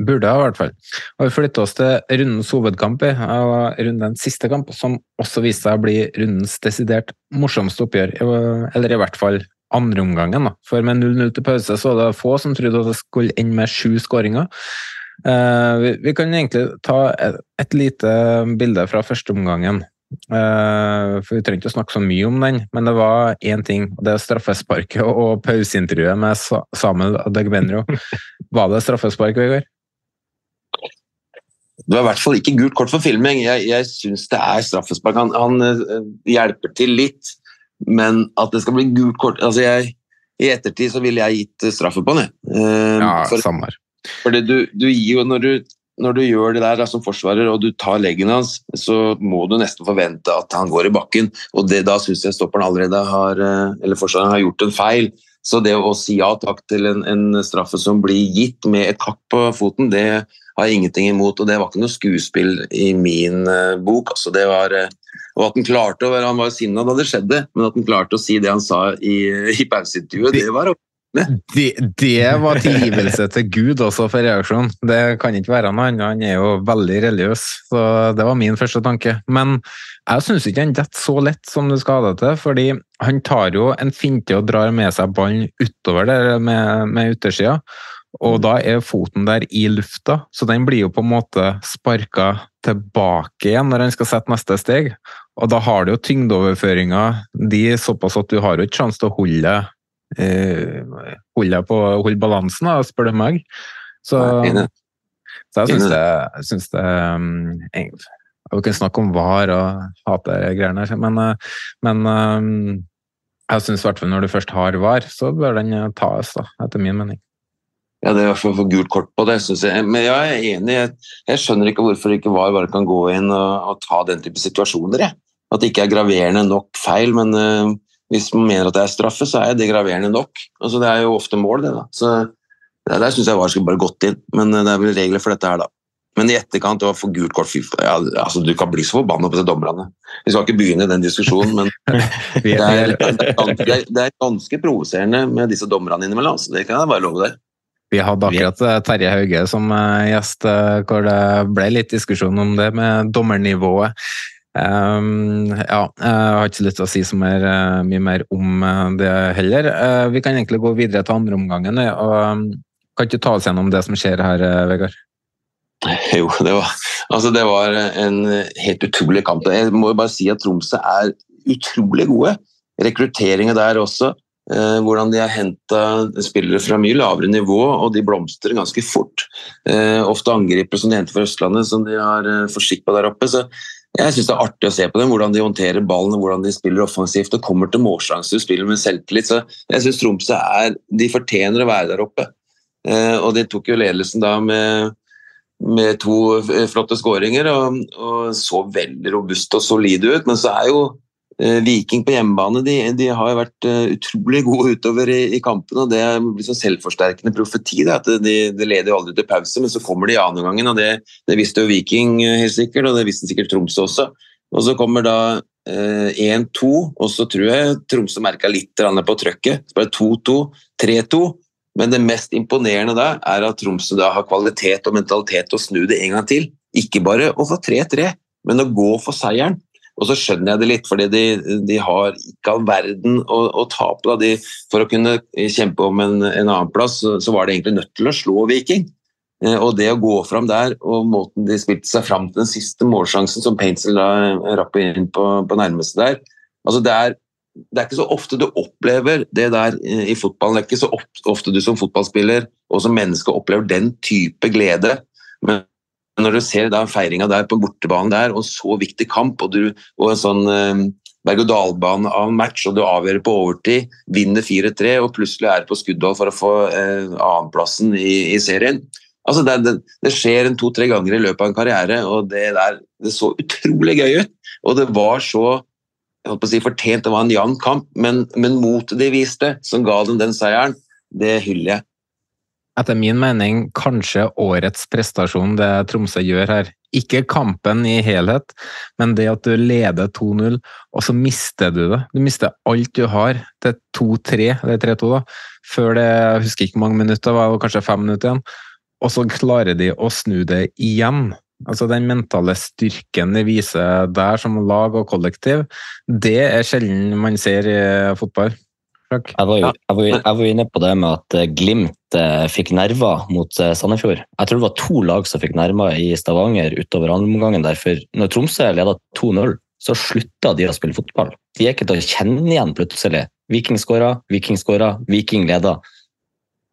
Burde ha, i hvert fall. Og Vi flytter oss til rundens hovedkamp, rundens siste kamp, som også viste seg å bli rundens desidert morsomste oppgjør. Eller i hvert fall andreomgangen. For med 0-0 til pause så var det få som trodde at det skulle ende med sju skåringer. Uh, vi, kan egentlig ta et, lite bilde fra førsteomgangen. Uh, for Vi trenger ikke å snakke så mye om den, men det var én ting. og Det er straffesparket og pauseintervjuet med Samuel Adegbenro. (laughs) Var det straffespark, Vegard? Det var i hvert fall ikke gult kort for filming. Jeg, jeg syns det er straffespark. Han, han, eh, hjelper til litt. Men at det skal bli gult kort altså jeg, I ettertid så ville jeg gitt straffe på han, Uh, ja, for, samme her. Fordi du, du, gir jo når du, når du gjør det der som forsvarer og du tar leggen hans, så må du nesten forvente at han går i bakken. og det, Da syns jeg stopperen allerede har eh, eller forsvareren har gjort en feil. Så det å si ja takk til en, en straffe som blir gitt med et kakk på foten, det har jeg ingenting imot. Og det var ikke noe skuespill i min uh, bok. altså det var... Uh, og at han klarte å være, Han var sinna da det skjedde, men at han klarte å si det han sa i, (laughs) i pauseintervjuet, det var det, det, var tilgivelse til Gud også for reaksjonen. Det kan ikke være noe annet. Han er jo veldig religiøs, så det var min første tanke. Men jeg syns ikke han detter så lett som det skal ha det til, fordi han tar jo en finte og drar med seg ballen utover der med, med yttersida. Og da er foten der i lufta, så den blir jo på en måte sparka tilbake igjen når han skal sette neste steg. Og da har du jo tyngdeoverføringa de såpass at du har jo ikke sjanse til å holde, eh, holde, på, holde balansen, da, spør du meg. Så, så jeg syns det, synes det um, Vi kan snakke om VAR og hate greiene her, men, eh, men um, jeg syns i hvert fall når du først har VAR, så bør den tas, da, etter min mening. Ja, det er i hvert fall for gult kort på det, synes jeg. Men jeg er enig. Jeg, jeg skjønner ikke hvorfor ikke VAR bare kan gå inn og, og ta den type situasjoner. Jeg. At det ikke er graverende nok feil. Men uh, hvis man mener at det er straffe, så er det graverende nok. Altså, det er jo ofte mål, det. da. Så det Der syns jeg VAR skulle bare gått inn. Men uh, det er vel regler for dette her, da. Men i etterkant, det var for gult kort fy, ja, altså, Du kan bli så forbanna på disse dommerne. Vi skal ikke begynne den diskusjonen, men (laughs) det er, det er, det er ganske provoserende med disse dommerne innimellom. Så det kan jeg bare love deg. Vi hadde akkurat eh, Terje Hauge som eh, gjest, eh, hvor det ble litt diskusjon om det med dommernivået. Um, ja, jeg har ikke lyst til å si så mer, mye mer om det heller. Uh, vi kan egentlig gå videre til andreomgangen. Um, kan ikke ta oss gjennom det som skjer her, Vegard? (laughs) Jo, det var, altså det var en helt utrolig kamp. Jeg må bare si at Tromsø er utrolig gode. Rekrutteringen der også. Eh, hvordan de har henta spillere fra mye lavere nivå, og de blomstrer ganske fort. Eh, ofte angripere som de henter fra Østlandet, som de har eh, forsikra der oppe. så jeg syns det er artig å se på dem, hvordan de håndterer ballen hvordan de spiller offensivt og kommer til målsjanser og spiller med selvtillit. Så jeg syns Tromsø er De fortjener å være der oppe. Og de tok jo ledelsen da med, med to flotte skåringer og, og, så veldig robuste og solide ut. Men så er jo Eh, Viking på hjemmebane de, de har vært uh, utrolig gode utover i, i kampene. og Det er liksom selvforsterkende profeti. Da, at de, de, leder jo aldri til pause, men så kommer de i andre gangen. og Det, det visste jo Viking eh, helt sikkert, og det visste sikkert Tromsø også. Og Så kommer da uh, 1-2, og så tror jeg Tromsø merka litt på trøkket. Så ble det 2-2, 3-2. Men det mest imponerende da er at Tromsø da har kvalitet og mentalitet til å snu det en gang til. Ikke bare å få 3-3, men å gå for seieren. Og så skjønner jeg det litt, fordi de, de har ikke all verden å, å tape. De, for å kunne kjempe om en, en annen plass, så, så, var de egentlig nødt til å slå Viking. Eh, og det å gå fram der, og måten de spilte seg fram til den siste målsjansen, som Paintsel da rapp inn på, på nærmeste der altså det er, det er ikke så ofte du opplever det der i fotballen. Det er ikke så ofte du som fotballspiller og som menneske opplever den type glede. Men når du ser feiringa der på bortebanen der, og så viktig kamp, og, du, og en sånn eh, berg-og-dal-bane av match, og du avgjør på overtid, vinner 4-3 og plutselig er på skuddhold for å få eh, annenplassen i, i serien. Altså det, det, det skjer en to-tre ganger i løpet av en karriere, og det, der, det så utrolig gøy ut. Og det var så jeg holdt å si, fortjent, det var en jevn kamp, men, men motet de viste, som ga dem den seieren, det hyller jeg etter min mening kanskje årets prestasjon det Tromsø gjør her. Ikke kampen i helhet, men det at du leder 2-0, og så mister du det. Du mister alt du har til 2-3, eller 3-2, da. Før det, jeg husker ikke mange minutter, var det kanskje fem minutter igjen. Og så klarer de å snu det igjen. Altså Den mentale styrken de viser der som lag og kollektiv, det er sjelden man ser i fotball. Jeg var, jo, jeg, var, jeg var, inne på det med at eh, Glimt eh, fikk nerver mot eh, Sandefjord. Jeg tror det var to lag som fikk nerver i Stavanger utover andreomgangen. For når Tromsø leda 2-0, så slutta de å spille fotball. De er ikke til å kjenne igjen plutselig. Viking skåra, Viking skåra, Viking leda.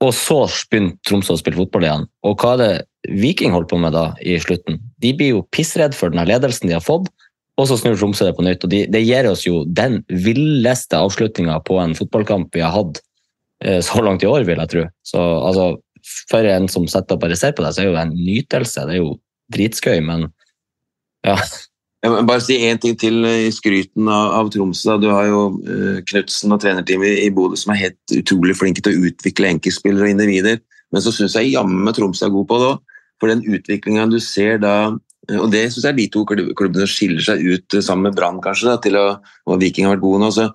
Og så begynte Tromsø å spille fotball igjen. Og hva er det Viking holder på med da i slutten? De blir jo pissredd for den ledelsen de har fått og så snur Tromsø det på nytt. og de, Det gir oss jo den villeste avslutninga på en fotballkamp vi har hatt eh, så langt i år, vil jeg tro. Så altså, For en som sitter og bare ser på det, så er jo en nytelse. Det er jo dritskøy, men ja. Jeg må bare si én ting til i skryten av, av Tromsø. Du har jo uh, Knutsen og trenerteamet i Bodø som er helt utrolig flinke til å utvikle enkeltspillere og individer. Men så syns jeg jammen Tromsø er god på det òg. For den utviklinga du ser da og Det synes jeg de to klubbene skiller seg ut eh, sammen med Brann, kanskje. Da, til å, og Viking har vært gode nå. Så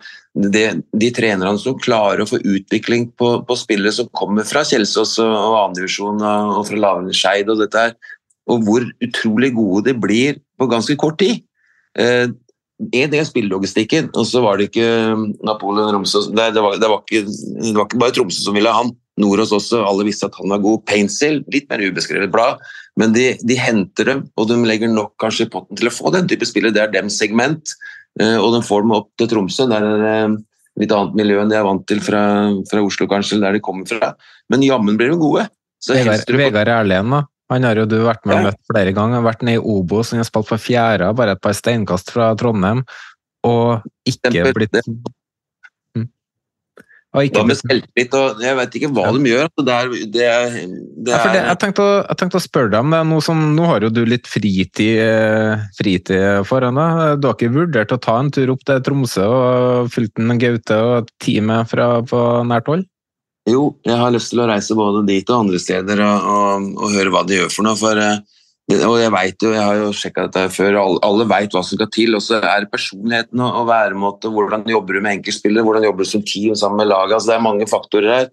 det, de trenerne som klarer å få utvikling på, på spillere som kommer fra Kjelsås og, og andredivisjon og, og fra Lavern Skeid og dette her, og hvor utrolig gode de blir på ganske kort tid. Eh, en del spillelogistikken, og så var det ikke Napoleon Romsås det, det, det, det var ikke bare Tromsø som ville ha han. Nordås også, alle visste at han var god. Paintsill, litt mer ubeskrevet blad. Men de, de, henter dem, og de legger nok kanskje i potten til å få den type spillere. Det er dems segment, eh, og de får dem opp til Tromsø. Der er det litt annet miljø enn de er vant til fra, fra Oslo, kanskje, der de kommer fra. Men jammen blir de gode. Vegard, Vegard Erlend, da? Han har jo du vært med og møtt flere ganger. Han har vært nede i Obos, han har spilt for Fjæra, bare et par steinkast fra Trondheim. Og ikke blitt hva med selvtillit og Jeg vet ikke hva de gjør. Altså, det er, det er, det er... Ja, jeg, tenkte å, jeg, tenkte å, spørre deg om det. Nå, som, nå har jo du litt fritid, eh, fritid foran deg. Du har ikke vurdert å ta en tur opp til Tromsø og fulgt en Gaute og teamet fra, på nært hold? Jo, jeg har lyst til å reise både dit og andre steder og, og, og høre hva de gjør for noe. For uh, og jeg vet jo, jeg har jo sjekka dette før, alle, alle veit hva som skal til. Og så er det personligheten og, og væremåte, hvordan jobber du med enkeltspillere, hvordan jobber du som team sammen med laget. Altså, det er mange faktorer her.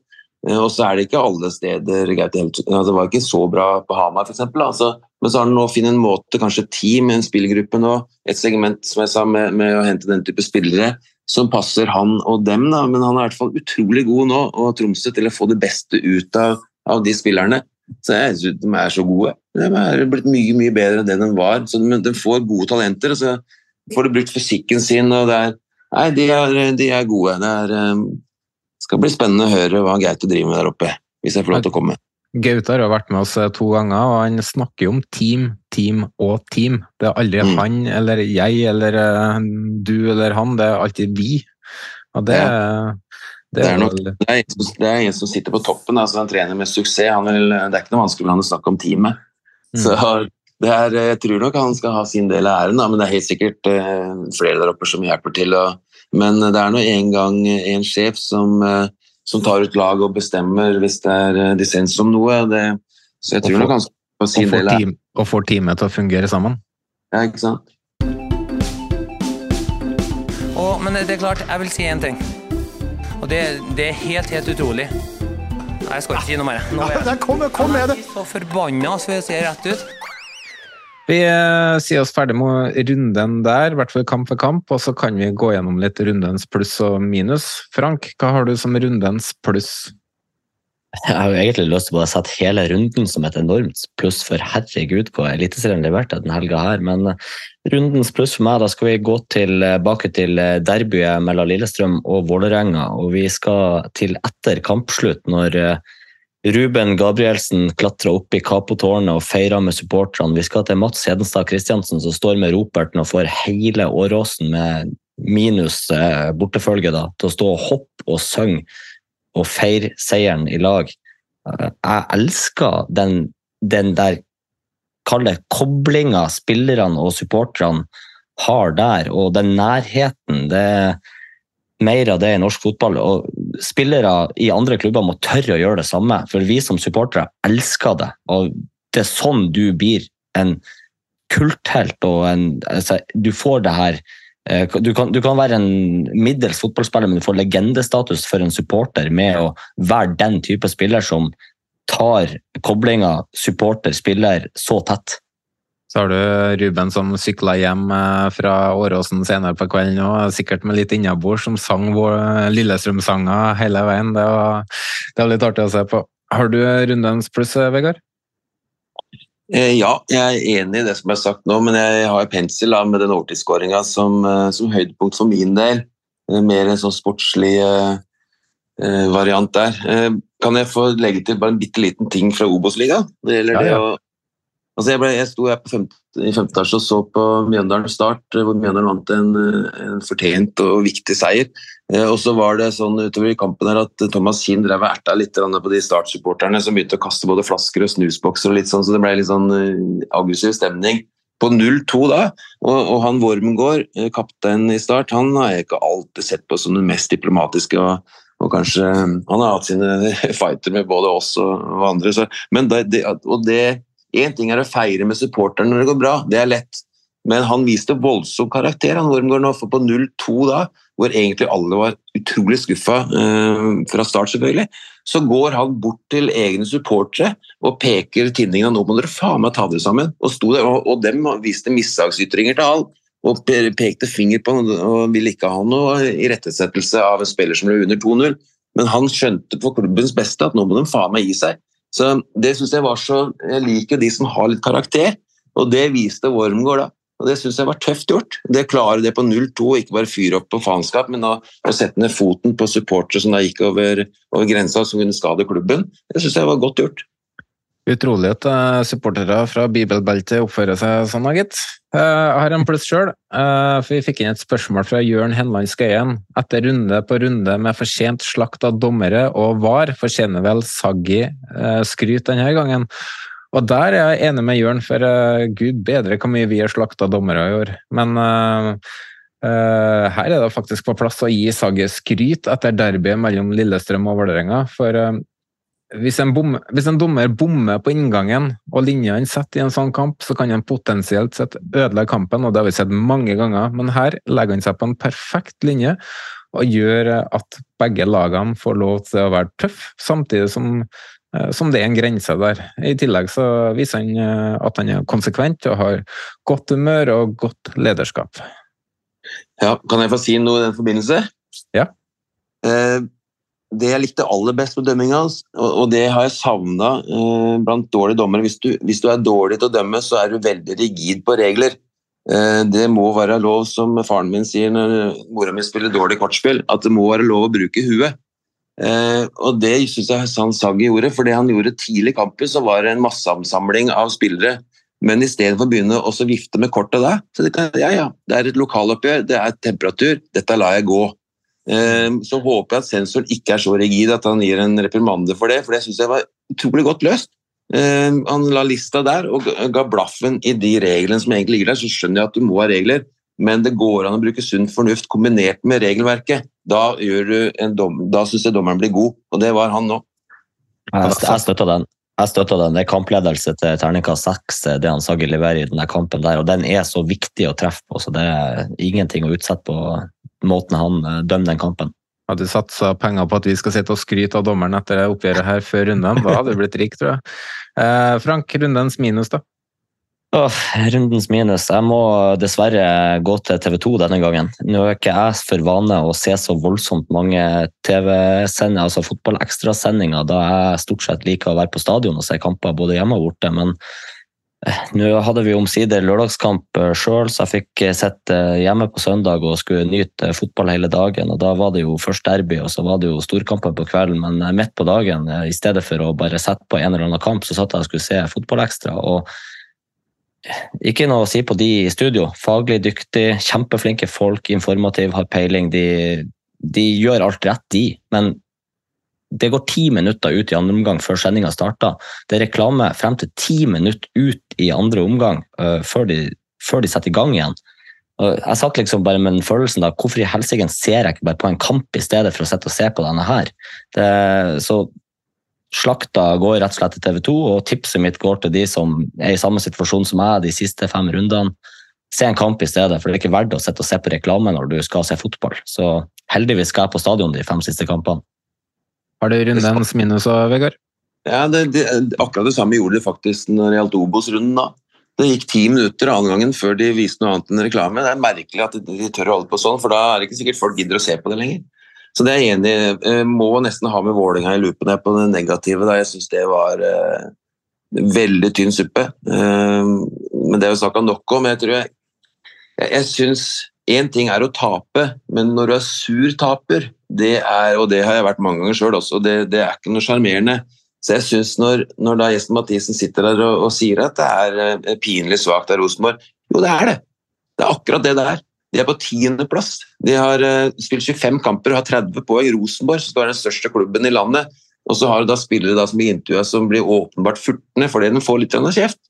Eh, og så er det ikke alle steder greit. Altså, det var ikke så bra på Hamar, f.eks. Altså, men så har han nå funnet en måte, kanskje et team, en spillergruppe nå, et segment som jeg sa, med, med å hente den type spillere som passer han og dem. Da. Men han er i hvert fall utrolig god nå, og Tromsø til å få det beste ut av, av de spillerne. Så jeg synes de er så gode. De er blitt mye mye bedre enn det den var. Så den, den får gode talenter, og så får de brukt fysikken sin. og det er, Nei, de er, de er gode. Det er, um, skal bli spennende å høre hva Gaute driver med der oppe, hvis jeg får lov til å komme. Gaute har vært med oss eh, to ganger, og han snakker jo om team, team og team. Det er aldri mm. han eller jeg eller eh, du eller han, det er alltid vi. Og det, ja. Det er, nok, det, er en, det er, en, som sitter på toppen, altså en trener med suksess. Vil, det er ikke noe vanskelig for han å snakke om teamet. Mm. Så det er, jeg tror nok han skal ha sin del av æren, da, men det er helt sikkert uh, flere der oppe som hjelper til. Og, men det er nå en gang en sjef som, uh, som tar ut lag og bestemmer hvis det er dissens om noe. Det, så jeg tror nok han skal ha sin del av æren. Og får teamet til å fungere sammen. Ja, ikke sant. Og, men det er klart, jeg vil si én ting. Og det, det er helt, helt utrolig. Nei, jeg skal ikke si noe mer. Nå er jeg, kom, kom med det. så forbanna, så jeg ser rett ut. Vi eh, sier oss ferdig med runden der, i hvert fall kamp for kamp, og så kan vi gå gjennom litt rundens pluss og minus. Frank, hva har du som rundens pluss? Jeg har jo egentlig lyst til å sette hele runden som et enormt pluss, for herregud hvor Eliteserien leverte denne helga her. Men eh, rundens pluss for meg, da skal vi gå tilbake til eh, derbyet mellom Lillestrøm og Vålerenga. Og vi skal til etter kampslutt, når eh, Ruben Gabrielsen klatra opp i Kapotårnet og feira med supporterne. Vi skal til Mats Hedenstad Christiansen som står med roperten og får hele Åråsen med minus bortefølge da, til å stå og hoppe og synge og feire seieren i lag. Jeg elsker den, den der kalde koblinga spillerne og supporterne har der, og den nærheten. Det er mer av det i norsk fotball. og Spillere i andre klubber må tørre å gjøre det samme, for vi som supportere elsker det. og Det er sånn du blir en kulthelt og en altså, Du får det her du kan, du kan, være en middels fotballspiller, men du får legendestatus for en supporter med å være den type spiller som tar koblinga supporter-spiller så tett. Så har du Ruben som sykla hjem eh, fra Åråsen senere på kvelden og sikkert med litt innabords, som sang Lillestrøm-sanger hele veien. Det var, det var litt artig å se på. Har du rundens pluss, Vegard? Eh, ja, jeg er enig i det som er sagt nå, men jeg har pensel da, med den overtidsskåringa som, eh, som, høydepunkt for min del. Eh, mer en sånn sportslig variant der. Kan jeg få legge til bare en bitte liten ting fra Obos-ligaen? Det gjelder ja, ja. det å Altså jeg, ble, jeg, sto her femte, i femte etasje og så på Mjøndalen Start, hvor Mjøndalen vant en, en, fortjent og viktig seier. Eh, og så var det sånn utover i kampen her at Thomas Kinn drev og erta litt på de Start-supporterne som begynte å kaste både flasker og snusbokser, og litt sånn, så det ble litt sånn uh, aggressiv stemning. På 0-2 da, og, og han Wormgård, eh, kaptein i Start, han har jeg ikke alltid sett på som den mest diplomatiske. og og kanskje Han har hatt sine (laughs) fighter med både oss og andre, så, men det, det, og det Én ting er å feire med supporterne når det går bra, det er lett. Men han viste voldsom karakter, han Wormgård nå, på 0-2 da, hvor egentlig alle var utrolig skuffa eh, fra start, selvfølgelig, så går han bort til egne supportere og peker tinningene nå må dere faen meg ta dere sammen. Og, der, og, og dem viste mishagsytringer til alt og pekte finger på og ville ikke ha noe irettesettelse av en spiller som ble under 2-0. Men han skjønte for klubbens beste at nå må de faen meg gi seg. Så det synes Jeg var så, jeg liker de som har litt karakter, og det viste Wormgård. da. Og Det syns jeg var tøft gjort. Det klarer det på 0-2, ikke bare fyre opp på faenskap, men å, å sette ned foten på supportere som da gikk over, over grensa, som kunne skade klubben. Det syns jeg var godt gjort. Utrolig at uh, supportere fra bibelbeltet oppfører seg sånn, gitt. Uh, jeg har en pluss sjøl, uh, for vi fikk inn et spørsmål fra Jørn Henland Skøyen. Etter runde på runde med fortjent slakt av dommere og VAR, fortjener vel Saggi skryt denne gangen. Og der er jeg enig med Jørn, for gud bedre hvor mye vi har slakta dommere i år. Men her er det faktisk på plass å gi Saggi skryt etter derbyet mellom Lillestrøm og Vålerenga. For hvis en, bom, hvis en, dommer bommer på inngangen og linjene setter i en sånn kamp, så kan han potensielt sett ødelegge kampen, og det har vi sett mange ganger. Men her legger han seg på en perfekt linje og gjør at begge lagene får lov til å være tøff, samtidig som, eh, som det er en grense der. I tillegg så viser han eh, at han er konsekvent og har godt humør og godt lederskap. Ja, Kan jeg få si noe i den forbindelse? Ja. Eh, det jeg likte aller best med dømminga hans, og det har jeg savna eh, blant dårlige dommere hvis du, hvis du, er dårlig til å dømme, så er du veldig rigid på regler. Eh, det må være lov, som faren min sier når mora mi spiller dårlig kortspill, at det må være lov å bruke huet. Eh, og det syns jeg Hassan Saggi gjorde, for det han gjorde tidlig i kampen, så var det en masseansamling av spillere. Men istedenfor å begynne å vifte med kortet da, så det, kan, ja, ja, det er et lokaloppgjør, det er temperatur, dette lar jeg gå. Ehm, så håper jeg at sensoren ikke er så rigid at han gir en reprimande for det, for det syns jeg var utrolig godt løst. Ehm, han la lista der og ga blaffen i de reglene som egentlig ligger der. Så skjønner jeg at du må ha regler, men det går an å bruke sunn fornuft kombinert med regelverket. Da, da syns jeg dommeren blir god, og det var han nå. Jeg, jeg støtter den. Jeg støtter den. Det er kampledelse til terningkast seks, det han Saggi leverer i denne kampen der, og den er så viktig å treffe på, så det er ingenting å utsette på måten han eh, dømmer den kampen. Hadde du satsa penger på at vi skal sitte og skryte av dommeren etter det oppgjøret her før runden, da hadde du blitt rik, tror jeg. Eh, Frank, rundens minus, da? Oh, rundens minus. Jeg må dessverre gå til TV 2 denne gangen. Nå er ikke jeg for vane å se så voldsomt mange TV-sendinger, altså fotballekstrasendinger, da jeg stort sett liker å være på stadion og se kamper både hjemme og borte. Men nå hadde vi omsider lørdagskamp eh, sjøl, så jeg fikk eh, sett eh, hjemme på søndag og skulle nyte fotball hele dagen. og Da var det jo først derby, og så var det jo storkamper på kvelden. Men midt på dagen, i stedet for å bare sette på en eller annen kamp, så satt jeg og skulle se fotballekstra. og ikke noe å si på de i studio. Faglig dyktig, kjempeflinke folk, informativ, har peiling. De, de gjør alt rett, de. Men det går ti minutter ut i andre omgang før sendinga starter. Det er reklame frem til ti minutter ut i andre omgang uh, før, de, før, de, setter i gang igjen. Uh, jeg satt liksom bare med den følelsen da, hvorfor i helsike ser jeg ikke bare på en kamp i stedet for å sitte og se på denne her? Det, så slakta går rett og slett til TV 2, og tipset mitt går til de som er i samme situasjon som meg de siste fem rundene. Se en kamp i stedet, for det er ikke verdt å sitte og se på reklame når du skal se fotball. Så heldigvis skal jeg på stadion de fem siste kampene. Har du rundens minus òg, Vegard? Ja, det, det, akkurat det samme gjorde de faktisk når det gjaldt Obos-runden. da. Det gikk ti minutter annen gangen før de viste noe annet enn reklame. Det er merkelig at de tør å holde på sånn, for da er det ikke sikkert folk gidder å se på det lenger. Så det er jeg enig i. Eh, må nesten ha med Vålerenga i loopen her på det negative. da Jeg syns det var uh, veldig tynn suppe. Uh, men det er jo snakka nok om. Jeg tror jeg, jeg, jeg syns Én ting er å tape, men når du er sur taper, det er, og det har jeg vært mange ganger sjøl også, det, det, er ikke noe sjarmerende. Så jeg synes når, når da Gjesten Mathisen sitter der og, og, sier at det er eh, pinlig svakt av Rosenborg Jo, det er det. Det er akkurat det det er. De er på tiendeplass. De har uh, spilt 25 kamper og har 30 poeng. Rosenborg, som er den største klubben i landet. Og så har du da spillere da som blir intervjua som blir åpenbart furtne fordi de får litt kjeft.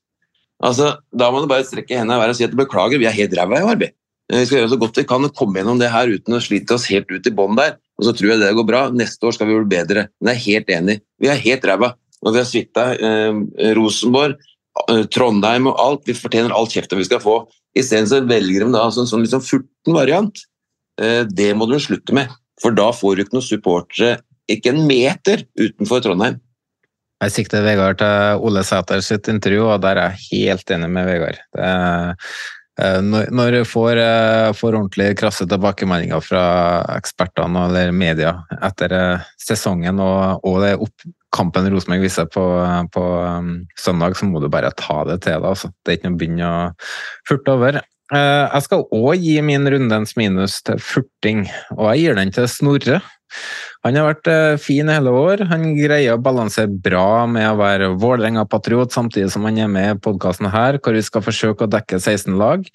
Altså, Da må du bare strekke hendene i været og si at beklager, vi er helt ræva i arbeid. Skal gjøre så godt vi kan og komme gjennom det her uten å slite oss helt ut i bånn der. Og så tror jeg det går bra. Neste år skal vi bli bedre. Men jeg er helt enig. Vi er helt ræva. Og vi har svitta eh, Rosenborg, eh, Trondheim og alt. Vi fortjener all kjeften vi skal få. Isteden velger de da altså en sånn liksom furten variant. Eh, det må de slutte med. For da får du ikke noen supportere ikke en meter utenfor Trondheim. Jeg sikter Vegard til Ole Sæter sitt intervju, og der er jeg helt enig med Vegard. Det er Eh, når du får, eh, får ordentlig krasse tilbakemeldinger fra ekspertene eller media etter eh, sesongen og, og det opp, kampen Rosenborg viser på, på søndag, så må du bare ta det til deg. Altså. Det er ikke noe å begynne å furte over. Jeg skal òg gi min rundens minus til furting, og jeg gir den til Snorre. Han har vært eh, fin hele år. Han greier å balansere bra med å være Vålerenga-patriot, samtidig som han er med i podkasten her, hvor vi skal forsøke å dekke 16 lag.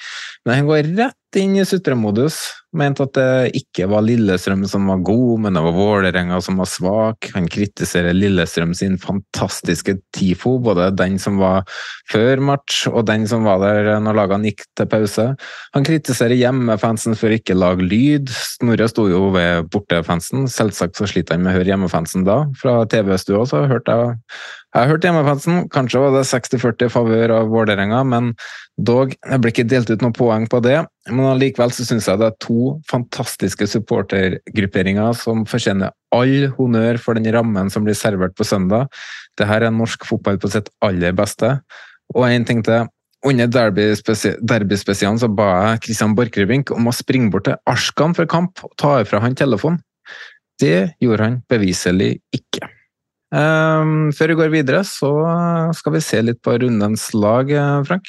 Men han går rett inn i sutremodus. Mente at det ikke var Lillestrøm som var god, men det var Vålerenga som var svak. Han kritiserer Lillestrøm sin fantastiske TIFO, både den som var før match og den som var der når lagene gikk til pause. Han kritiserer hjemmefansen for ikke å lage lyd. Snorre sto jo ved bortefansen, selvsagt så sliter han med å høre hjemmefansen da. Fra TV-stua så hørte jeg jeg har hørt hjemmefansen. Kanskje var det 60-40 favør av Vålerenga, men dog, det ble ikke delt ut noen poeng på det. Men allikevel så syns jeg det er to fantastiske supportergrupperinger som fortjener all honnør for den rammen som blir servert på søndag. Dette er norsk fotball på sitt aller beste. Og en ting til. Under derbyspesialen så ba jeg Christian Borchgrevink om å springe bort til Arskan for kamp og ta fra han telefonen. Det gjorde han beviselig ikke. Um, før vi går videre, så skal vi se litt på rundens lag, Frank.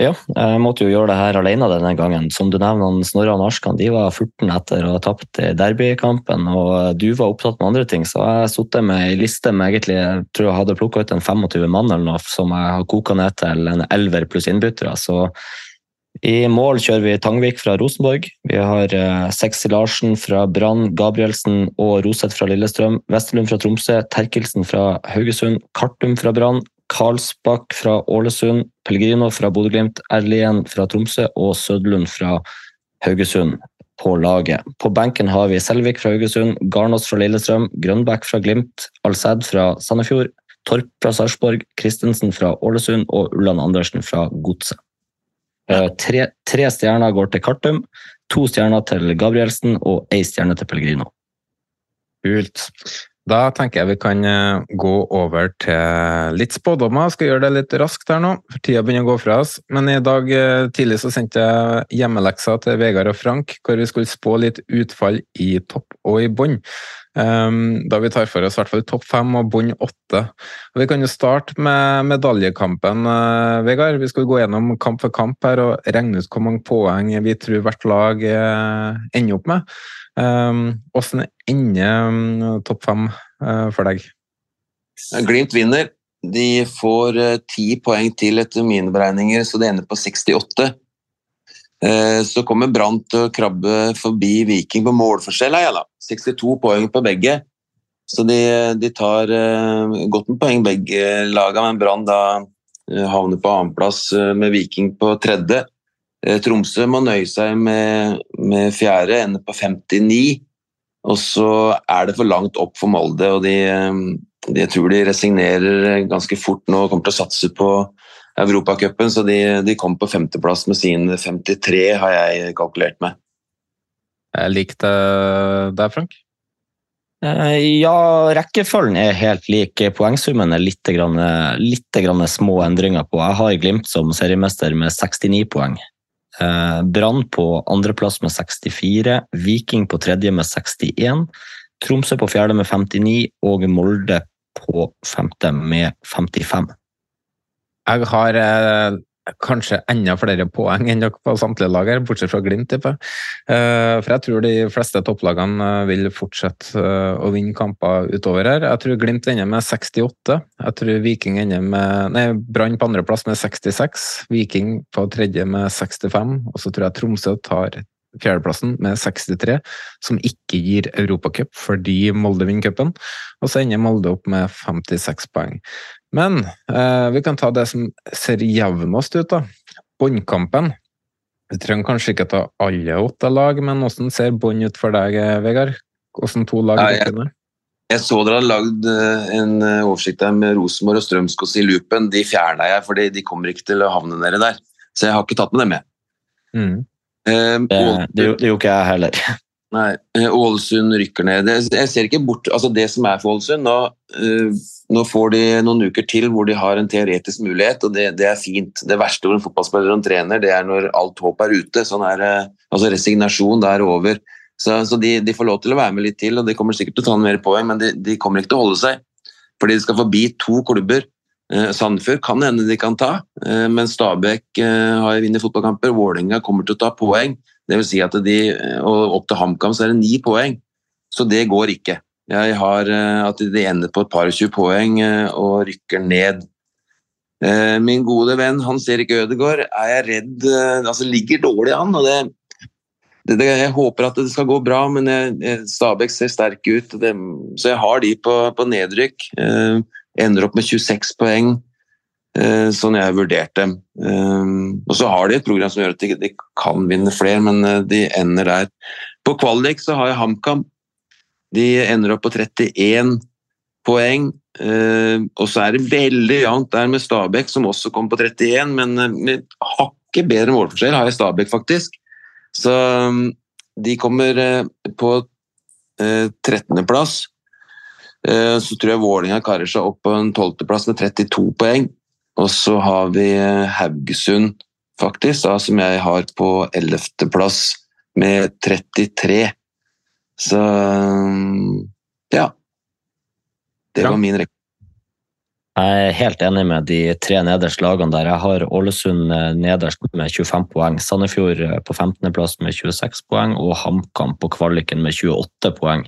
Ja, jeg måtte jo gjøre det her alene denne gangen. Som du nevner, Snorre og Arskan de var 14 etter å ha tapt derbykampen. Og du var opptatt med andre ting, så jeg satt med ei liste med egentlig, jeg tror jeg hadde plukka ut en 25 mann eller noe, som jeg har koka ned til en elver pluss innbyttere. Så i mål kjører vi Tangvik fra Rosenborg. Vi har eh, Sexy Larsen fra Brann, Gabrielsen og Roseth fra Lillestrøm. Vesterlund fra Tromsø, Terkelsen fra Haugesund, Kartum fra Brann, Karlsbakk fra Ålesund, Pellegrino fra Bodø-Glimt, Erlien fra Tromsø og Sødlund fra Haugesund på laget. På benken har vi Selvik fra Haugesund, Garnås fra Lillestrøm, Grønbæk fra Glimt, Alsæd fra Sandefjord, Torp fra Sarpsborg, Christensen fra Ålesund og Ulland Andersen fra Godset. Eh, tre, tre, stjerner går til Kartum, to stjerner til Gabrielsen og ei stjerne til Pellegrino. Kult. Da tenker jeg vi kan eh, gå over til litt spådommer. Skal gjøre det litt raskt her nå, for tida begynner å gå fra oss. Men i dag eh, tidlig så sendte jeg hjemmeleksa til Vegard og Frank, hvor vi skulle spå litt utfall i topp og i bånn. Um, da vi tar for oss i hvert fall topp fem og bunn åtte. Vi kan jo starte med medaljekampen, uh, Vegard. Vi skal gå gjennom kamp for kamp her og regne ut hvor mange poeng vi tror hvert lag uh, ender opp med. Hvordan um, ender um, topp fem uh, for deg? Glimt vinner. De får ti poeng til etter mine beregninger, så det ender på 68. Uh, så kommer Brann til å krabbe forbi Viking på målforskjell. Ja, 62 poeng på begge. Så de, de tar godt med poeng begge lagene, men Brann da havner på annenplass med Viking på tredje. Eh, Tromsø må nøye seg med, med fjerde, ender på 59. Og så er det for langt opp for Molde, og de, eh, de jeg tror de resignerer ganske fort nå og kommer til å satse på Europacupen, så de, de kom på femteplass med sin 53, har jeg kalkulert med. Jeg likte deg, Frank. Eh, ja, rekkefølgen er helt lik. Poengsummen er litt, grann, litt grann små endringer på. Jeg har Glimt som seriemester med 69 poeng. Eh, Brann på andreplass med 64, Viking på tredje med 61, Tromsø på fjerde med 59 og Molde på femte med 55. Jeg har eh, kanskje enda flere poeng enn dere på samtlige lag bortsett fra Glimt, tipper Eh, For jeg tror de fleste topplagene eh, vil fortsette uh, å vinne kamper utover her. Jeg tror Glimt ender med 68. Jeg tror Viking ender med Nei, Brann på andreplass med 66. Viking på tredje med 65. Og så tror jeg Tromsø tar fjerdeplassen med 63, som ikke gir Europacup fordi Molde vinner cupen. Og så ender Molde opp med 56 poeng. Men eh, vi kan ta det som ser jevnest ut, da. Båndkampen. Vi trenger kanskje ikke ta alle åtte lag, men hvordan ser bånd ut for deg, Vegard? Hvordan to lag er jeg, jeg, så dere hadde lagd eh, en eh, oversikt der med Rosenborg og Strømskos i loopen. De fjerna jeg, for de kommer ikke til å havne nede der. Så jeg har ikke tatt med dem med. Mm. Um, det, det, det gjorde ikke jeg heller. Nei, Ålesund rykker ned. Jeg ser ikke bort altså Det som er for Ålesund nå, uh, nå får de noen uker til hvor de har en teoretisk mulighet, og det, det er fint. Det verste for en fotballspiller og en trener, det er når alt håp er ute. Sånn er, altså Resignasjon, det er over. Så, så de, de, får lov til å være med litt til, og de kommer sikkert til å ta mer poeng, men de, de, kommer ikke til å holde seg. Fordi de skal forbi to klubber. Eh, Sandefjord kan hende de kan ta, eh, men Stabæk eh, har vunnet fotballkamper. Vålerenga kommer til å ta poeng. Det vil si at de, og opp til HamKam så er det ni poeng. Så det går ikke. Jeg har at de ender på et par og tjue poeng og rykker ned. Min gode venn Hans Erik Ødegaard er jeg redd altså ligger dårlig an. og det, det, det, Jeg håper at det skal gå bra, men Stabæk ser sterke ut. Så jeg har de på, på nedrykk. Ender opp med 26 poeng, sånn jeg har vurdert dem. og så har de et program som gjør at de, kan vinne flere, men de ender der. På kvalik så har jeg HamKam De ender opp på 31 poeng. Eh, og så er det veldig jevnt der med Stabæk, som også kom på 31, men eh, med hakket bedre målforskjell har jeg Stabæk, faktisk. Så mm, de kommer eh, på 13.-plass. Så tror jeg Vålinga karer seg opp på en 12.-plass med 32 poeng. Og så har vi Haugesund, faktisk, da, som jeg har på 11.-plass med 33. Så mm, ja. Det var min rekke. Jeg er helt enig med de tre nederste lagene der. Jeg har Ålesund eh, nederst med 25 poeng, Sandefjord eh, på 15.-plass med 26 poeng og HamKam på kvaliken med 28 poeng.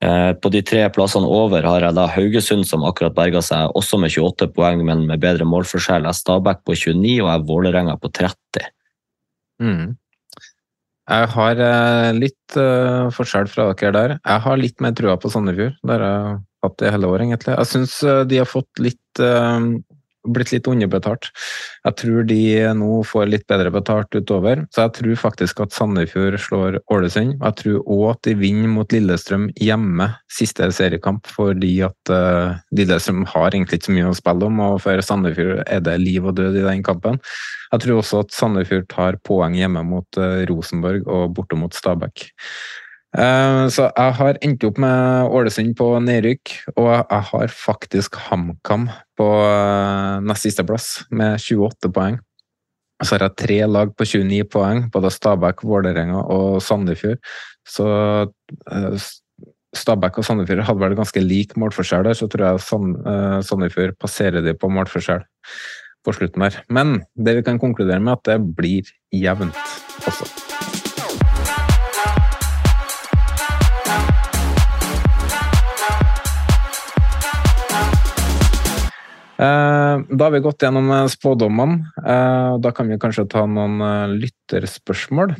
Eh, på de tre plassene over har jeg da Haugesund, som akkurat berga seg, også med 28 poeng, men med bedre målforskjell. Jeg Stabæk på 29 og jeg Vålerenga på 30. Mm. Jeg har litt uh, forskjell fra dere der. Jeg har litt mer trua på Sandefjord. Der jeg hatt det hele året, egentlig. Jeg syns eh, de har fått litt uh, blitt litt underbetalt. Jeg tror de nå får litt bedre betalt utover, så jeg tror faktisk at Sandefjord slår Ålesund. Jeg tror òg at de vinner mot Lillestrøm hjemme siste seriekamp, fordi at uh, Lillestrøm har egentlig ikke så mye å spille om, og for Sandefjord er det liv og død i den kampen. Jeg tror også at Sandefjord tar poeng hjemme mot uh, Rosenborg og borte mot Stabæk. Eh, så jeg har endt opp med Ålesund på nedrykk, og jeg har faktisk HamKam på eh, nest siste plass med 28 poeng. Så har jeg tre lag på 29 poeng, både Stabæk, Vålerenga og Sandefjord. Så eh, Stabæk og Sandefjord hadde vel ganske lik målforskjell der, så tror jeg Sandefjord passerer de på målforskjell på slutten her. Men det vi kan konkludere med, at det blir jevnt også. Da har vi gått gjennom eh, spådommene. Eh, da kan vi kanskje ta noen lytterspørsmål.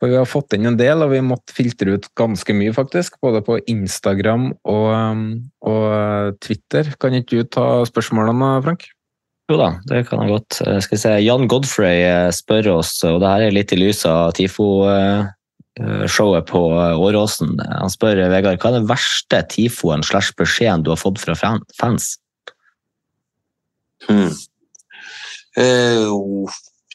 For vi har fått inn en del, og vi måtte filtre ut ganske mye, faktisk. Både på Instagram og, og Twitter. Kan ikke du ta spørsmålene, Frank? Jo da, det kan jeg godt. Skal vi se, Jan Godfrey spør oss, og det her er litt i lys av TIFO-showet på Åråsen. Han spør Vegard, hva er den verste TIFO-en slash beskjeden du har fått fra fans? Mm. Uh,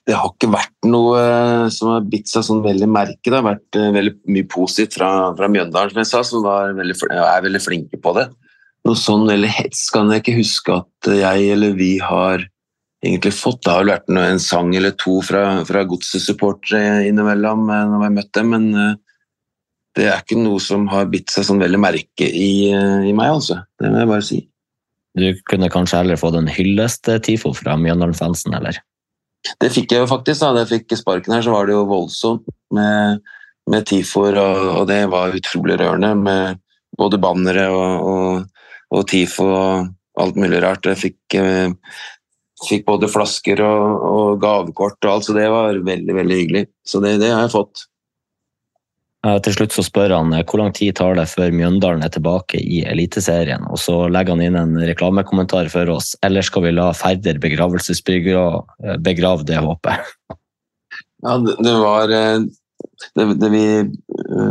det har ikke vært noe eh, som har bitt seg sånn veldig merke. Det har vært eh, veldig mye positivt fra, fra Mjøndalen, som jeg sa, som veldig, er veldig flinke på det. Noe sånn veldig hets kan jeg ikke huske at jeg eller vi har egentlig fått. Det har vel vært en sang eller to fra, fra Godset-supportere innimellom når vi har møtt dem, men det er ikke noe som har bitt seg sånn veldig merke i, i meg, altså. Det må jeg bare si. Du kunne kanskje heller fått en hyllest-TIFO fra Mjøndalen-fansen, eller? Det fikk jeg jo faktisk. Da jeg fikk sparken her, så var det jo voldsomt med, med TIFO-er, og, og, det var utrolig rørende med både bannere og, og, og TIFO og alt mulig rart. Jeg fikk, eh, fikk både flasker og, og, gavekort og alt, så det var veldig, veldig hyggelig. Så det, det har jeg fått. Til slutt så spør han eh, hvor lang tid tar det før Mjøndalen er tilbake i Eliteserien. Og så legger han inn en reklamekommentar for oss. Eller skal vi la Færder begravelsesbegrave eh, begrave det håpet? Ja, det, var eh, det, det Vi,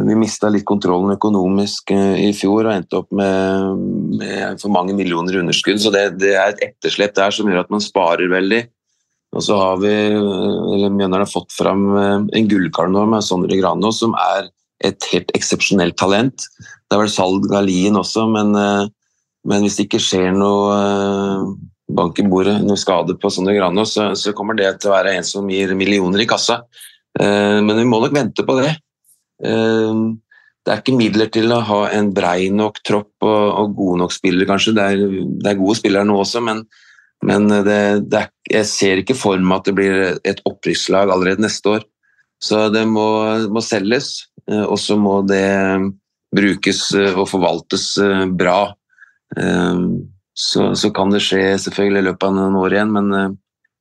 vi mista litt kontrollen økonomisk i fjor og endte opp med, med for mange millioner underskudd. Så det, det er et etterslep der som gjør at man sparer veldig. Og så har vi, eller Mjøndalen har fått fram en gullkar nå med Sondre Granås, som er et helt eksepsjonelt talent. Det er vel salg av Lien også, men, eh, men, hvis det ikke skjer noe eh, bank i bordet, noe skade på Sondre Grano, så, så, kommer det til å være en som gir millioner i kassa. Eh, men vi må nok vente på det. Det er ikke midler til å ha en brei nok tropp og, og gode nok spillere, kanskje. Det er, det er, gode spillere nå også, men, men det, det er, jeg ser ikke for meg at det blir et opprykkslag allerede neste år. Så det må, må selges. Eh, og så må det brukes eh, og forvaltes eh, bra. Så, så, kan det skje selvfølgelig i løpet av noen år igjen, men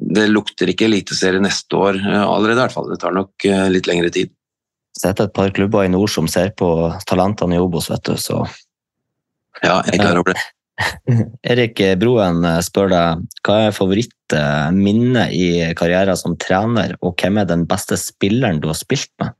det lukter ikke eliteserie neste år allerede. i hvert fall. Det tar nok litt lengre tid. Er et par klubber i nord som ser på talentene i Obos, vet du, så Ja, jeg er klar over det. (laughs) Erik Broen spør deg hva er favorittminnet i karrieren som trener, og hvem er den beste spilleren du har spilt med?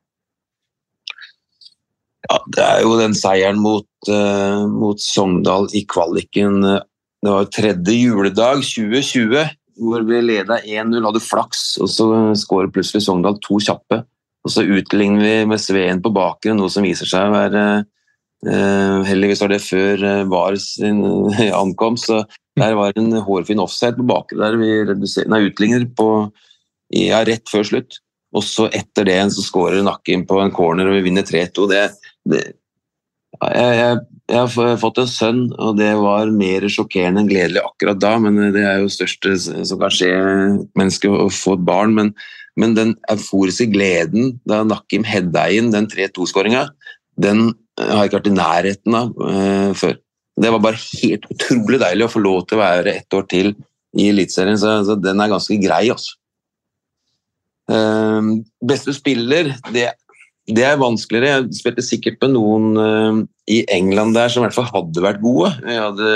Ja, Det er jo den seieren mot, uh, mot Sogndal i kvaliken. Det var tredje juledag 2020, hvor vi leda 1-0, hadde flaks, og så skårer plutselig Sogndal to kjappe. Og så utligner vi med Sveen på bakgrunn, noe som viser seg å være uh, Heldigvis var det før uh, VAR sin (laughs) ankomst, så der var en hårfin offside på bakre der vi nei, utligner på, ja, rett før slutt. Og så etter det så skårer Nakken på en corner og vi vinner 3-2. Det, det, jeg, jeg, jeg, har fått en sønn, og det var mer sjokkerende enn gledelig akkurat da. Men det er jo det største som kan skje mennesket å få et barn. Men, men den euforiske gleden da Nakim hedda inn den 3-2-skåringa, den har jeg ikke vært i nærheten av uh, før. Det var bare helt utrolig deilig å få lov til å være ett år til i Eliteserien, så, så, den er ganske grei. altså. Uh, beste spiller, det, det, er vanskeligere. Jeg spilte sikkert med noen uh, i England der som i hvert fall hadde vært gode. Jeg hadde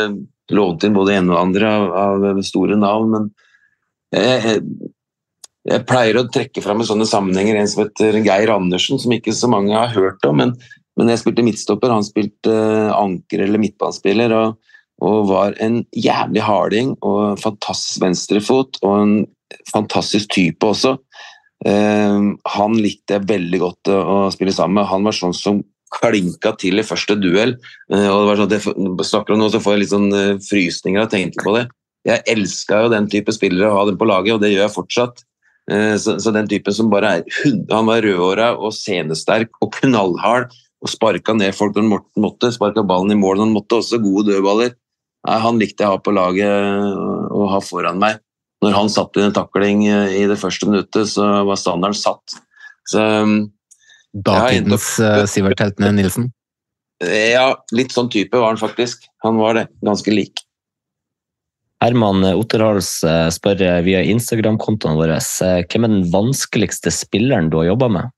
lovet inn både ene og andre av, av store navn, men jeg, jeg, jeg, pleier å trekke fram i sånne sammenhenger en som heter Geir Andersen, som ikke så mange har hørt om. men, men jeg spilte midtstopper, han spilte uh, anker eller midtbanespiller. og og var en jævlig harding og fantastisk venstrefot og en fantastisk type også. Uh, han likte jeg veldig godt å spille sammen med. Han var sånn som klinka til i første duell. Uh, og det var sånn at jeg snakker om noe, så får jeg litt sånn frysninger av å tenke på det. Jeg elska jo den type spillere å ha dem på laget, og det gjør jeg fortsatt. Så, så, den typen som bare er Han var rødhåra og senesterk og knallhard og sparka ned folk når Morten måtte. Sparka ballen i mål når han måtte. Også gode dødballer. Nei, Han likte jeg å ha på laget og ha foran meg når han satt i en takling eh, i det første minuttet, så var standarden satt. Så, um, Datidens uh, Sivert Heltene Nilsen? Ja, litt sånn type var han faktisk. Han var det. Ganske lik. Herman Otterhals eh, spør via Instagram-kontoen vår hvem er den vanskeligste spilleren du har jobba med?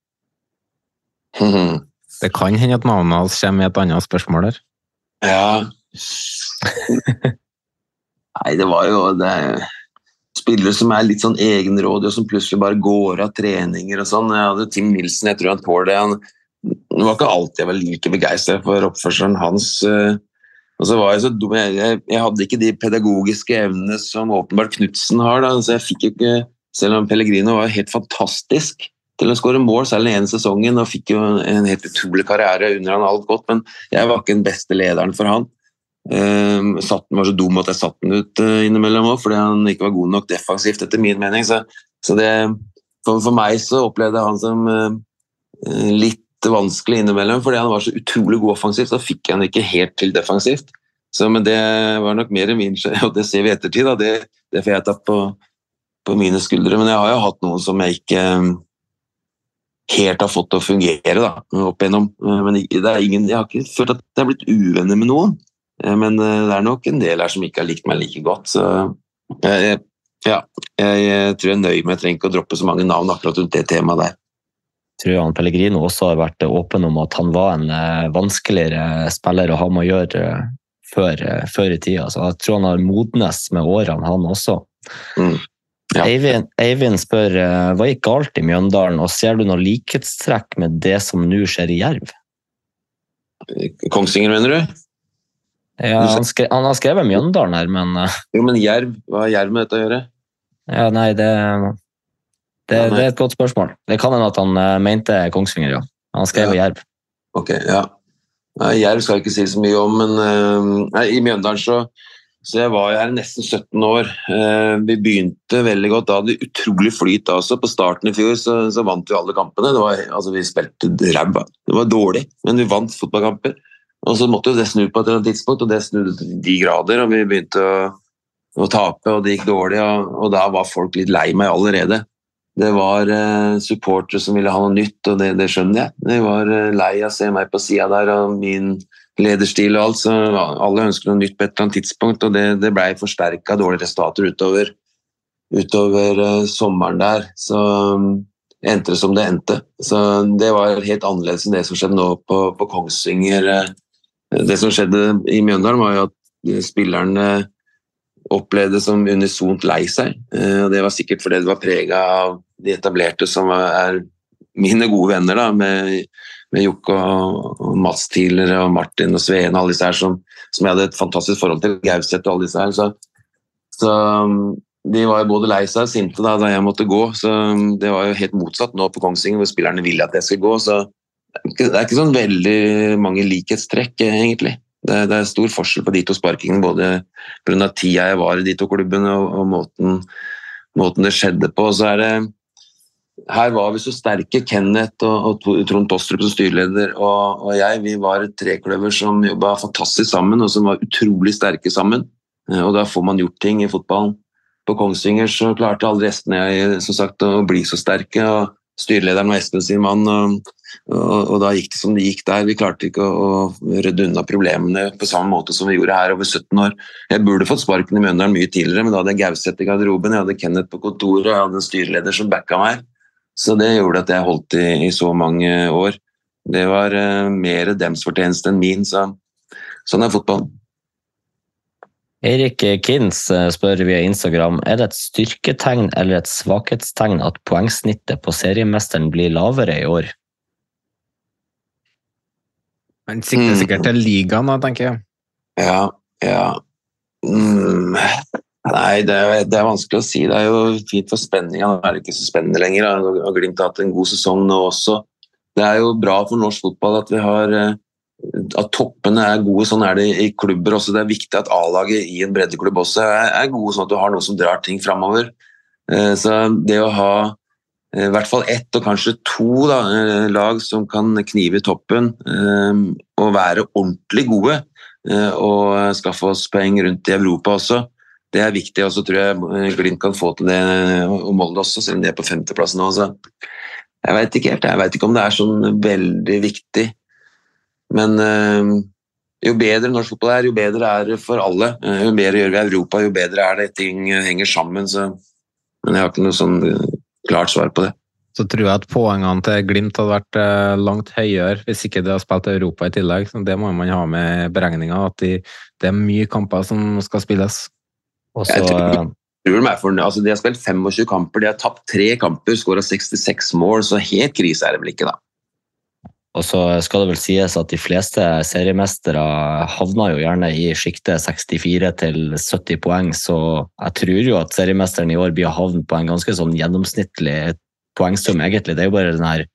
(laughs) Det kan hende at navnet hans kommer i et annet spørsmål der. Ja Nei, det var jo det spillere som er litt sånn egenrådige og som plutselig bare går av treninger og sånn. Jeg hadde Tim Nilsen, jeg tror han tåler det. Han, det var ikke alltid jeg var like begeistra for oppførselen hans. Og så var Jeg så dum, jeg, jeg, hadde ikke de pedagogiske evnene som åpenbart Knutsen har. Da. så jeg fikk jo ikke, Selv om Pellegrino var helt fantastisk til å skåre mål, særlig den ene sesongen, og fikk jo en helt utrolig karriere under han alt godt, men jeg var ikke den beste lederen for han. Um, satt, var så dum at jeg satte den ut uh, innimellom òg, fordi han ikke var god nok defensivt, etter min mening. Så, så det, for, for, meg så opplevde jeg han som uh, litt vanskelig innimellom, fordi han var så utrolig god offensivt. Da fikk jeg han ikke helt til defensivt. Så, men det var nok mer min (laughs) og det ser vi i ettertid. Da. Det, det får jeg ta på, på, mine skuldre. Men jeg har jo hatt noen som jeg ikke um, helt har fått til å fungere da, opp igjennom. Men det er ingen, jeg har ikke følt at jeg har blitt uvenner med noen. Eh, men eh, det er nok en del her som ikke har likt meg like godt. Så jeg, ja, jeg tror jeg nøyer med Jeg trenger ikke å droppe så mange navn akkurat rundt det temaet der. Jeg tror han Pellegrino også har vært åpen om at han var en eh, vanskeligere spiller å ha med å gjøre før, før i tida. Så jeg tror han har modnes med årene, han også. Mm. Ja. Eivind, Eivind, spør hva gikk galt i Mjøndalen, og ser du noe likhetstrekk med det som nå skjer i Jerv? Kongsvinger, mener du? Ja, han, skrev, han, har skrevet Mjøndalen her, men uh, Jo, men Jerv, hva har Jerv med dette å gjøre? Ja, nei, det, det, det er et godt spørsmål. Det kan hende at han uh, mente Kongsvinger, ja. Han skrev ja. Jerv. Ok, ja. Nei, Jerv skal jeg ikke si så mye om, men nei, i Mjøndalen så så jeg var her nesten 17 år. Vi begynte veldig godt. Da hadde vi utrolig flyt. også På starten i fjor så, så vant vi alle kampene. Var, altså, vi spilte ræva. Det var dårlig, men vi vant fotballkamper. Og så måtte jo det snu på et eller annet tidspunkt, og det snudde til de grader. og Vi begynte å, å tape, og det gikk dårlig. Og, og, da var folk litt lei meg allerede. Det var eh, supportere som ville ha noe nytt, og det, det skjønner jeg. De var eh, lei av å se meg på sida der og min lederstil og alt. Så alle ønsker noe nytt på et eller annet tidspunkt, og det, det blei forsterka dårlige resultater utover, utover uh, sommeren der. Så um, endte det som det endte. Så det var helt annerledes enn det som skjedde nå på, på Kongsvinger. Eh, det som skjedde i Mjøndalen, var jo at spillerne opplevde det som unisont lei seg. Eh, og Det var sikkert fordi det var prega av de etablerte som er mine gode venner, da, med, med Jokke og, Mats tidligere, og Martin og Sveen og alle disse her som, som jeg hadde et fantastisk forhold til. Gauseth og alle disse her. Så, så um, de var jo både lei seg og sinte da, da jeg måtte gå. Så um, det var jo helt motsatt nå på Kongsvinger, hvor spillerne ville at jeg skulle gå. Så det er ikke, det er ikke sånn veldig mange likhetstrekk, egentlig. Det det er, stor forskjell på de to sparkingene, både pga. tida jeg var i de to klubbene og, og måten, måten, det skjedde på. Så er det her var vi så sterke, Kenneth og, og Trond Tostrup som styreleder og, og, jeg. Vi var et trekløver som jobba fantastisk sammen, og som var utrolig sterke sammen. Eh, og da får man gjort ting i fotballen. På Kongsvinger så klarte alle restene jeg, som sagt, å bli så sterke. og Styrelederen var Espen sin mann, og, og, da gikk det som det gikk der. Vi klarte ikke å, å rydde unna problemene på samme måte som vi gjorde her over 17 år. Jeg burde fått sparken i Mjøndalen mye tidligere, men da hadde jeg Gauseth i garderoben, jeg hadde Kenneth på kontoret, og jeg hadde en styreleder som backa meg. Så det gjorde at jeg holdt i, i så mange år. Det var uh, mer dems fortjeneste enn min, så sånn er fotballen. Eirik Kins eh, spør via Instagram er det et styrketegn eller et svakhetstegn at poengsnittet på seriemesteren blir lavere i år. Han sikter sikkert til ligaen tenker jeg. Ja, ja. Mm. Nei, det er, det er, vanskelig å si. Det er jo fint for spenninga. Nå er det ikke så spennende lenger. Jeg Har Glimt hatt en god sesong nå også. Det er jo bra for norsk fotball at vi har eh, at toppene er gode. Sånn er det i klubber også. Det er viktig at A-laget i en breddeklubb også er gode, sånn at du har noe som drar ting framover. Eh, så det å ha eh, i hvert fall ett og kanskje to da, lag som kan knive i toppen og være ordentlig gode og skaffe oss poeng rundt i Europa også, det er viktig, og så tror jeg eh, Glimt kan få til det, og Molde også, selv om de er på femteplass nå. Så jeg veit ikke helt. Jeg veit ikke om det er sånn veldig viktig. Men øh, jo bedre norsk fotball er, jo bedre er det for alle. Eh, jo bedre gjør vi Europa, jo bedre er det. Ting henger sammen. Så. Men jeg har ikke noe sånn klart svar på det. Så tror jeg at poengene til Glimt hadde vært langt høyere hvis ikke de hadde spilt Europa i tillegg. Så det må man ha med i beregninga, at de, det er mye kamper som skal spilles. Også, jeg tror, tror de, for, altså, de har spilt 25 kamper, de har tapt tre kamper, skåra 66 mål, så helt krise er det vel ikke, da. Og så skal det vel sies at de fleste seriemestere havner jo gjerne i sjiktet 64 til 70 poeng, så jeg tror jo at seriemesteren i år blir havnet på en ganske sånn gjennomsnittlig poengsum, egentlig. Det er jo bare den her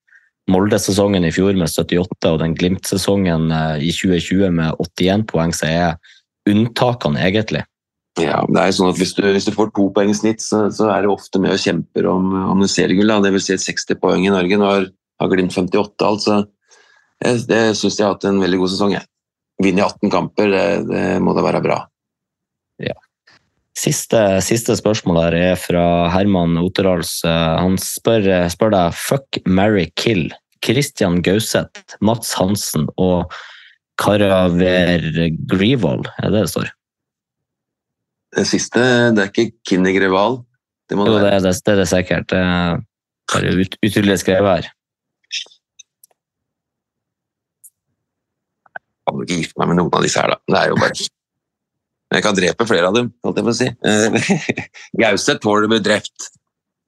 Molde-sesongen i fjor med 78 og den Glimt-sesongen eh, i 2020 med 81 poeng, så er unntakene, egentlig. Ja, det er sånn at Hvis du, hvis du får to poeng i snitt, så, så, er det ofte med og kjemper om, om seriegull. Vil si 60 poeng i Norge. Nå har, har Glimt 58, altså. Jeg, det syns jeg har hatt en veldig god sesong. Jeg. Vinne i 18 kamper, det, det, må da være bra. Ja. Siste, siste, spørsmål her er fra Herman Oterals. Han spør, spør deg fuck, marry, kill. Christian Gauseth, Mats Hansen og Karaver Grivold, er det det står? Det siste, det er ikke Kinni Greval? Det må jo. Det, det, det er sikkert. Det er bare ut, utrolig skrevet her. Jeg kan ikke gifte meg med noen av disse her, da. Det er jo bare Jeg kan drepe flere av dem, holdt jeg på å si. (laughs) Gauseth tåler å bli drept.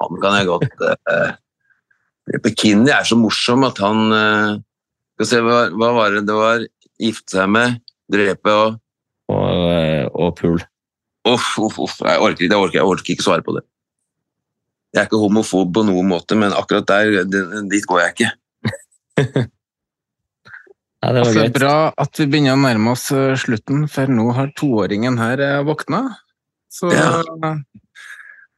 Han kan jeg godt uh, Kinni er så morsom at han uh, Skal se, hva, hva var det det var? Gifte seg med, drepe og Og, eh, og pul. Uff, uff, uff. Jeg orker, jeg, orker, jeg orker ikke svare på det. Jeg er ikke homofob på noen måte, men akkurat der, dit går jeg ikke. (laughs) ja, det var altså, bra at vi begynner å nærme oss eh, slutten, for nå har toåringen her eh, våkna. Så ja.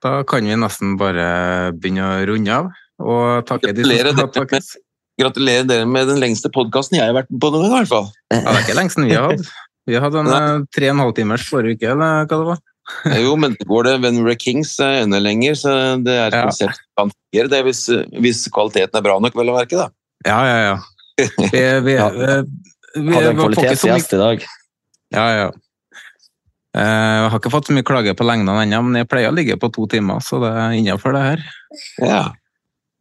da kan vi nesten bare begynne å runde av. Og takke Gratulerer, de som med, gratulerer dere med den lengste podkasten jeg har vært på nå, i hvert fall. Ja, det er ikke lengst vi har hatt. Vi hadde en eh, tre og en halv timers forrige uke, eller hva det var? (laughs) jo, men går det When We're Kings enda lenger, så det er et ja. konsept kan fungere det hvis, hvis, kvaliteten er bra nok, vel å merke, da. Ja, ja, ja. (laughs) Vi, vi, ja. vi, Hadde en kvalitetsgjest i dag. Ja, ja. Eh, jeg har ikke fått så mye klage på lengden ennå, men jeg pleier å ligge på to timer, så det er innafor det her. Ja.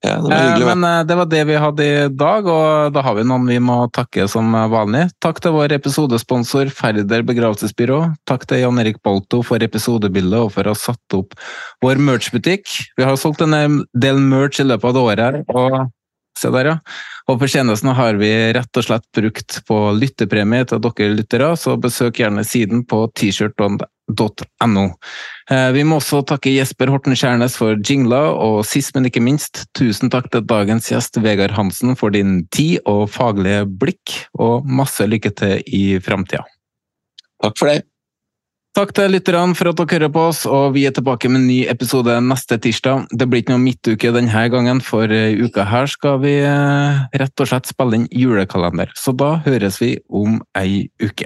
Ja, det eh, Men eh, det var det vi hadde i dag, og da har vi noen vi må takke som vanlig. Takk til vår episodesponsor Færder begravelsesbyrå. Takk til Jan Erik Balto for episodebildet og for å ha satt opp vår merchbutikk. Vi har solgt en del merch i løpet av det året her, og Se der, ja. Og fortjenesten har vi rett og slett brukt på lyttepremie til dere lyttere, så besøk gjerne siden på t-shirt.no. Eh, vi må også takke Jesper Horten Skjærnes for jingler, og sist, men ikke minst, tusen takk til dagens gjest Vegard Hansen for din tid og faglige blikk, og masse lykke til i framtida. Takk for det. Takk til lytterne for at dere hører på oss, og vi er tilbake med en ny episode neste tirsdag. Det blir ikke noe midtuke denne gangen, for i uka her skal vi eh, rett og slett spille inn julekalender. Så da høres vi om ei uke.